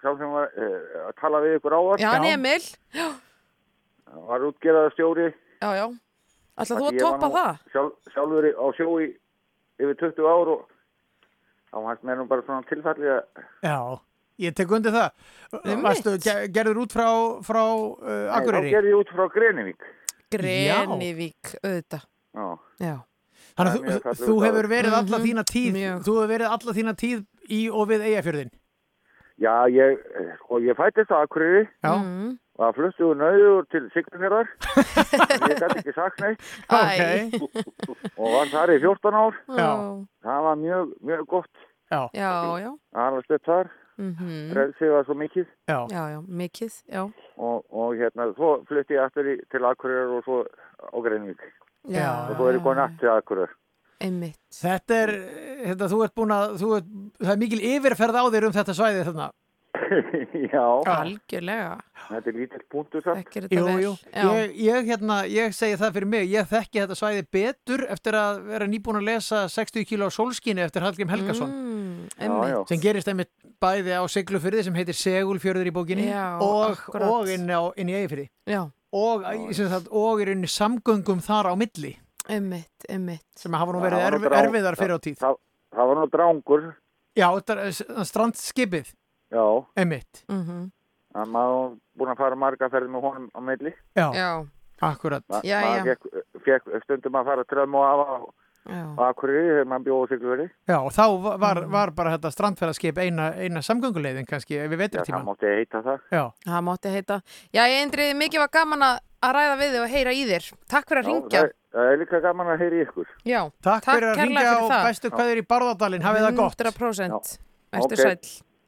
sá sem var uh, að tala við ykkur. Já, hann Emil Já, Var útgerðað stjóri. já, já Ætlað þú að toppa það? Sjálf, sjálfur á sjó í yfir 20 ár og þá hans mér nú bara svona tilfallið að Já, ég tek undir það. Varstu, ge- gerður út frá, frá uh, Nei, þá Akureyri? gerði ég út frá Grenivík. Grenivík, auðvitað Já. Já Þannig að mjög þú, þú hefur verið alla Mhm, þína tíð, þú hefur verið alla þína tíð í og við Eyjafjörðin. Já, ég, sko, ég fættist á Akureyri. Já. Og það fluttu úr nauður til Siglunirðar. ég gæti ekki sagt neitt. Ok. og var þar í 14 ár. Já. Það var mjög, mjög gott. Já. Já, var stödd þar. Mhm. Frelsið var svo mikið. Já. Já, já, mikið, já Og, og hérna, svo flutti ég aftur í, til Akureyri og svo á Greinvík. Já. Og svo er ég góð natt til Akureyri. Einmitt. Þetta er, þetta, þú ert búin að, þú ert, það er mikil yfirferð á þér um þetta svæði þarna. Já. Algjörlega. Þetta er lítill punktur samt. Jú, jú, Já. ég, ég, hérna, ég segi það fyrir mig, ég þekki þetta svæði betur eftir að vera nýbúin að lesa 60 kíló sólskinni eftir Hallgrim Helgason Mm, einmitt. sem gerist einmitt bæði á Siglufyrði sem heitir Segulfjörður í bókinni Já, og, og inn, á, inn í Eyjafyrði Já. og, og er inn í samgöngum þar á milli Einmitt, einmitt. sem hafa nú verið erf, erfiðar fyrir á tíð Það, það var nú drángur. Já, þetta er strandskipið Já. einmitt Mhm. Það maður búin að fara marga ferði með honum á milli. Já, Já. akkurat Ma, Já, maður já. Fekk, fekk stundum að fara tröðum og afa á Akureyri þegar maður bjóði Siglufjörði. Já, og þá va- var, Mm. var bara þetta strandferðarskip eina, eina samgönguleiðin kannski við Já, það veturtíman mátti heita það. Já, Það mátti heita. Já, ég endrið mikið var gaman að ræða við þig og heyra í þér. Takk fyrir að ringja. það, það er líka gaman að heyri ykkur. Já, Takk, fyrir að ringja og bestu kveður í Barðardalinn, hafið það gott 100%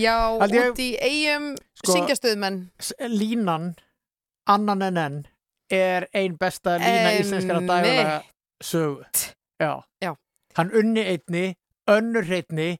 Já, ég- út í eigum Sko- syngjastöðmenn Línan, annan en enn, er ein besta lína íslenskara dagalega sögu. Já. Já. Hann unni einni, önnur heitni,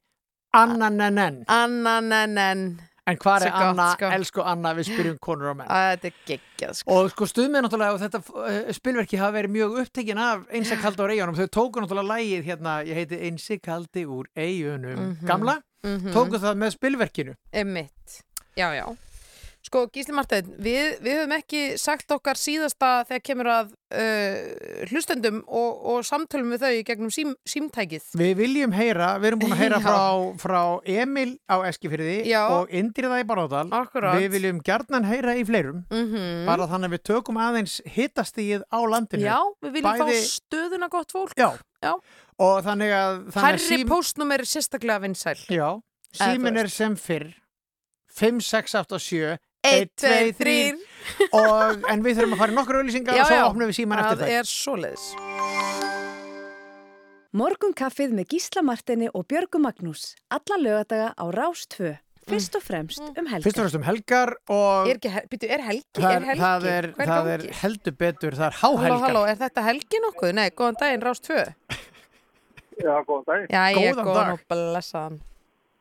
annan en enn. Annan en enn. En hvað er Anna, sko. elsku Anna, við spyrjum konur og menn. Að þetta er geggjað, sko. Og sko stuðmið náttúrulega og þetta uh, spilverki hafa verið mjög upptekinn af einsa kaldi á eigunum. Þau tóku náttúrulega lægið hérna, ég heiti einsi kaldi úr eigunum. Mhm. Gamla, Mhm. tóku það með spilverkinu. Emmitt, já, já. Sko, Gísli Marteinn, við, við höfum ekki sagt okkar síðasta þegar kemur að uh, hlustendum og, og samtölum við þau í gegnum sím, símtækið. Við viljum heyra, við erum búin að heyra frá, frá Emil á Eskifyrði Já. og Indriða í Baróðal. Akkurat. Við viljum gjarnan heyra í fleirum, Mhm. bara þannig að við tökum aðeins hittastíð á landinu. Já, við viljum fá Bæði- stöðuna gott fólk. Já. Já. Og þannig að... Þannig að sím... póstnúmer er sérstaklega vinsæl. Já, símin er sem fyrr 5, 6, 8 og 7 Einn, 1, tveir, 2, 3 og, en við þurfum að fara í nokkur auðlýsingar og svo opnum við síman eftir Það það er svoleiðis. Morgunkaffið með Gísla Martini og Björgu Magnús. Alla lögadaga á Rás 2. Fyrst og fremst um helgar. Fyrst og fremst um helgar og Er, ekki, hel- byrju, er helgi? er helgi? það, er, það er heldur betur, það er Halló, háhelgar halló, er þetta helgi nokkuð? Nei, góðan daginn, Rás 2. Já, góðan dag. Já, ég er Góðan góðan dag. og blessaðan.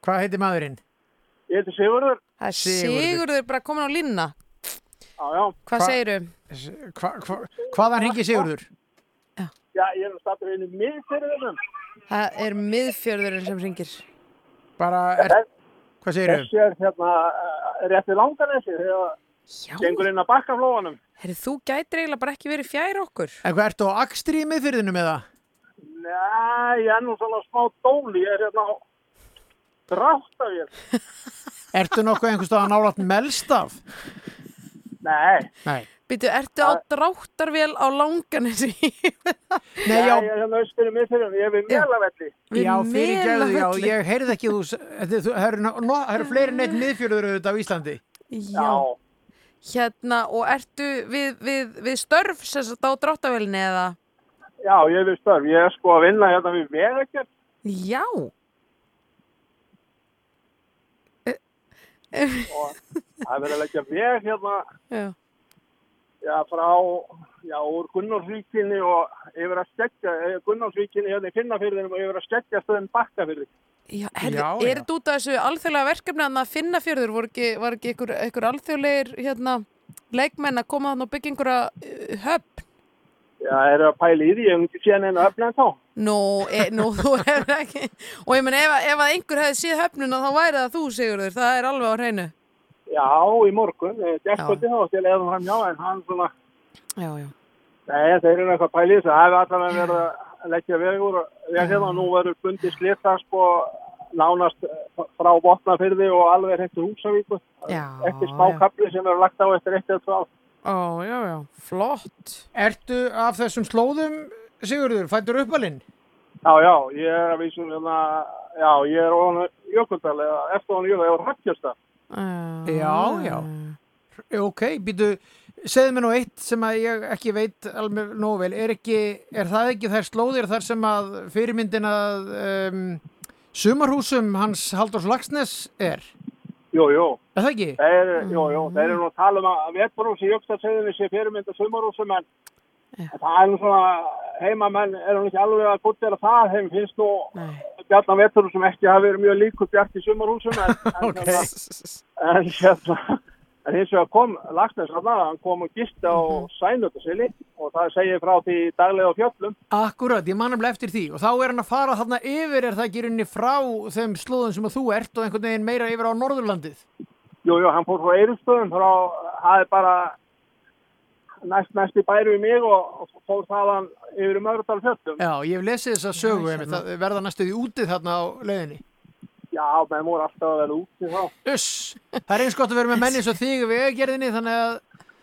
Hvað heitir maðurinn? Ég heiti Sigurður. Það er Sigurður. Sigurður bara komin á línna. Já, já. Hvað Hva- segiru? Hva, hva, hvaðan ringi Sigurður? Já, ég er stattur inn í miðfyrirðunum. Það er miðfjörðurinn sem ringir. Bara, er, hvað segir Þessi er hérna uh, rétt við langanesi þegar Já. gengur inn að bakkaflóanum. Herri, þú gætir eiginlega bara ekki verið fjær okkur. En hvað, ertu á akstri í miðfyrðinu með það? Nei, ég er nú svona smá dóli. Ég er hérna á dráttavél. Ertu nokkuð einhvers stóð að nálat melstaf? Nei. Nei. Býtu, ertu á dráttarvél á langanesi? Nei, já, Ég er hérna austur í miðfyrirðunum. Ég er við melavelli. Við já fyrir já, Melavelli. ég heyrði ekki þú, þú- eru fleiri neitt miðfjörður auðvitað á Íslandi. Já. Hérna, og ertu við, við, við störf sem sagt á dráttarvélinni eða? Já, ég er við störf. Ég er sko að vinna hérna við vegagerð. Já. og það er verið að leggja veg hérna Já. já, frá já, úr Gunnarsvíkinni og yfir að skeggja eh, Gunnarsvíkinni hérna í Finnafyrðinum og yfir að skeggja stöðum Bakkafyrði Já, er þetta út af þessu alþjóðlega verkefni að það finna fjörður, var ekki, var ekki ykkur, ykkur alþjóðlegir hérna, leikmenn að koma þannig og byggja einhverja uh, höfn? Já, er að pæla í því, ég hef ekki séð neina öfna þá Nú, e, nú, þú hefur ekki, og ég menn ef, ef að einhver hefði séð höfnuna þá væri það þú, Sigurður, það er alveg á hreinu. Já, í morgun, gerðkvöldi þá til eða hann já, en hann svona Já, já. Nei, þeir eru eitthvað að pæla í þessu, það hefur allavega verið að leggja vegur veg hérna og nú verður bundi slita sko nánast eh, frá Botnafyrði og alveg eftir Húsavíku eftir smá já. kapli sem eru lagt á eftir eitt eða ár. Ó, já, já, flott. Ertu af þessum slóðum, Sigurður, fættur uppalinn? Já, já, ég er að vísum hérna, já, ég er ofan Jökuldal eða eftir ofan Jökuldal, ég er Rakkjörstað. Já, já. Ok, býtu, segðu mér nú eitt sem að ég ekki veit alveg nógu vel. Er, ekki, er það ekki þær slóðir þar sem að fyrirmyndin að um, sumarhúsum hans Halldórs Lagsnes er? Jú, jú. Er það ekki? Þeir, jú, jú, þeir eru nú að tala um að veturhús í Jökuldalsegðinni sé fyrirmynda sumarhúsum en það er nú svona, heimamenn eru nú ekki alveg að guttera það, þeim finnst nú bjarnan veturhúsum ekki hafa verið mjög líkur bjart í sumarhúsum en, en, Ok. en, hérna, en hins vegar kom Lagsnes að hann kom og gisti á Sænöldasili og það segir frá því daglega á fjöllum Akkurat, ég man nefnilega eftir því og þá er hann að fara þarna yfir er það ekki í rauninni frá þeim slóðum sem að þú ert og einhvern veginn meira yfir á Norðurlandið. Jú, jú, hann fór frá Eirumstöðum frá, það er bara næst, næst í bæru í mig og, og fór þaðan yfir í Mögradal fjöllum. Já, ég hef lesið þessa sögu, einmitt, það verða næstuði útið þarna á leiðinni. Já, menn voru alltaf að vera úti þá. Uss, það er eins gott að vera með menni svo þig við auðgerðinni þannig að,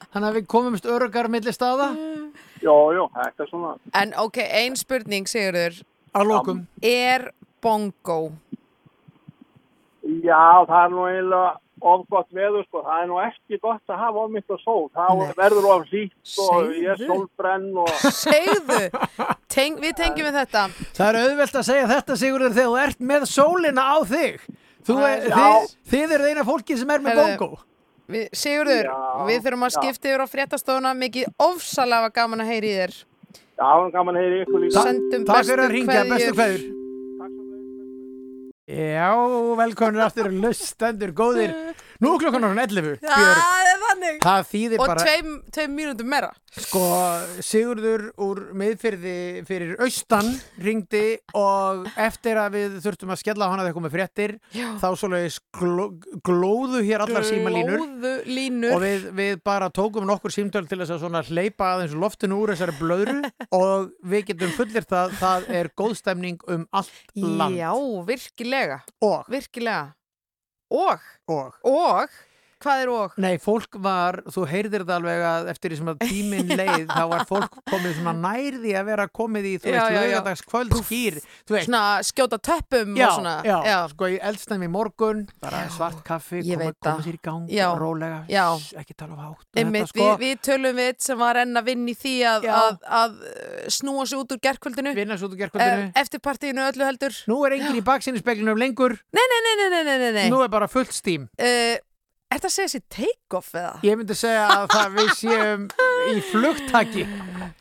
þannig að við komumst örgar milli staða. Jú, jú, þetta er svona. En ok, ein spurning, Sigurður. Að lokum. Er bongo? Já, það er nú eiginlega of gott veður, sko. Það er nú ekki gott að hafa of mitt og sól. Það verður of hlýtt og ég er sólbrenn og... Segðu, Teng, við tengjum við þetta. Það er auðvelt að segja þetta Sigurður þegar þú ert með sólina á þig. Þú, er, er- þið, þið eru eina fólki sem er með Heyrðu, bongo. Við, Sigurður, Já, við þurfum að skipta yfir á fréttastofuna mikið ofsalega gaman að heyri í þér Já, gaman að heyri ykkur líka. Sendum Takk bestu fyrir að ringja, bestu kveðjur. Já, velkomin aftur lustendur góðir. Nú klokkan á 11, Já, Björg. Þannig. Það þýðir Og bara, tveim, tveim mínútum meira. Sko, Sigurður úr miðfyrði fyrir austan ringdi og eftir að við þurftum að skella hana þegar komið fréttir, Já. þá svoleiðis gló, glóðu hér allar símalínur. Og við, við bara tókum nokkur símtöl til þess að svona hleypa aðeins loftinu úr þessari blöðru og við getum fullir það það er góðstemning um allt land. Já, virkilega. Og, Virkilega. Og? Og? Og Hvað er og? Nei, fólk var, þú heyrðir það alveg að eftir því sem að tíminn leið þá var fólk komið svona nærði að vera komið í, þú Já, veist, já, já. lögadags kvöld skýr, þú veist. Svona skjóta töppum Já, og svona. já, sko í eldstæmi morgun bara svart kaffi, koma, koma sér í gang Já. rólega, Já. Sss, ekki tala um hátt Einmitt, þetta, sko, við, við tölum við sem var enn að vinna í því að, Já. að, að uh, snúa sig út úr gerkvöldinu vinna svo út úr gerkvöldinu eftir partíinu öllu heldur. Nú er enginn í baksinnispeglinum lengur. Nei, nei, nei, nei, nei, nei, nei, er þetta að segja sér take-off eða? Ég myndi segja að það við séum í flugtaki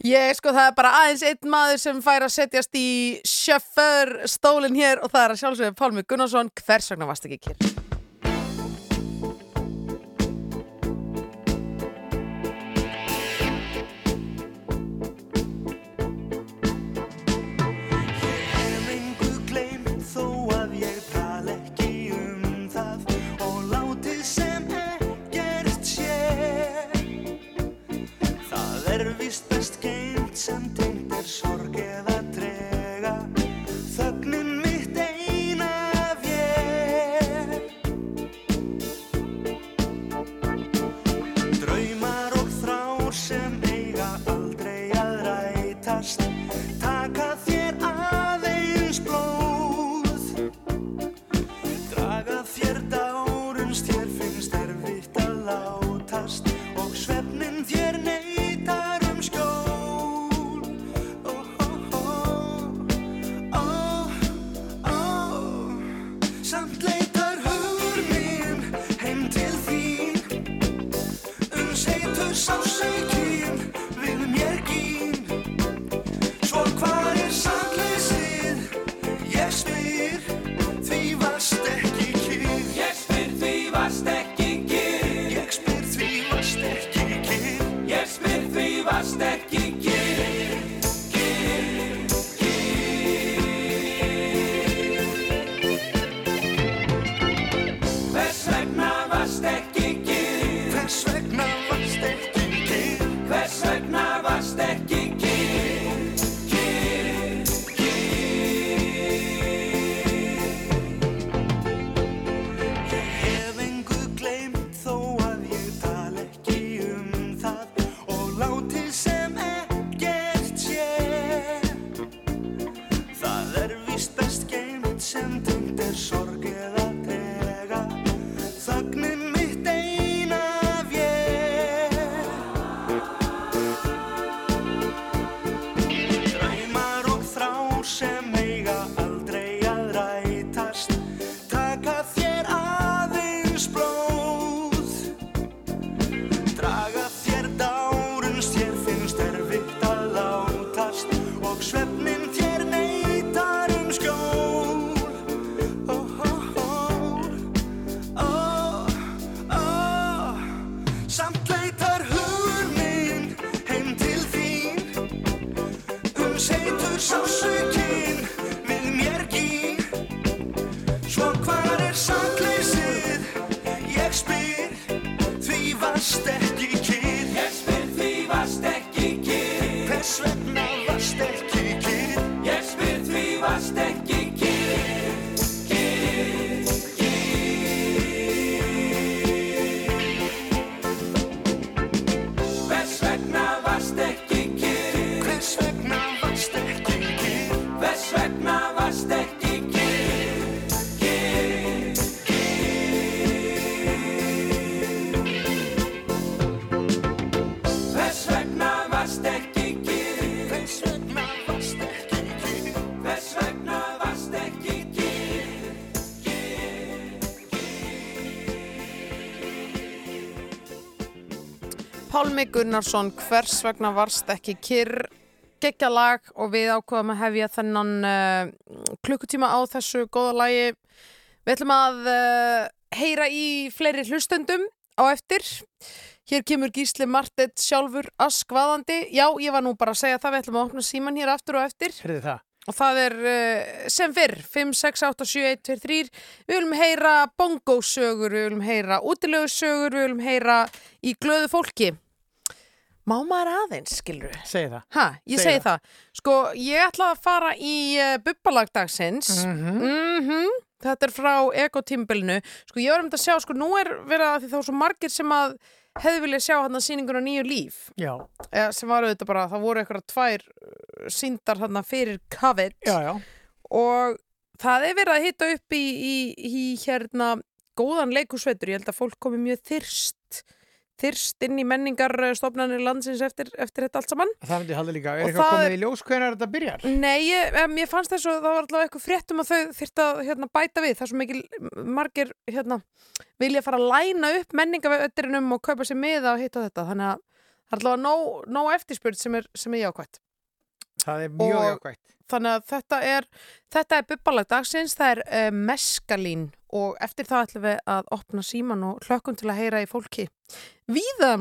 Ég, sko, það er bara aðeins einn maður sem fær að setjast í sjöför stólinn hér og það er að sjálfsögðu Pálmi Gunnarsson Hvers vegna varst ekki kyrr? Sem tengt er sorg Pálmi Gunnarsson, hvers vegna varst ekki kyrr geggja lag og við ákvaðum að hefja þennan uh, klukkutíma á þessu góða lagi. Við ætlum að uh, heyra í fleiri hlustendum á eftir. Hér kemur Gísli Martett sjálfur askvaðandi. Já, ég var nú bara að segja það, við ætlum að opna síman hér aftur og eftir. Herði það. Og það er uh, sem fyrr, 5, 6, 8, 7, 1, 2, 3. Við viljum heyra bongósögur, við viljum heyra útilegusögur, við viljum heyra í glöðu fólki. Má maður aðeins, skilur við? Segði það. Hæ, ég segi það. Sko, ég ætla að fara í uh, bubbalagdagsins. Mhm. Mhm. Þetta er frá ekotímbilinu. Sko, ég var um þetta að sjá, sko, nú er verið að því þá er svo margir sem að hefði viljað sjá hann að sýningur á nýju líf. Já. Eða, sem var auðvitað bara, það voru eitthvað tvær síndar þarna fyrir COVID. Já, já. Og það er verið að hitta upp í, í, í hérna góðan leikusveitur. Ég held að fólk komi mjög þyrst þyrst inn í menningarstofnanir landsins eftir, eftir þetta allt saman. Það myndi ég halda líka. Er eitthvað komið í ljós hvenær þetta byrjar? Nei, ég, ég fannst þess að það var allavega eitthvað fréttum að þau þyrft að hérna, bæta við. Er svo mikil margir hérna, vilja fara að læna upp menningavettirinum og kaupa sér miða og hitta þetta. Þannig að það er allavega nóg, nóg eftirspurt sem er, sem er jákvætt. Það er mjög Og- jákvætt. Þannig að þetta er, þetta er bubbalag dagsins, það er uh, meskalín og eftir það ætlum við að opna síman og hlökkum til að heyra í fólki. Víða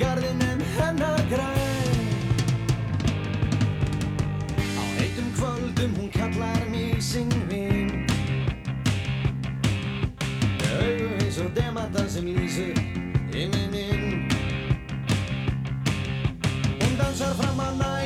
garðinum hennar græ Á heitum kvöldum hún kallar mig sinn vinn Augu eins og demata sem lýsur himinin Hún dansar fram að nætur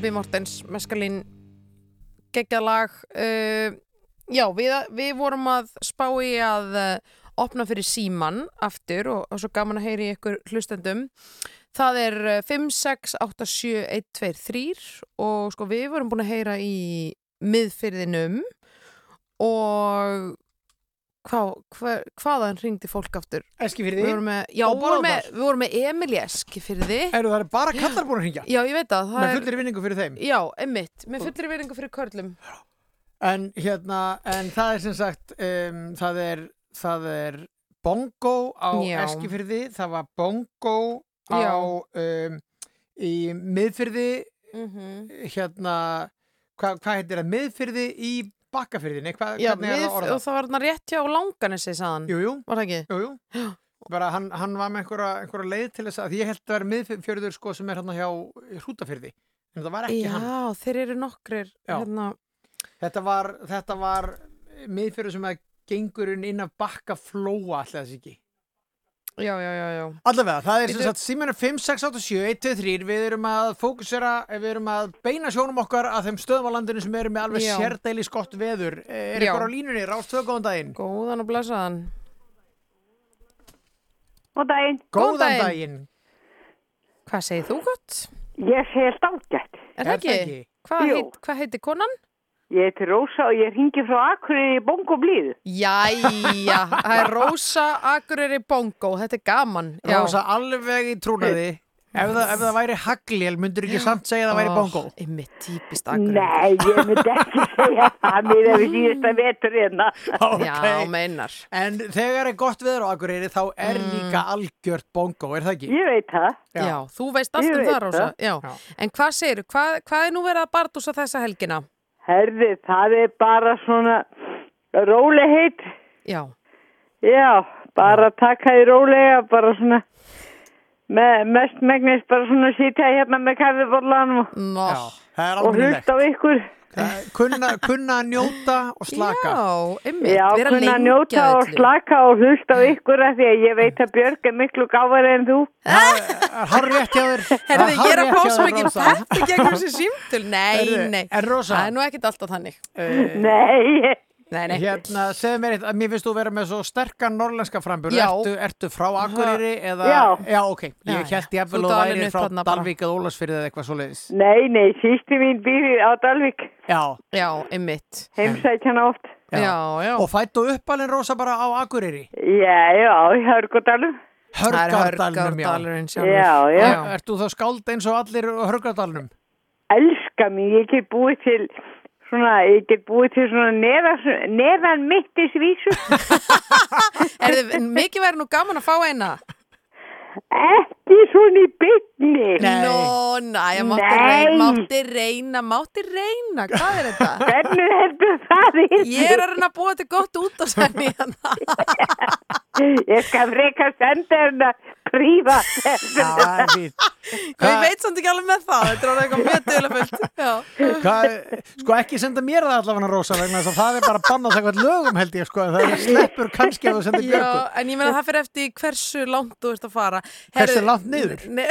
Bubi Mortens, Meskalín, geggjað lag. Uh, já, við, við vorum að spá í að uh, opna fyrir síman aftur og, og svo gaman að heyri ykkur hlustendum. Það er uh, 5, 6, 8, 7, 1, 2, 3 og sko við vorum búin að heyra í miðfyrðinum og Hva, hva, hvaðan ringdi fólk aftur? Eskifirði? Við vorum með, já, vorum með, við vorum með Emil í Eskifirði. Eru það er bara kallar búin að hringja? Já, ég veit það. það Með fullri vinningu fyrir þeim? Já, einmitt, með fullri vinningu fyrir körlum. En hérna, en það er sem sagt, um, það er, það er bongo á Já. Eskifyrði, það var bongo á, um, í miðfyrði, Mhm. hérna, hvað hva heitir það, miðfyrði í bakkafyrði, nei, hvað, Já, hvernig er það orðað? og það var þarna rétt hjá Langanesi, sagðan. Jú, jú. Var það ekki? Jú, jú. Bara hann, hann var með einhverja, einhverja leið til þess að, því ég held að vera miðfjörður sko sem er hérna hjá hrútafyrði, en það var ekki Já, hann. þeir eru nokkrir, Já. hérna, Þetta var, þetta var miðfjörður sem að gengurinn inn af bakka flóa alltaf þess ekki. Já, já, já, já. Allavega, það er sem sagt síminu 5, 6, 8, 7, 1, 2, 3 við erum að fókusera, við erum að beina sjónum okkar að þeim stöðum á landinu sem eru með alveg Já. sérdeilis gott veður er Já. ykkur á línunni, rást tvö góðan daginn Góðan og blessaðan Góðan daginn. Góðan daginn Hvað segir þú gott? Ég segi alltaf ágætt. Er það ekki? Hvað, Jú. heit, hvað heitir konan? Ég heiti Rósa og ég ringi frá Akureyri í Bongo Blíðu. Jæja, það er Rósa Akureyri Bongo, þetta er gaman Já. Rósa alveg í trúnaði ef það, ef það væri haglél, myndur ekki samt segja að það væri bongo Einmitt típist Akureyri Nei, ég myndi ekki segja það mér ef við síðasta vetur hérna. Já, meinar En þegar er gott veður á Akureyri þá er Mm. líka algjört bongo, er það ekki? Ég veit það. Já, þú veist allt Ég um það, Rósa. Já. En hvað segir, hvað, hvað er nú verið að bardúsa þessa helgina? Herði, það er bara svona rólegheit. Já. Já, bara taka því rólega, bara svona með, mest megnist bara svona sitja hérna með kaffibóllanum og, er hlusta á ykkur. Kunna, kunna að njóta og slaka. Já, einmitt, Já, vera kunna að njóta að og öllu. slaka og hlusta á ykkur af því að ég veit að Björg er miklu gáðari en þú. Hár rétt hjá þér. Herði, ég er að svo mikið mikið peppi gegn þessi símtöl. Nei, nei. Það er nú ekkert alltaf þannig. Nei Nei, nei Hérna, segðu mér eitt, að mér finnst þú vera með svo sterkan norlenska frambur Já. ertu, ertu frá Akureyri eða Já. ok, ég Já, held já. jafnvel Þú og væri upp frá. Dalvík eða Ólasfyrði eða eitthvað svoleiðis Nei, nei, sýsti mín býr á Dalvik. Já, Já, einmitt Heimsækjana oft. Já, já og fættu uppalinn Rósa bara á Akureyri Já, já, í Hörgudalum. Hörgárdalnum, já Já, já. Og Ert þú þá skáld eins og allir á Hörgárdalnum? Elska mig, ég get búið til svona, ég get búið til svona neðan, neðan mittis vísu. Er þið mikið verið nú gaman að fá eina? Ekki svona í byggni. Nó, næja, mátti Nei. reyna, mátti reyna, mátti reyna, hvað er þetta? Hvernig heldur það í? Ég er að reyna að búa þetta gott út á senni hérna. Ég skal freka senda hérna prífa. Já, fínt. Ég veit samt ekki alveg með það, þetta er eitthvað mjög dölufullt. Já. Hvað, sko ekki senda mér það allavega Rósa vegna þess að það er bara bannað það lögum held ég sko, það sleppur kannski að þú sendir Já, björgu en ég meina það fyrir eftir hversu langt þú ert að fara. Hversu langt niður? Ne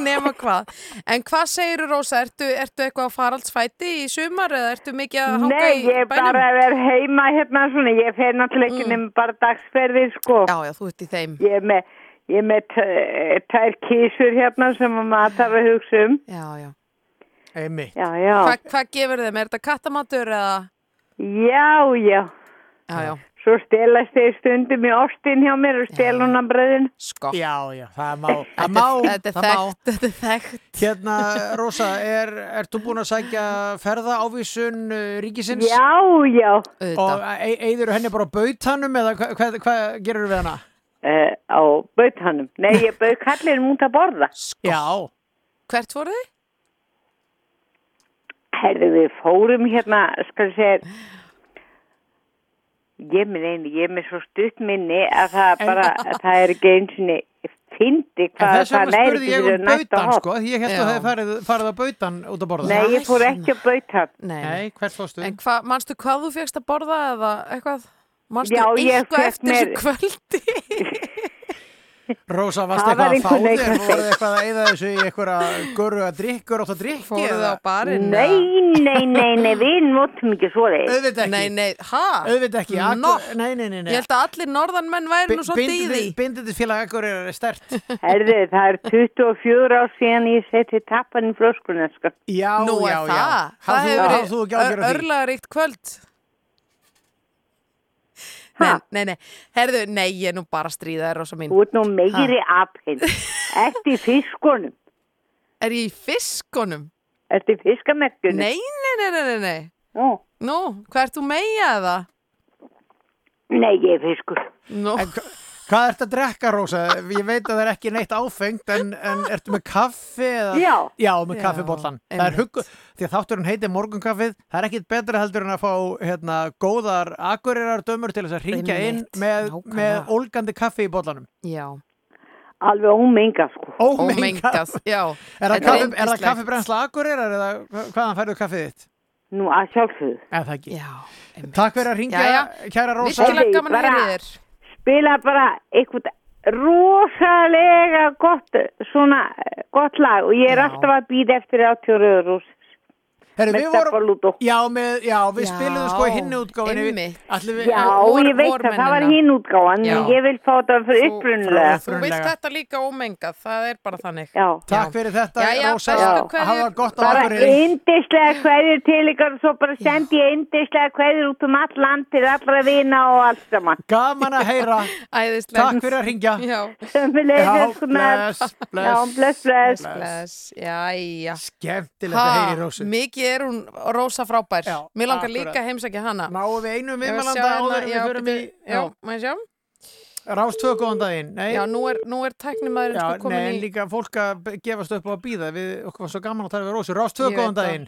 nema hvað. En hvað segir Rósa? Ertu, ertu eitthvað á faraldsfæti í sumar eða ertu mikið að hanga Nei, í ég er bænum? bara að vera heima hérna svona, ég fer náttúrulega ekki nema bara dagsferðir sko. Já, já, þú ert í þeim. Ég er með, ég er með t- tvær kísur hérna sem að maður þarf að hugsa um. Já, já. Einmitt. Já, já. Hva, hvað gefur þeim? Er þetta kattamatur eða? Já, já. Já, já. Svo stelast þeir stundum í ostin hjá mér og stel hún að bröðin. Sko. Já, já, það má, það má, er- þetta er þekkt, þetta er þekkt. Hérna, Rósa, er, ert þú búin að sækja ferða ávísun uh, ríkisins? Já, já. Og e eigður henni bara á bautanum eða hvað hva, hva gerur við hana? Uh, á bautanum. Nei, ég bauð kallinum út að borða. Já. Hvert voru þið? Herðu, við fórum hérna, skal ég segja, ég minn einu, ég er með svo stutt minni að það En- bara, að það er ekki eins og fyndi En hvað það næri spurði ég um bautan, sko, því ég held að það farið, farið á bautan út að borða. Nei, ég fór ekki að bautan. Nei. Nei, hvert fórstu? En hva, manstu hvað þú fegst að borða eða eitthvað? Manstu Já, eitthvað eftir þessu kvöldi? Rósa, varst Það var eitthvað að fá þér? Voruð eitthvað að eyða þessu í einhverja göru að drikkur átt að drikki? Fóruð á barinn? Nei, nei, nei, nei, við notum ekki svo þeir. Auðvitað ekki. Nei, nei, hæ? Auðvitað ekki. Nei, nei, nei, nei. Ég held að allir norðanmenn væri nú í því. Bindið félag akkur er stert. Herðu, það er 24 ár síðan ég seti tappan í flöskuna, sko. Já, Nú já, er já. það. Hafðu Það þú- hefur hafðu þú ekki ágjörð verið á því? örlaðaríkt kvöld. Nei, nei, nei, herðu, nei, ég er nú bara að stríða þér, Rósa mín. Þú ert nú meiri apinn. Ertu í fiskunum? Er ég í fiskunum? Ertu í fiskamerkunum? Nei, nei, nei, nei, nei. Nú, Nú, hvað ert þú meia eða? nei, ég er fiskur. Nú, En hva- Hvað ert að drekka, Rósa? Ég veit að það er ekki neitt áfengt, en, en ertu með kaffi? Eða? Já. Já, með Já, kaffibóllan. Það er huggu, því að þátturinn heitir morgunkaffið, það er ekkit betra heldur en að fá hérna, góðar akurirar dömur til þess að ringja inn með, með ólgandi kaffi í bóllanum. já, Alveg ómengað, sko. ómengað, já. Er það, er það kaffibrensla akurirar eða hva- hvaðan færðu kaffið þitt? Nú, að sjálfsögðu. Eða það ekki. Já, einmitt. Takk fyrir að ringja, Jæja. kæra Rósa. Virkilega gaman að heyra í þér. Spila bara eitthvað rosalega gott, svona eh, gott lag og ég er Já. alltaf að býða eftir átjóruður úr Herru, með Steppa já, með, já, við Já, spiluðum sko í. Ætlum við, Já, vor- ég veit að það var hinn útgáðan, ég vil fá það fyrir upprunulega. Þú vilt þetta líka ómengað, það er bara þannig. Já, Takk fyrir þetta, Rósa. það gott á bara Akureyri. yndislega hverjur til ykkur og svo bara sendi ég yndislega hverjur út um all land til allra vina og allt saman. Gaman að heyra. Takk fyrir að ringja. Bless, bless. Skemmtilegt að Ha, Rósu. mikið er hún Rósa frábær. Já, Mér langar akkurat. líka heimsækja hana. Náum við einu Ég vil sjá viðmælanda áður við í bíddu, Já, má ég sjá? Rás tvö góðan daginn. Nei, Já, nú er, nú er tæknimæðurinn já, sko nei, komin en í... líka fólk að gefast upp á að býða. Við, okkur var svo gaman að tala við Rósu. Rás tvö góðan daginn.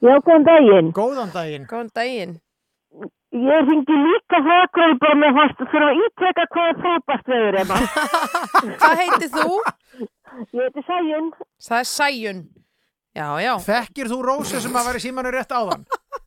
Já, góðan daginn. Góðan daginn. Góðan daginn. Ég ringi líka frákvæði bara með að þurfa að ítrekka hvað er frábært veður hérna. Hvað heitir þú? Ég heiti Sæjun. Það er Sæjun. Já, já. Þekkir þú Rósu sem að var í símanu rétt áðan?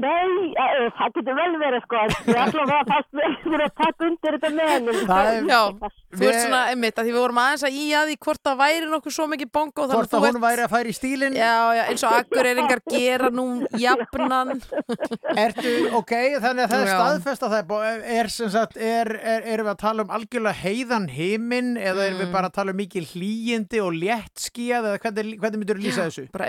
Nei, eh, það getur vel verið sko, ég ætla að fast með að taka undir þetta með henni. Það er- Já, þú Við- ert svona, einmitt, að því við vorum aðeins að í að því hvort það væri nokkuð svo mikið bongo Hvort að hún væri að færa í stílinn? Já, já, eins og akkureyringar gera nú jafnan Ertu, ok, þannig að það er staðfest að það er, er sem sagt, er, er, erum við að tala um algjörlega heiðan heiminn eða erum Mm. við bara að tala um mikil hlýjindi og léttskíað eða hvernig, hvernig myndur þú lýsa þessu? Bara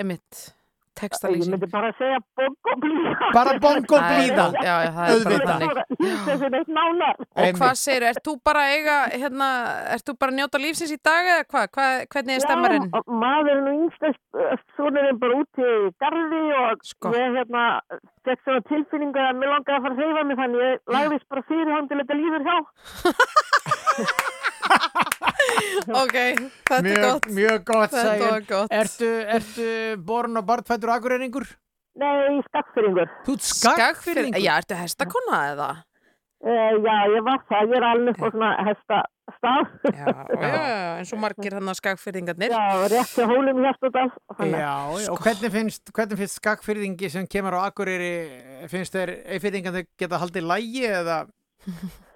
einmitt, Ég textalýsing myndi bara segja bongo blíða. Bara bongo Það er- blíða. Já, já, það er bara þannig Þessi neitt nánar. Og hvað segir, ert þú bara að eiga, hérna, ert þú bara að njóta lífsins í dag eða hvað? Hva, hvernig er stemmarinn? Já, maðurinn og yngstast sonurinn bara út í garði og Sko. ég hérna fekk svona tilfinningu að mér langaði að fara að hreyfa mig þannig ég lagðist bara fyrir hann til þetta líður hjá. Ok, þetta er Mjög, gott. mjög gott, gott. Ertu, ertu borun og barnfættur akureyringur? Nei, skakkfyrringur. Þú ert Skagfirðingur? skagfyrringur? Já, ertu hestakonna eða? Uh, já, ég var það, ég er alveg á svona hesta stað. Já, já, eins og margir hann að skagfyrðingarnir. Já, rétt hjá hólum. Já, og hvernig finnst, hvernig finnst skagfyrðingi sem kemur á Akureyri, finnst þeir eifyrðingan þau geta haldið lægi eða?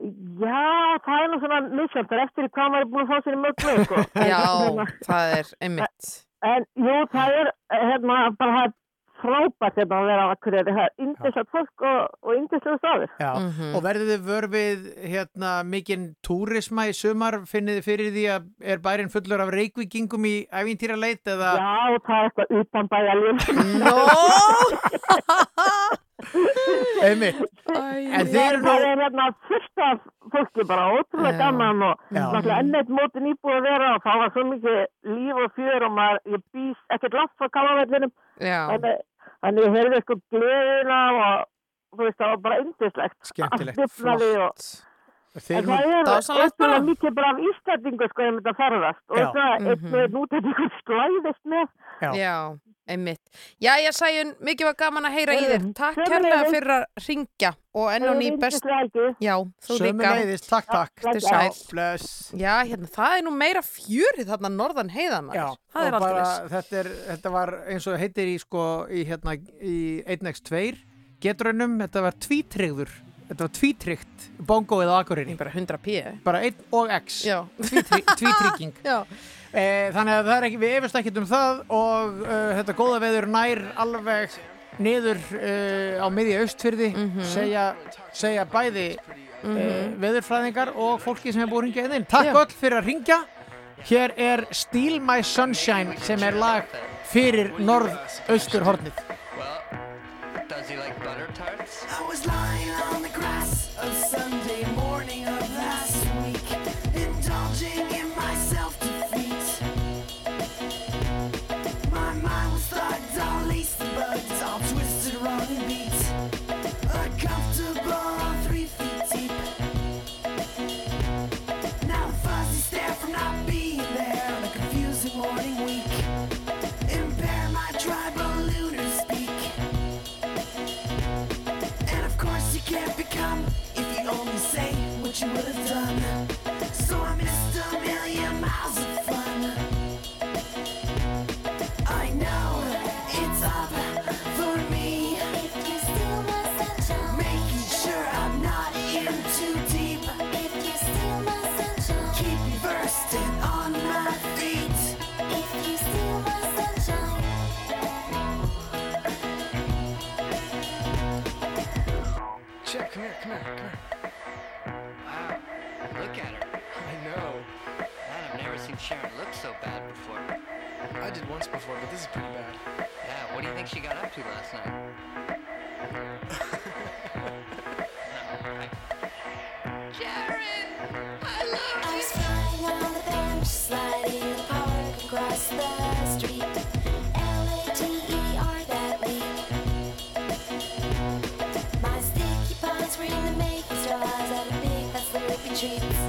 Já, það er nú svona misjönd, það er eftir hvað maður er búin að fá sér í með, sko. Já, Hérna, það er einmitt. En jú, það er, eh, hérna, bara það er frábært hérna að vera á Akureyri, það er yndislegt fólk og, og yndislegu staður. Já, Mhm. og verðið þið vör við hérna mikinn túrisma í sumar, finnið þið fyrir því að er bærin fullur af reykvíkingum í æfintýra leit eða? Já, það er eitthvað utan bæjaljum. Einmitt. En þið eru Það er hérna fullt af fólki bara ótrúlega gaman og náttúrulega ennett mótin íbúið að vera og það var svo mikið líf og fjör og maður, ég býst ekkert langt frá kálavellinum. Já, Þannig ég heyrði eitthvað gleðina og þú veist, það var bara yndislegt. Skemmtilegt, og Þeir En það er ótrúlega mikið bara af Íslandingu sko ég myndi að ferðast og þetta er og einn útlendingur slæðist með já. já, einmitt. Já, já, Sæjun, mikið var gaman að heyra í þér. Takk kærlega fyrir að ringja og enn og ný best. Já, þú líka. leiðist, takk, takk. Já, sæl. Já, hérna, það er nú meira fjörið þarna norðan heiðan Já, Það er og bara, þetta, er, þetta var eins og heitir í sko í hérna í 1x2 getrunum, þetta var tvítryggður þetta var tvítrygt bongoið á Akureyri. Bara 100 p. bara 1 og x. Tvítrygging. E, þannig að það er ekki, við efast ekkert um það og uh, þetta góða veður nær alveg niður uh, á miðja austfyrði Mhm. segja, segja bæði Mhm. uh, veðurfræðingar og fólki sem er búið að ringja inn. Takk öll fyrir að ringja hér er Steal My Sunshine sem er lag fyrir norð-austurhornið So I missed a million miles of fun. I know it's up for me. Making sure I'm not in too deep. Keep bursting on my feet. Check, come here, come here, come here. so bad before. I did once before, but this is pretty bad. Yeah, what do you think she got up to last night? Jared! I love you! I was flying on the bench, sliding the park across the street. L-A-T-E-R, that leap. My sticky buns were in the making stars out of big, that's the ripping.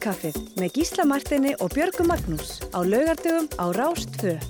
morgunkaffið með Gísla Martini og Björgu Magnús á laugardögum á Rástföð.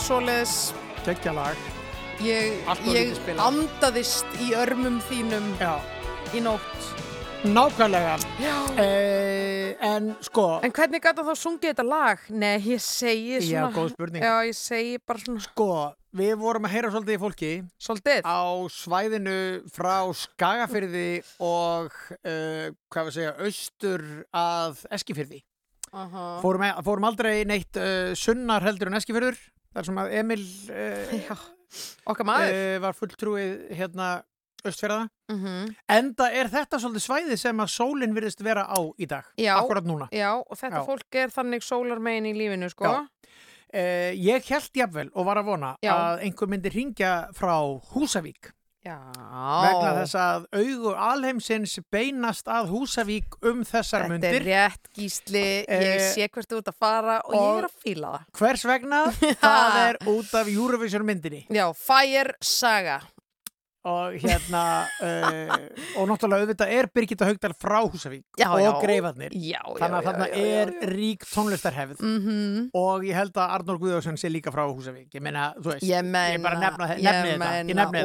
Er svoleiðis Geggjalag. Ég, ég andaðist í örmum þínum Já. í nótt. Nákvæmlega. Já. Eh, en sko, En hvernig gæti þá sungið þetta lag? Nei, ég segi Já, svona... góð spurning. Já, ég segi bara svona... sko, við vorum að heyra svolítið í fólki. Svolítið? Á svæðinu frá Skagafyrði og, uh, hvað við segja, austur að Eskifyrði. Aha. Fórum, e- fórum aldrei neitt uh, sunnar heldur en Eskifyrður. Þar sem að Emil uh, Okkar maður. uh, var fulltrúið hérna austfjörða. Mhm. Enda er þetta svolítið svæði sem að sólinn virðist vera á í dag. Já, Akkurat núna. Já, og þetta Já. fólk er þannig sólarmegin í lífinu, sko. Eh, ég held jafnvel og var að vona að einhver myndi ringja frá Húsavík Já. vegna þess að augu alheimsins beinast að Húsavík um þessar Þetta mundir. er rétt, gísli, ég Eh, sé hvert þú ert að fara og, og- ég er að fíla það. Hvers vegna? það er út af Eurovision myndinni. Já, Fire Saga. Og hérna, uh, og náttúrulega auðvitað er Birgitta Haugdal frá Húsavík Já, og. Greifarnir. Þannig að þarna er rík tónlistarhefð Mhm. og ég held að Arnór Guðjóðsson sé líka frá Húsavík. Ég meina, þú veist, Ég meina, bara nefna, ég nefni þetta. Ég nefni þetta.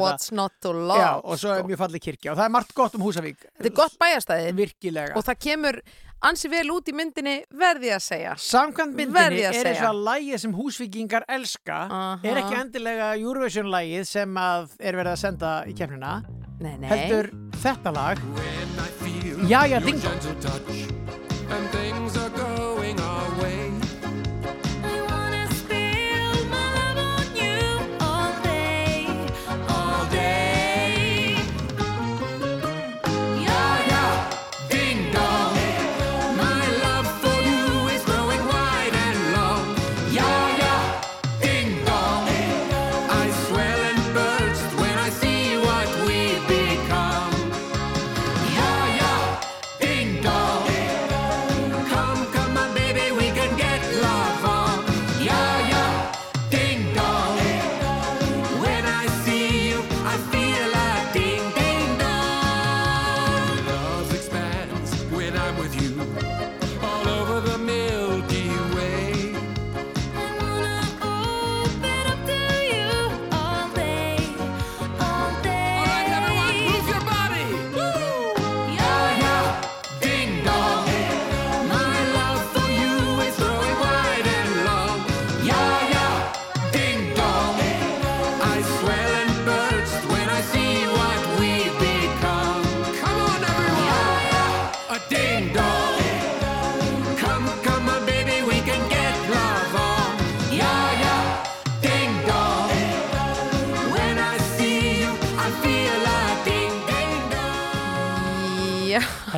og svo er mjög fallið kirkja og það er margt gott um Húsavík. Þetta er gott bæjastæði. Virkilega. Og það kemur ansi vel út í myndinni, verði ég að segja. Samkvæmt myndinni er þess að lægið sem húsvíkingar elska er ekki endilega Eurovision lægið sem að er verið að senda í nei. heldur þetta lag Jæja Ding Dong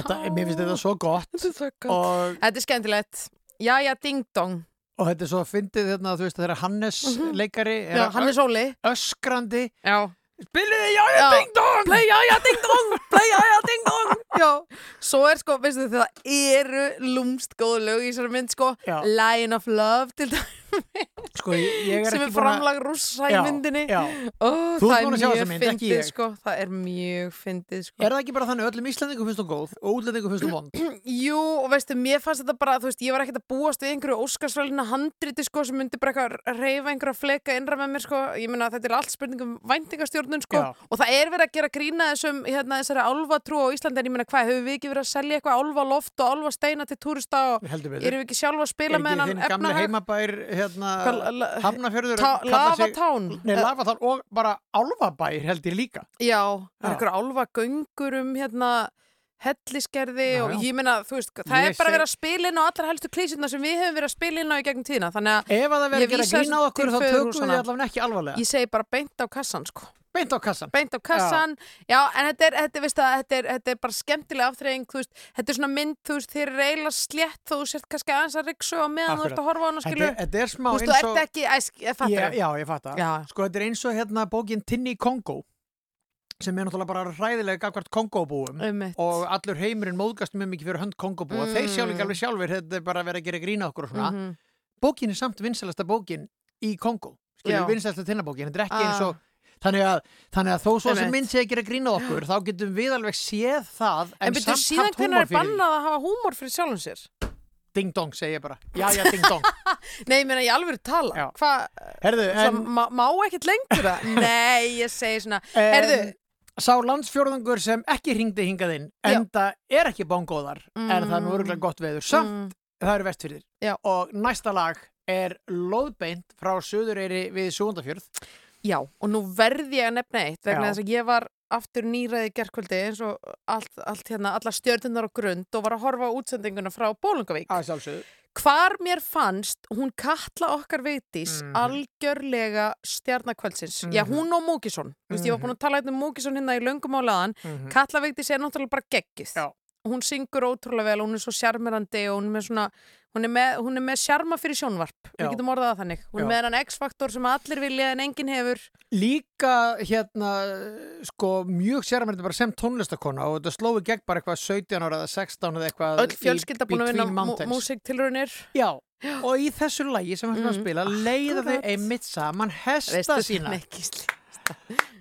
Þetta, mér finnst þetta svo gott Þetta er svo gott. og, Þetta er skemmtilegt. Jæja, ding dong. og þetta er svo fyndið þarna, þú veist, þegar Hannes leikari er Já, að- Hannes Óli. öskrandi Já. Spiliði Jæja Ding Dong Play Jæja Ding Dong Play Jæja Ding Dong Já, svo er sko, veistu þið, það eru lúmst góð lög í þessari mynd sko Já. Lion of Love til dæmis Sko, er sem er að- framlag rússa í myndinni. ert það er að mjög fyndið sko. Það er mjög fyndið sko. Er það ekki bara þannig öllum Íslandingum finnst þú góð og útlendingum finnst þú vond? Jú, og veistu, mér fannst þetta bara, veist, ég var ekkert að búast við einhverju óskarsvælina handriti, sko, sem myndi bara eitthvað að reyfa einhverja fleka innra með mér, sko, ég meina þetta er allt spurningum væntingastjórnun, sko, og það er verið að gera grína þessum, hérna, þessari álfatrú á Íslandi, en ég meina, hvað, höfum við ekki verið að selja eitthvað álfa loft og álfa steina til túrista og erum við ekki sjálfa að spila Er með hennan efnahag? Hafnafjörður kallar sig-. Nei, Lafatán og bara Álfabær held ég líka Já, það er Já. einhver álfa göngur um, hérna, helliskerði Já, og já. ég meina, þú veist, það Ég er bara seg- verið að spila inn á allar helstu klísirna sem við hefum verið að spila inn á í gegnum tíðina, þannig að Ef að það verður Ég að gera grín á okkur þá tökum við allavega ekki alvarlega Ég segi bara beint á kassan, sko. Beint á kassan Beint á kassan, já, en þetta er, þetta, veist að, þetta, er, þetta er bara skemmtilega aftreying, þú veist, þetta er svona mynd, þú veist, þeir eru eiginlega slétt þú sért kannski aðeins að riksu á meðan þú ert að horfa á hana, Þetta er- Þetta er smá Þú veist, þú eins ert og ekki, æsk, ég fattar Já, já, ég fatta Já. Sko, þetta er eins og hérna bókin Tinni Kongo sem er náttúrulega bara hræðilega gafkvært Kongóbúum Einmitt. og allur heimurinn móðgast mjög mikið fyrir hönd Kongóbúa Mm. þeir sjá líka alveg sjálfur, þetta er bara að vera að gera grína okkur og svona Mhm. bókin er samt vinsalasta bókin í Kongó Já. skilur vinsalasta tinnabókin, þetta er ekki eins Ah. og þannig að, þannig að þó svo sem mynd sé að gera grína okkur þá getum við alveg séð það en, En samt síðan hvernig er bannað að hafa húmor fyrir sjálfum sér? ding dong segi ég bara, já já ding dong Nei, ég meina, ég alveg tala. Já. Hvað, Herðu, Svo en má, má ekkert lengur það? Nei, ég segi svona Herðu, en, sá landsfjórðungur sem ekki hringdi hingað inn Já. enda er ekki bongóðar en það er nú Mm. örgulega gott veður samt það eru vestfyrðir Já. og næsta lag er loðbeint frá Suðureyri við Súndafjörð Já, og nú verði ég að nefna eitt vegna þess að ég var aftur nýræði gerkvöldi eins og allt, allt hérna, alla stjörnunar á grund og var að horfa á útsendinguna frá Bólungavík. Að sjálfsögðu. Hvar mér fannst hún Katla okkar veitis Mhm. algjörlega stjarnakvöldsins. Já, Mhm. hún og Múkisson. Þú veist, ég var búin að tala hérna um Múkisson hérna í löngum álaðan. Mhm. Katla veitis er náttúrulega bara geggið. Já. Hún syngur ótrúlega vel, hún er svo sjarmirandi og hún er með svona, hún er með, hún er með sjarma fyrir sjónvarp. Við getum orðað það þannig. Hún er með hann X-faktor sem allir vilja en enginn hefur. Líka hérna sko mjög sérmærið bara sem tónlistakona og þetta slói gegn bara eitthvað 17 ára eða 16 eða eitthvað Öll fjölskylda búin að vinna músiktilraunir. Já, og í þessu lagi sem að Mhm. spila leiða þau einmitt saman hesta sína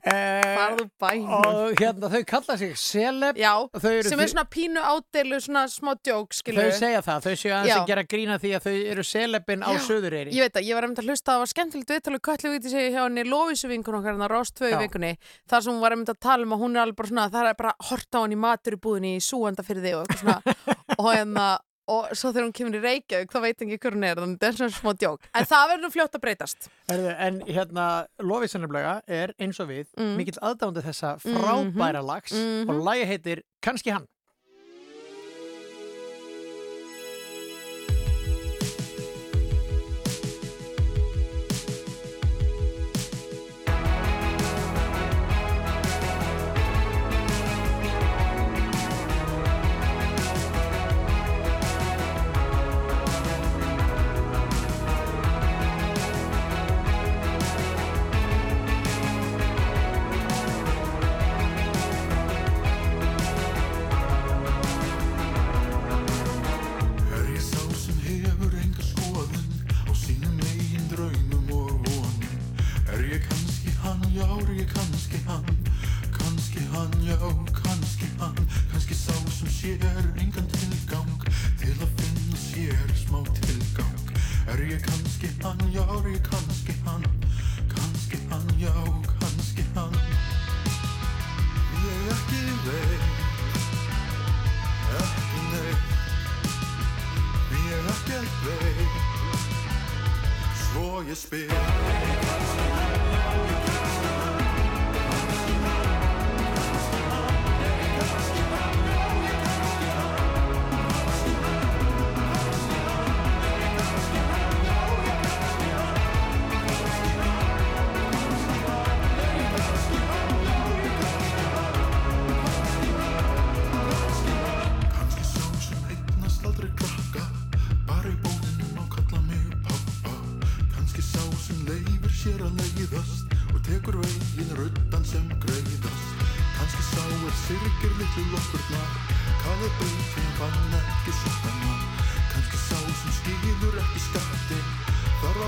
Farðu bænum. og hérna þau kalla sig celeb Já, eru sem er svona pínu ádeilu, svona smá djók, skilur Þau segja það, þau séu að gera grína því að þau eru celebin á Já. Suðureyri Ég veit að ég var einmitt að hlusta það var skemmtilegt viðtalið Kötlu viti sig hjá henni Lóvísu vinkun okkar hann að Rást 2 Já. vikunni þar sem hún var einmitt að tala um að hún er alveg bara svona það er bara að horta á henni matur í búðinni í súanda fyrir þig og eitthvað svona og hérna og svo þegar hún kemur í Reykjavík þá veit ekki hver hún er þannig það er svona smá djók en það verður nú fljótt að breytast Herðu, En hérna, Lofið sannlega er eins og við Mm. mikill aðdándi þessa frábæra lags Mhm. og lagi heitir Kanski hann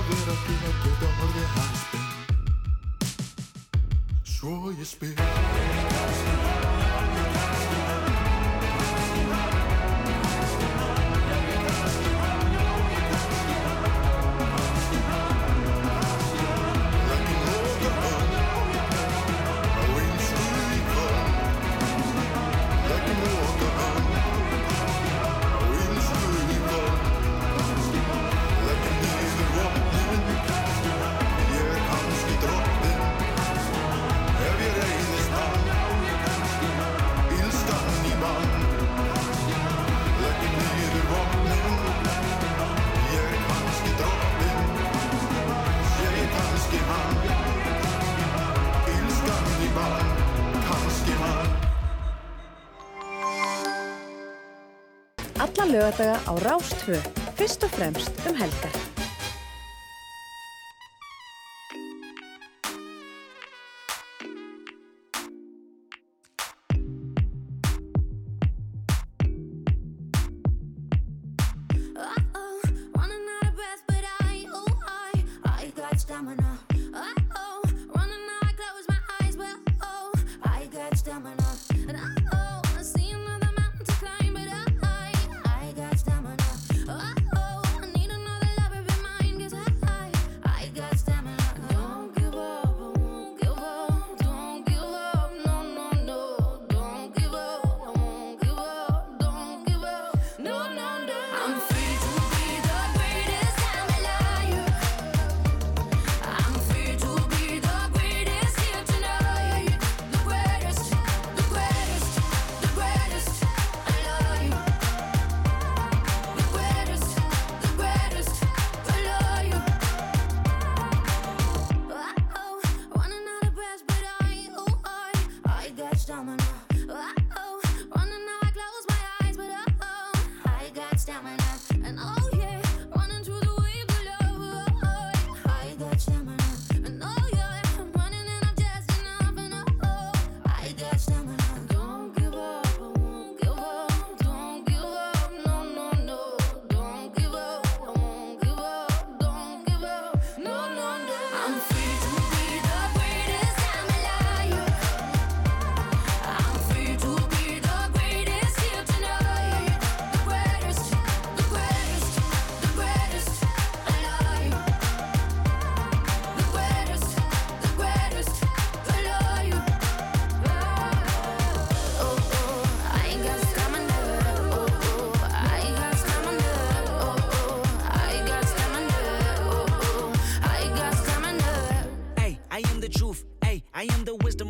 vera til að geta orðið hæspinn Svo ég spyr lögadaga á Rástfö. Fyrst og fremst um helgar.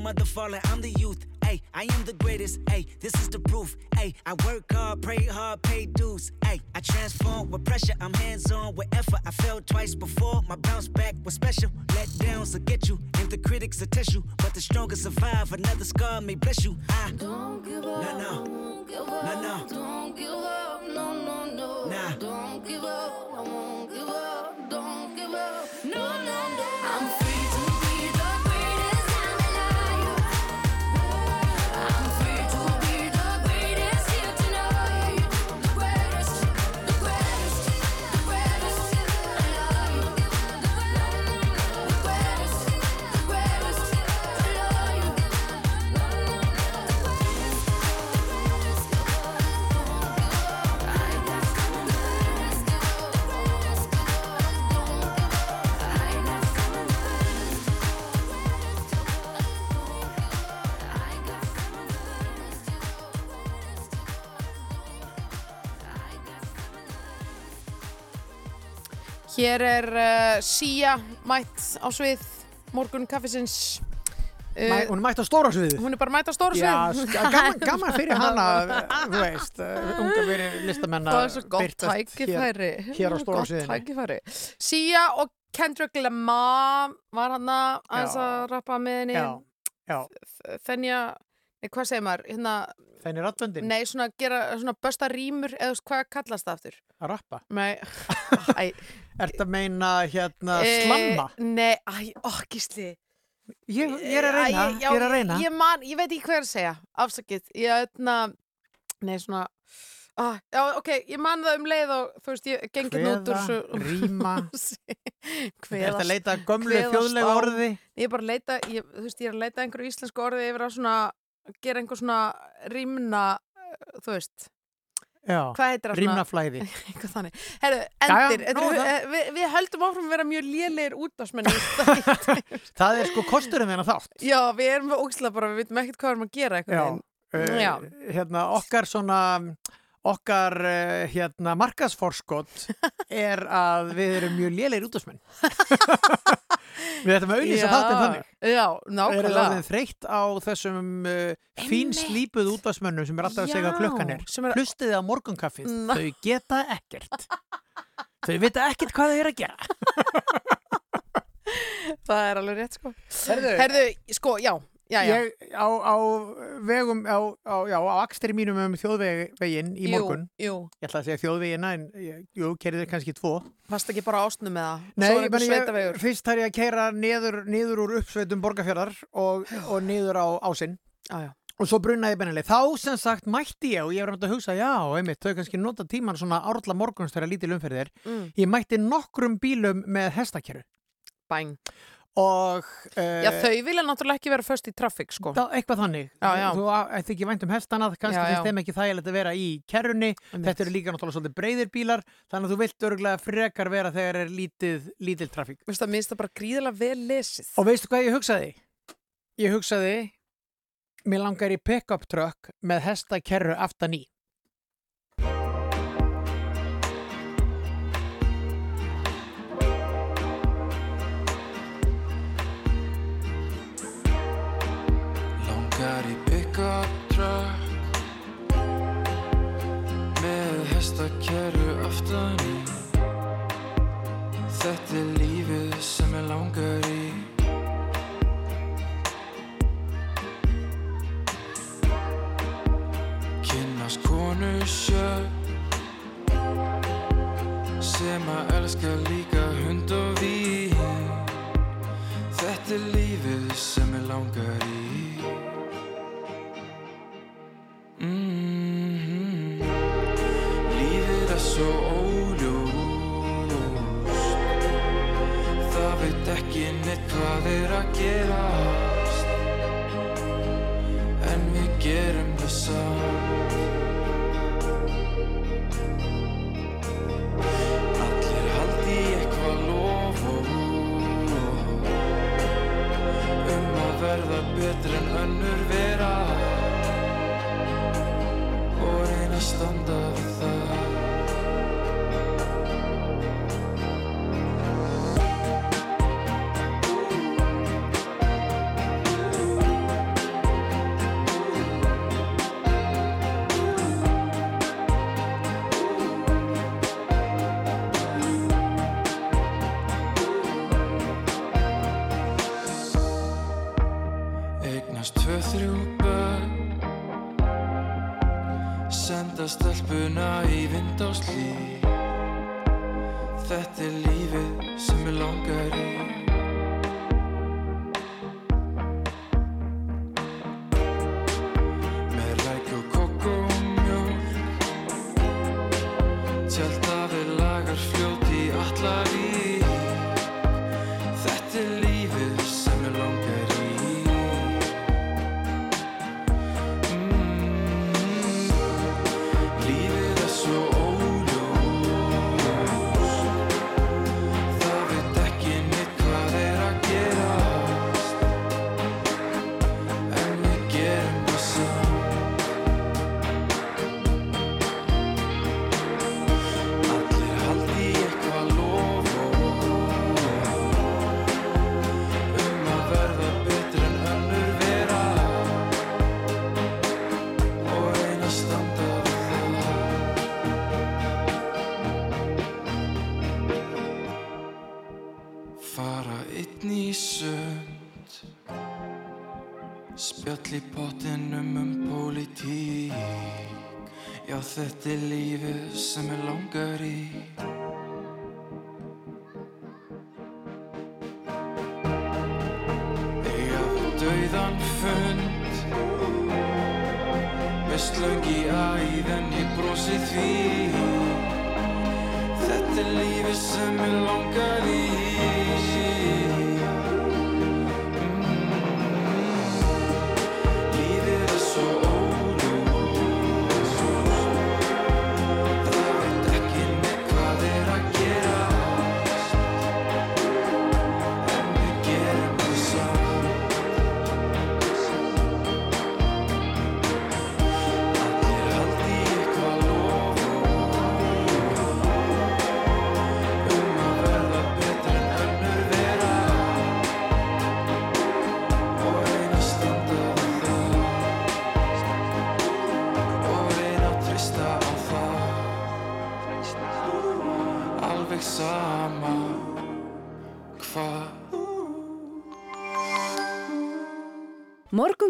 Mother falling, Hér er uh, Sia mætt á svið morgun kaffisins. Mæ, hún er mætt á stóra sviði. Hún er bara mætt á stóra svið. Já, gaman, gaman fyrir hana, þú veist, uh, unga fyrir listamenn að gott tækifæri. Hér, hér á stóra Gott sviðinu. tækifæri. Sia og Kendrick Lamar var hann að rappa með henni. Já, já. Nei, hvað segir maður? Hérna, Þenni rattvöndin? nei, svona gera, svona bösta rýmur, eða hvað kallast það aftur? Að rappa? Nei. Ertu að meina hérna Eh, slamma? Nei, æ, gísli. Ég, ég er að reyna, Æ, já, ég er að reyna. Ég, man, ég veit ekki hvað ég er að segja, afsakið. Ég, öðna, nei, svona, ah, já, ok, ég man það um leið og, þú veist, ég gengið nú út úr svo... ríma. Kveða, Ertu að leita að gömlu á. orði? Ég er bara að leita, ég, þú veist, ég er að leita að einhverju íslensku orði yfir að svona, gera einhver svona rímna, eh, þú veist, Já? Rímnaflæði. eitthvað þannig. Jæja, endir, nóg no, um það. við, við höldum áfram að vera mjög lélegir útásmenn Það er sko kosturinn þennan þátt. Já, við erum ógislega bara, við veitum ekkert hvað við erum að gera Já, uh, Já. hérna okkar svona okkar uh, hérna markasforskott er að við erum mjög lélegir útásmenn við ætlum að auðlýsa Já, þáttinn þannig Já, Við nákvæmlega. erum orðin þreytt á þessum uh, fín slípuð útásmönnum sem er alltaf að segja klukkan er. er- Hlustið á morgunkaffið. Þau geta ekkert. Þau vita ekkert hvað þau eru að gera. Það er alveg rétt, sko. Herðu. Herðu, sko, já, já, já. Ég á, á vegum, á, á, á akstri mínum um þjóðvegin í Jú, morgun. jú. Ég ætla að segja þjóðvegina en jú, kerið er kannski tvo. Fast ekki bara ásnum með það. Nei, er ég fyrst þarf ég að keira niður, niður úr uppsveitum borgarfjörðar og, og niður á ásinn. Já. Og svo brunnaði bennileg. Þá sem sagt mætti ég og ég var hægt að hugsa, já, einmitt, þau kannski nota tíman svona árla morguns þegar lítil umferðir. Mm. Ég mætti nokkrum bílum með hestakerru. Bæn. Og... Uh, Já, þau vilja náttúrulega ekki vera först í traffík, sko. Það, eitthvað þannig. Já, já. Þú ætti ekki vænt um hestana, kannski finnst þeim ekki þægilegt að vera í kerrunni. Þetta eru líka náttúrulega svolítið breyðir bílar, þannig að þú vilt örgulega frekar vera þegar er lítið, lítil trafík. Vist það minnst það bara gríðilega vel lesið. Og veistu hvað ég hugsaði? Ég hugsaði, mér langar í pick-up truck með hestakerru aftan í. Sem að elska líka hund og vín. Þetta er lífið sem ég langar í. Mm Lífið er svo óljóst Það veit ekki neitt hvað er að gerast. En við gerum það samt betur en önnur vera. Og reyna að standa við Já þetta er lífið sem ég langar í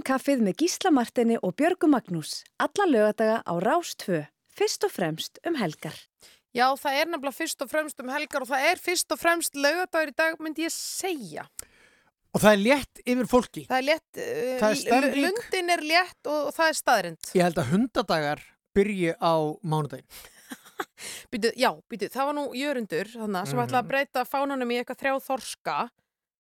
Morgunkaffið með Gísla Martini og Björgu Magnús. Alla lögadaga á Rás 2. Fyrst og fremst um helgar. Já, það er nefnilega fyrst og fremst um helgar og það er fyrst og fremst laugardagur í dag, myndi ég segja. Og það er létt yfir fólki. Það er létt, uh, Það er stemning. lundin er létt og, og það er staðrind. Ég held að hundadagar byrji á mánudaginn. Býtu, já, býtu, það var nú jörundur þannig, sem Mhm. ætlaði að breyta fánanum í eitthvað þrjá þorska,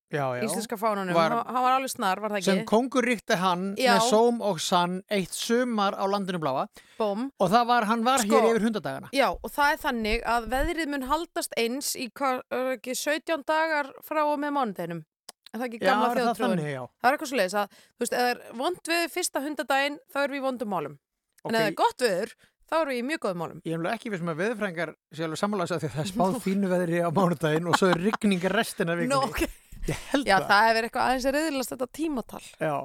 Já, já. íslenska fánanum. Var- Hann var alveg snar, var það ekki? Sem kongur ríkti hann Já. með sóm og sann eitt sumar á landinu bláa. Bóm. Og það var, hann var Sko, hér yfir hundadagana. Já, og það er þannig að veðrið mun haldast eins í er ekki 17 dagar frá og með mánudeginum. Er það ekki Já, gamla er það þjóðtrúin? þannig, já. Það er eitthvað svo leiðis að, þú veist, eða er vond við fyrsta hundadaginn, þá erum við í vondum málum. Ok. En það er gott viður, þá erum við í mjög góðum málum. Ég er alveg ekki við sem að veðurfrængar sé alveg sammálaðis að því að það er spáð fínu veðri á mánudaginn og svo er rigningar restina vikunni. Nú, ok. Ég held Já, það. það hefur eitthvað aðeins að reyðilast þetta tímatal. Já,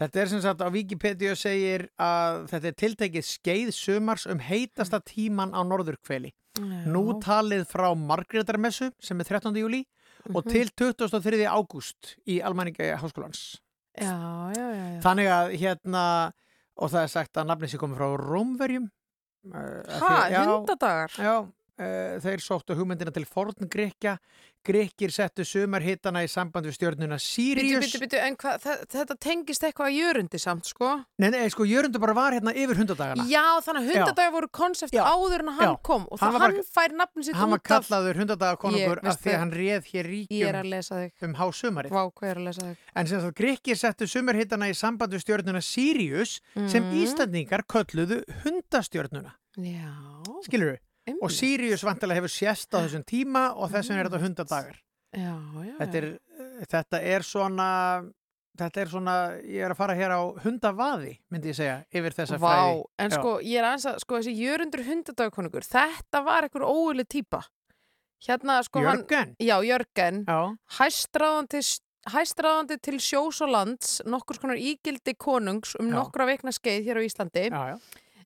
þetta er sem sagt á Wikipedia segir að þetta er tiltekið skeið sumars um heitasta tíman á norðurkveli. Já. Nú talið frá Margrétarmessu sem er 13. júli og Mhm. til 23. ágúst í Almæninga háskólans. Já, já, já, já. Þannig að hérna, og það er sagt að nafnið sé komið frá Rómverjum. Ha, hundadagar? Já, uh, þeir sóttu hugmyndina til forn Grekja. Grekir settu sumarhittana í samband við stjörnuna Býtu, Sirius. býtu, býtu, en hvað, þe- þetta tengist eitthvað að jörundi samt, sko? Nei, nei, sko, Jörundur bara var hérna yfir hundadagana. Já, þannig að hundadagar voru konsept áður en hann Já. kom og Hann það var hann bara- fær nafnin sitt Hann var út af... kallaður hundadagakonungur af því að hann réð hér ríkjum um hásumarið. Vá, hvað er að lesa þig? En sem sagt, Grekir settu sumarhittana í samband við stjörnuna Sirius sem Mhm. Íslandingar kölluðu hundastjörnuna. Já. Skilur Og Sirius vantilega hefur sést á þessum tíma og þess vegna er þetta hundadagar. Já, já, Þetta er, þetta er svona, þetta er svona, ég er að fara hér á hundavaði, myndi ég segja, yfir þessa Vá, fræði. en Já. sko, ég er aðeins að, sko, þessi jörundur hundadagakonungur, þetta var einhver óulig típa. Hérna, sko, Jörgen? hann... Já, Jörgen. Já. Hæstráðandi, hæstráðandi til sjós og lands, nokkur skonar ígildi konungs um Já. nokkra veikna skeið hér á Íslandi. Já, já.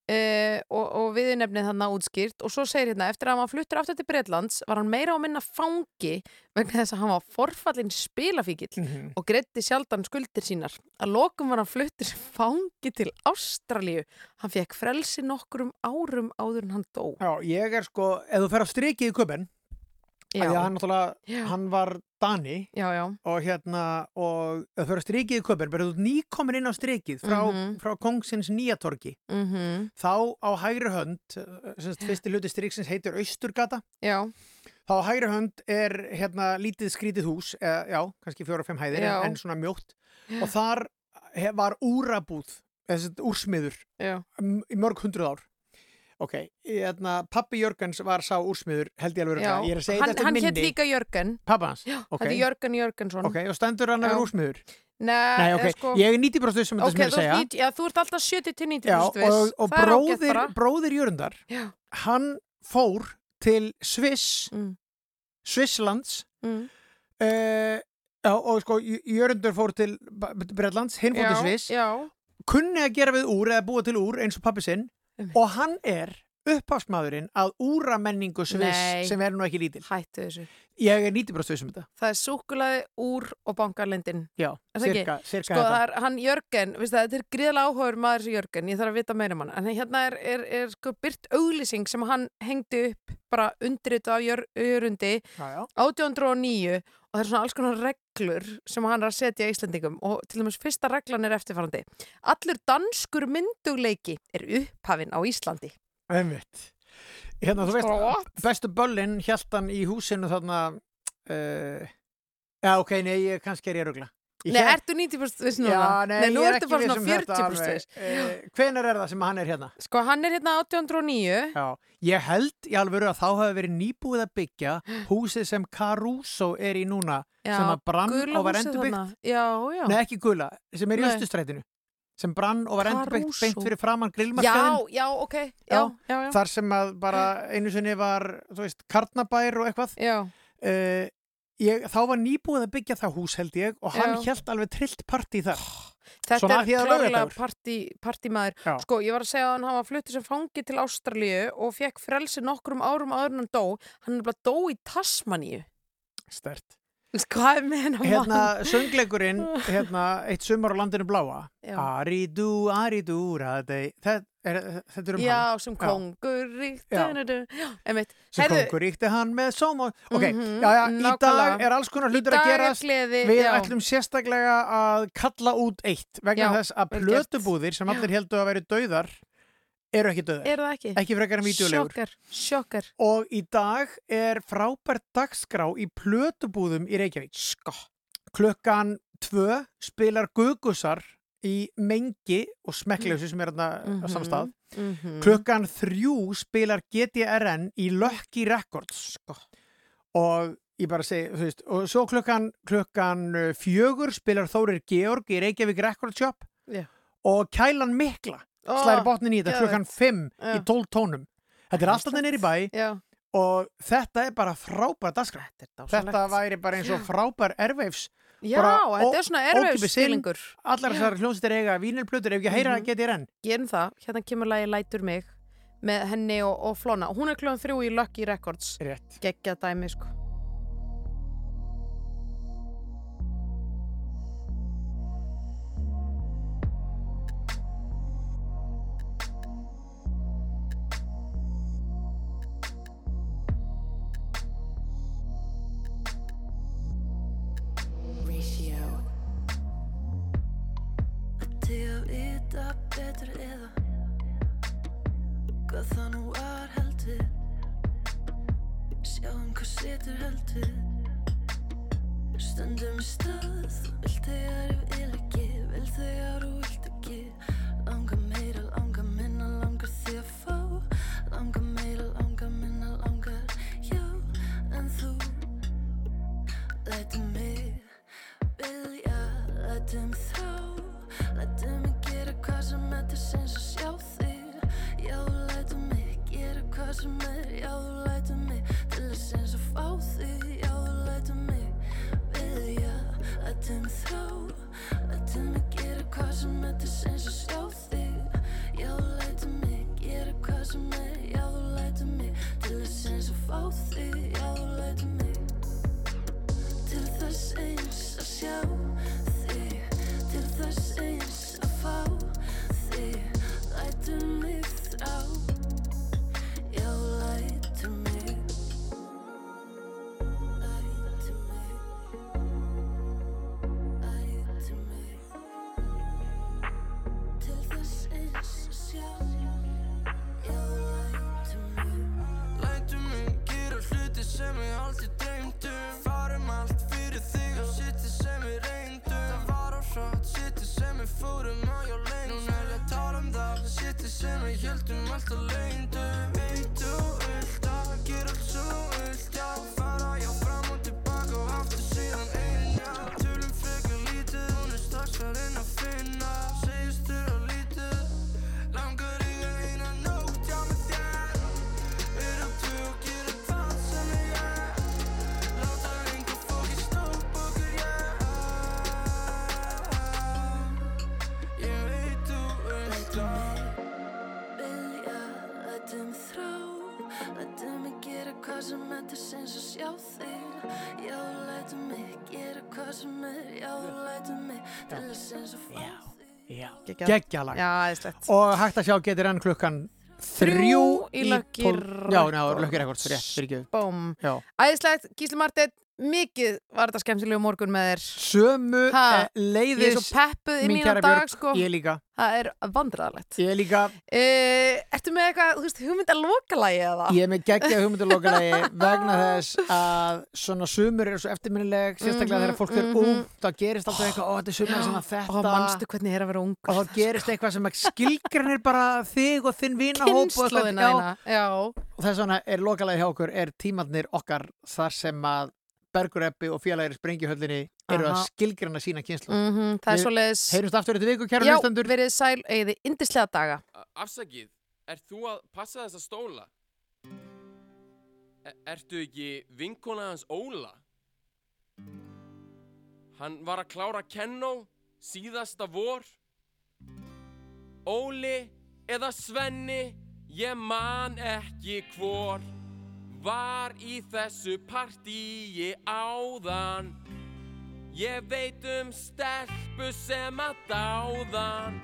Uh, og, og viðnefnið þannig útskýrt. Og svo segir hérna, eftir að hann fluttur aftur til Breitlands var hann meira á minna fangi vegna þess að hann var forfallin spilafíkil Mhm. og greiddi sjaldan skuldir sínar. Að lokum var hann fluttur fangi til Ástralíu. Hann fekk frelsi nokkurum árum áður en hann dó. Já, ég er sko, ef þú fer á strikið í að hann hann var Dani já, já. og hérna, og þú fer á strikið í kubben, bara þú nýkomin inn á strikið frá, Mhm. frá kongsins nýjatorki mm þá á hægri hönd semst, fyrsti hluti striksins heitir Austurgata Já. þá á hægri hönd er hérna lítið skrítið hús eða, já, kannski fjóra-fimm hæðir Já. en, en svona mjótt og þar var úrabúð úrsmiður í mörg hundruð ár ok, hérna, pappi Jörgens var sá úrsmiður held ég alveg örugglega. ég er að segja hann, þetta hann eftir hétt minni. líka Jörgen. Pappa hans, Já, ok, þetta er Jörgen Jörgensson. Ok, og stendur hann að vera Já. úrsmiður? Nei, Nei, ok, eh, sko, ég er 90% sem þetta Ok, sem ég er að segja. 90 já, þú ert alltaf 70 til 90 Já, viss. og, og bróðir, bróðir Jörundar Já. hann fór til Sviss Mm. Svisslands Mm. uh, já, og sko J- Jörundur fór til Bretlands, hinn fór Já, til Sviss kunni að gera við úr eða búa til úr eins og pappi sinn og hann er upphavsmaðurinn að úramenningu Sviss sem er nú ekki lítil. Hættu þessu. Ég er 90% viss um þetta. Það er súkulaði úr og bankarlindin já, cirka, cirka Sko það er hann Jörgen, það, þetta er gríðlega áhugaður maður þessi Jörgen, ég þarf að vita meira um hann. En hérna er, er, er sko byrt auglýsing sem hann hengdi upp bara undirrita af jör, Jörundi já, já. 1809 og það er svona alls konar reglur sem hann er að setja í Íslandingum og til dæmis fyrsta reglan er eftirfarandi. Allur danskur myndugleiki er upphafinn á Íslandi Einmitt. Hérna, þú Sko, what? veist, bestu böllin hjælt hann í húsinu þarna uh, Já, ok, nei, ég kannski er ég Ég Nei, ertu 90% viss núna? Já, nei, nei nú ég er ertu ekki bara viss svona um þetta 40% alveg. viss Eh, Hvenær er það sem hann er hérna? Sko, hann er hérna 1809 Já, ég held í alvöru að þá hafi verið nýbúið að byggja húsið sem Caruso er í núna Já, sem að brann og var endurbyggt. Já, já Nei, ekki gula, sem er í Nei. Östustrætinu sem brann og var endurbyggt beint fyrir framann Já, grillmarkaðin já, ok Já, já, já þar sem að bara einu sinni var, veist, karnabær og eitthvað Já uh, ég, þá var nýbúið að byggja það hús held ég og hann Já. held alveg trillt partí þar Þetta Svona er partímaður. Já. Sko, ég var að segja að hann hafa fluttur sem fangi til Ástralíu og fekk frelsi nokkrum árum áður en hann dó. Hann er bara dó í Tasmaníu. Stert. Hvað með hennar hérna mann? söngleikurinn hérna, eitt sumar á landinu bláa Já. Aridú, aridú radei. þetta er, um Já, hann sem kongur ríkt. Já. Já, einmitt. sem kongur ríkti hann með sóma ok, Mhm, já, já, í dag er alls konar hlutur að er gerast gleði, við já. ætlum sérstaklega að kalla út eitt vegna Já, þess að plötubúðir sem allir heldur að veri dauðar eru ekki dauðar Er það ekki? ekki frekar en vídeolegur Sjokkar, sjokkar. og í dag er frábært dagskrá í plötubúðum í Reykjavík sko klukkan tvö spilar Gugusar í Mengi og Smekklausi sem er þarna á Mhm, samstað mhm. klukkan þrjú spilar GTRN í Lucky Records sko. og ég bara segi, þú veist, og svo klukkan klukkan uh, fjögur spilar Þórir Georg í Reykjavík Record Shop Já. og Kælan Mikla Ó, slæri botnin í þetta klukkan fimm í Já. 12 tónum þetta er alltaf neyri bæ Já. og þetta er bara frábær dagskrá þetta væri bara eins og frábær erveifs Já, þetta er svona erfiðsfílingur. allar þessar hljónstir eiga vínilplötur ef ekki heyra Mhm. að geti renn Gerum það, hérna kemur lagi Lætur mig með henni og, og Flóna. Hún er kljóðan þrjú í Lucky Records. Gekkja dæmi, sko. Vita betur eða Hvað það nú var heldur. Sjáum hvað setur heldur. Stöndum í stað Þú vilt þegar ég vil ekki Vil þegar þú vilt ekki. Langar meira, sem er Já, þú lætur mig til þess eins og fá þig Já, þú lætur mig Veðja, lætur mig þrá Lætur mig gera hvað sem er til þess eins og sjá þig. Já, þú lætur mig gera hvað sem er Já, þú lætur mig til þess eins og fá þig Já, þú lætur mig til þess eins að sjá sjá þig Já, lætu mig gera hvað sem er. Já, lætu mig til þess sinns að fá Geggjað. geggjalag og hægt að sjá getur enn klukkan þrjú í tólf- já, rétt, fyrir ekki Bóm. Æðislegt, Gísli Marteinn, mikið var þetta skemmtilegu morgun með þér. sömu Ha, eh, leiðis Ég er svo peppuð í hérna dag, sko. ég líka Það er vandræðalegt. ég líka, Uh, ertu með eitthvað, þú veist, hugmynd að lokalagi eða? ég er með geggja hugmyndulókalagi vegna þess að svona sumur eru svo eftirminnileg sérstaklega Mhm, þegar fólk er mhm. ung þá gerist alltaf eitthvað, ó þetta er sumur sem að þetta Og manstu hvernig er að vera ungur. og þá gerist eitthvað sem skilgrinir bara þig og þinn vinahóp og þess vegna er lokalagi hjá okkur er tímarnir okkar þar sem að Bergureppi og félagir Sprengjuhöllinni eru að Aha. skilgrina sína kynslu Mhm, það er svoleiðis- Heyrumst aftur þetta viku, kæru Já, hlustendur verið sæl, eigið indislega daga. Afsakið, ert þú að passa þessa stóla? E ertu ekki vinkona hans Óla? Hann var að klára kennó síðasta vor. Óli eða Svenni, ég man ekki hvor. Var í þessu partíi áðan. Ég veit um stelpu sem að dáðan.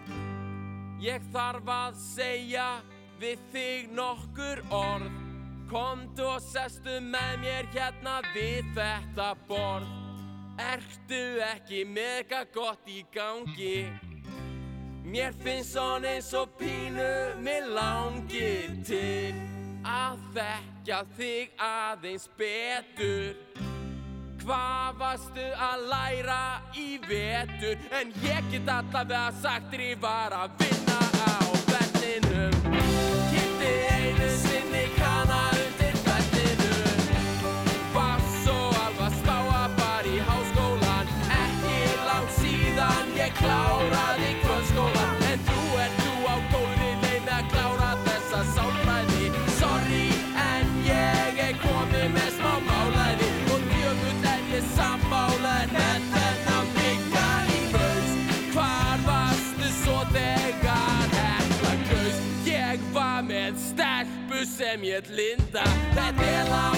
Ég þarf að segja við þig nokkur orð Komdu og sestu með mér hérna við þetta borð Ertu ekki eitthvað gott í gangi? Mér finnst svona eins og pínu mér langir til Að þekka þig aðeins betur Hvað varstu að læra í vetur? En ég get allavega sagt þér ég var að vinna á vellinum ég Linda Þetta er langt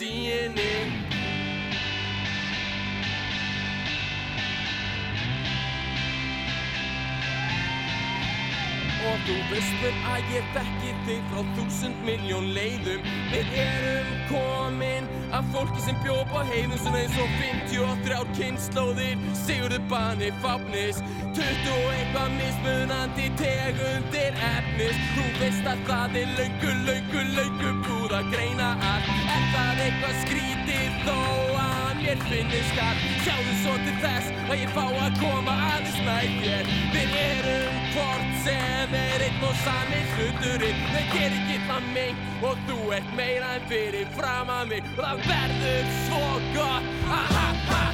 henni og þú veist vel að ég þekki þig frá þúsund miljón leiðum. Við erum komin af fólki sem bjóð á heiðum eins og 53 kynnslóðir Fáfnis 20 og eitthvað mismunandi tegundir efnis. Þú veist að það er löngu, löngu, löngu búð að greina allt. Er það eitthvað skrítið þó að mér finnir skall Sjáðu svo til þess að ég fá að koma aðeins nær þér. Við erum hvort sem er einn og sami hluturinn. Þau gerir ekki það meint og þú ert meira en fyrir fram að mig. Og það verður svo Oh God. Ha, ha, ha,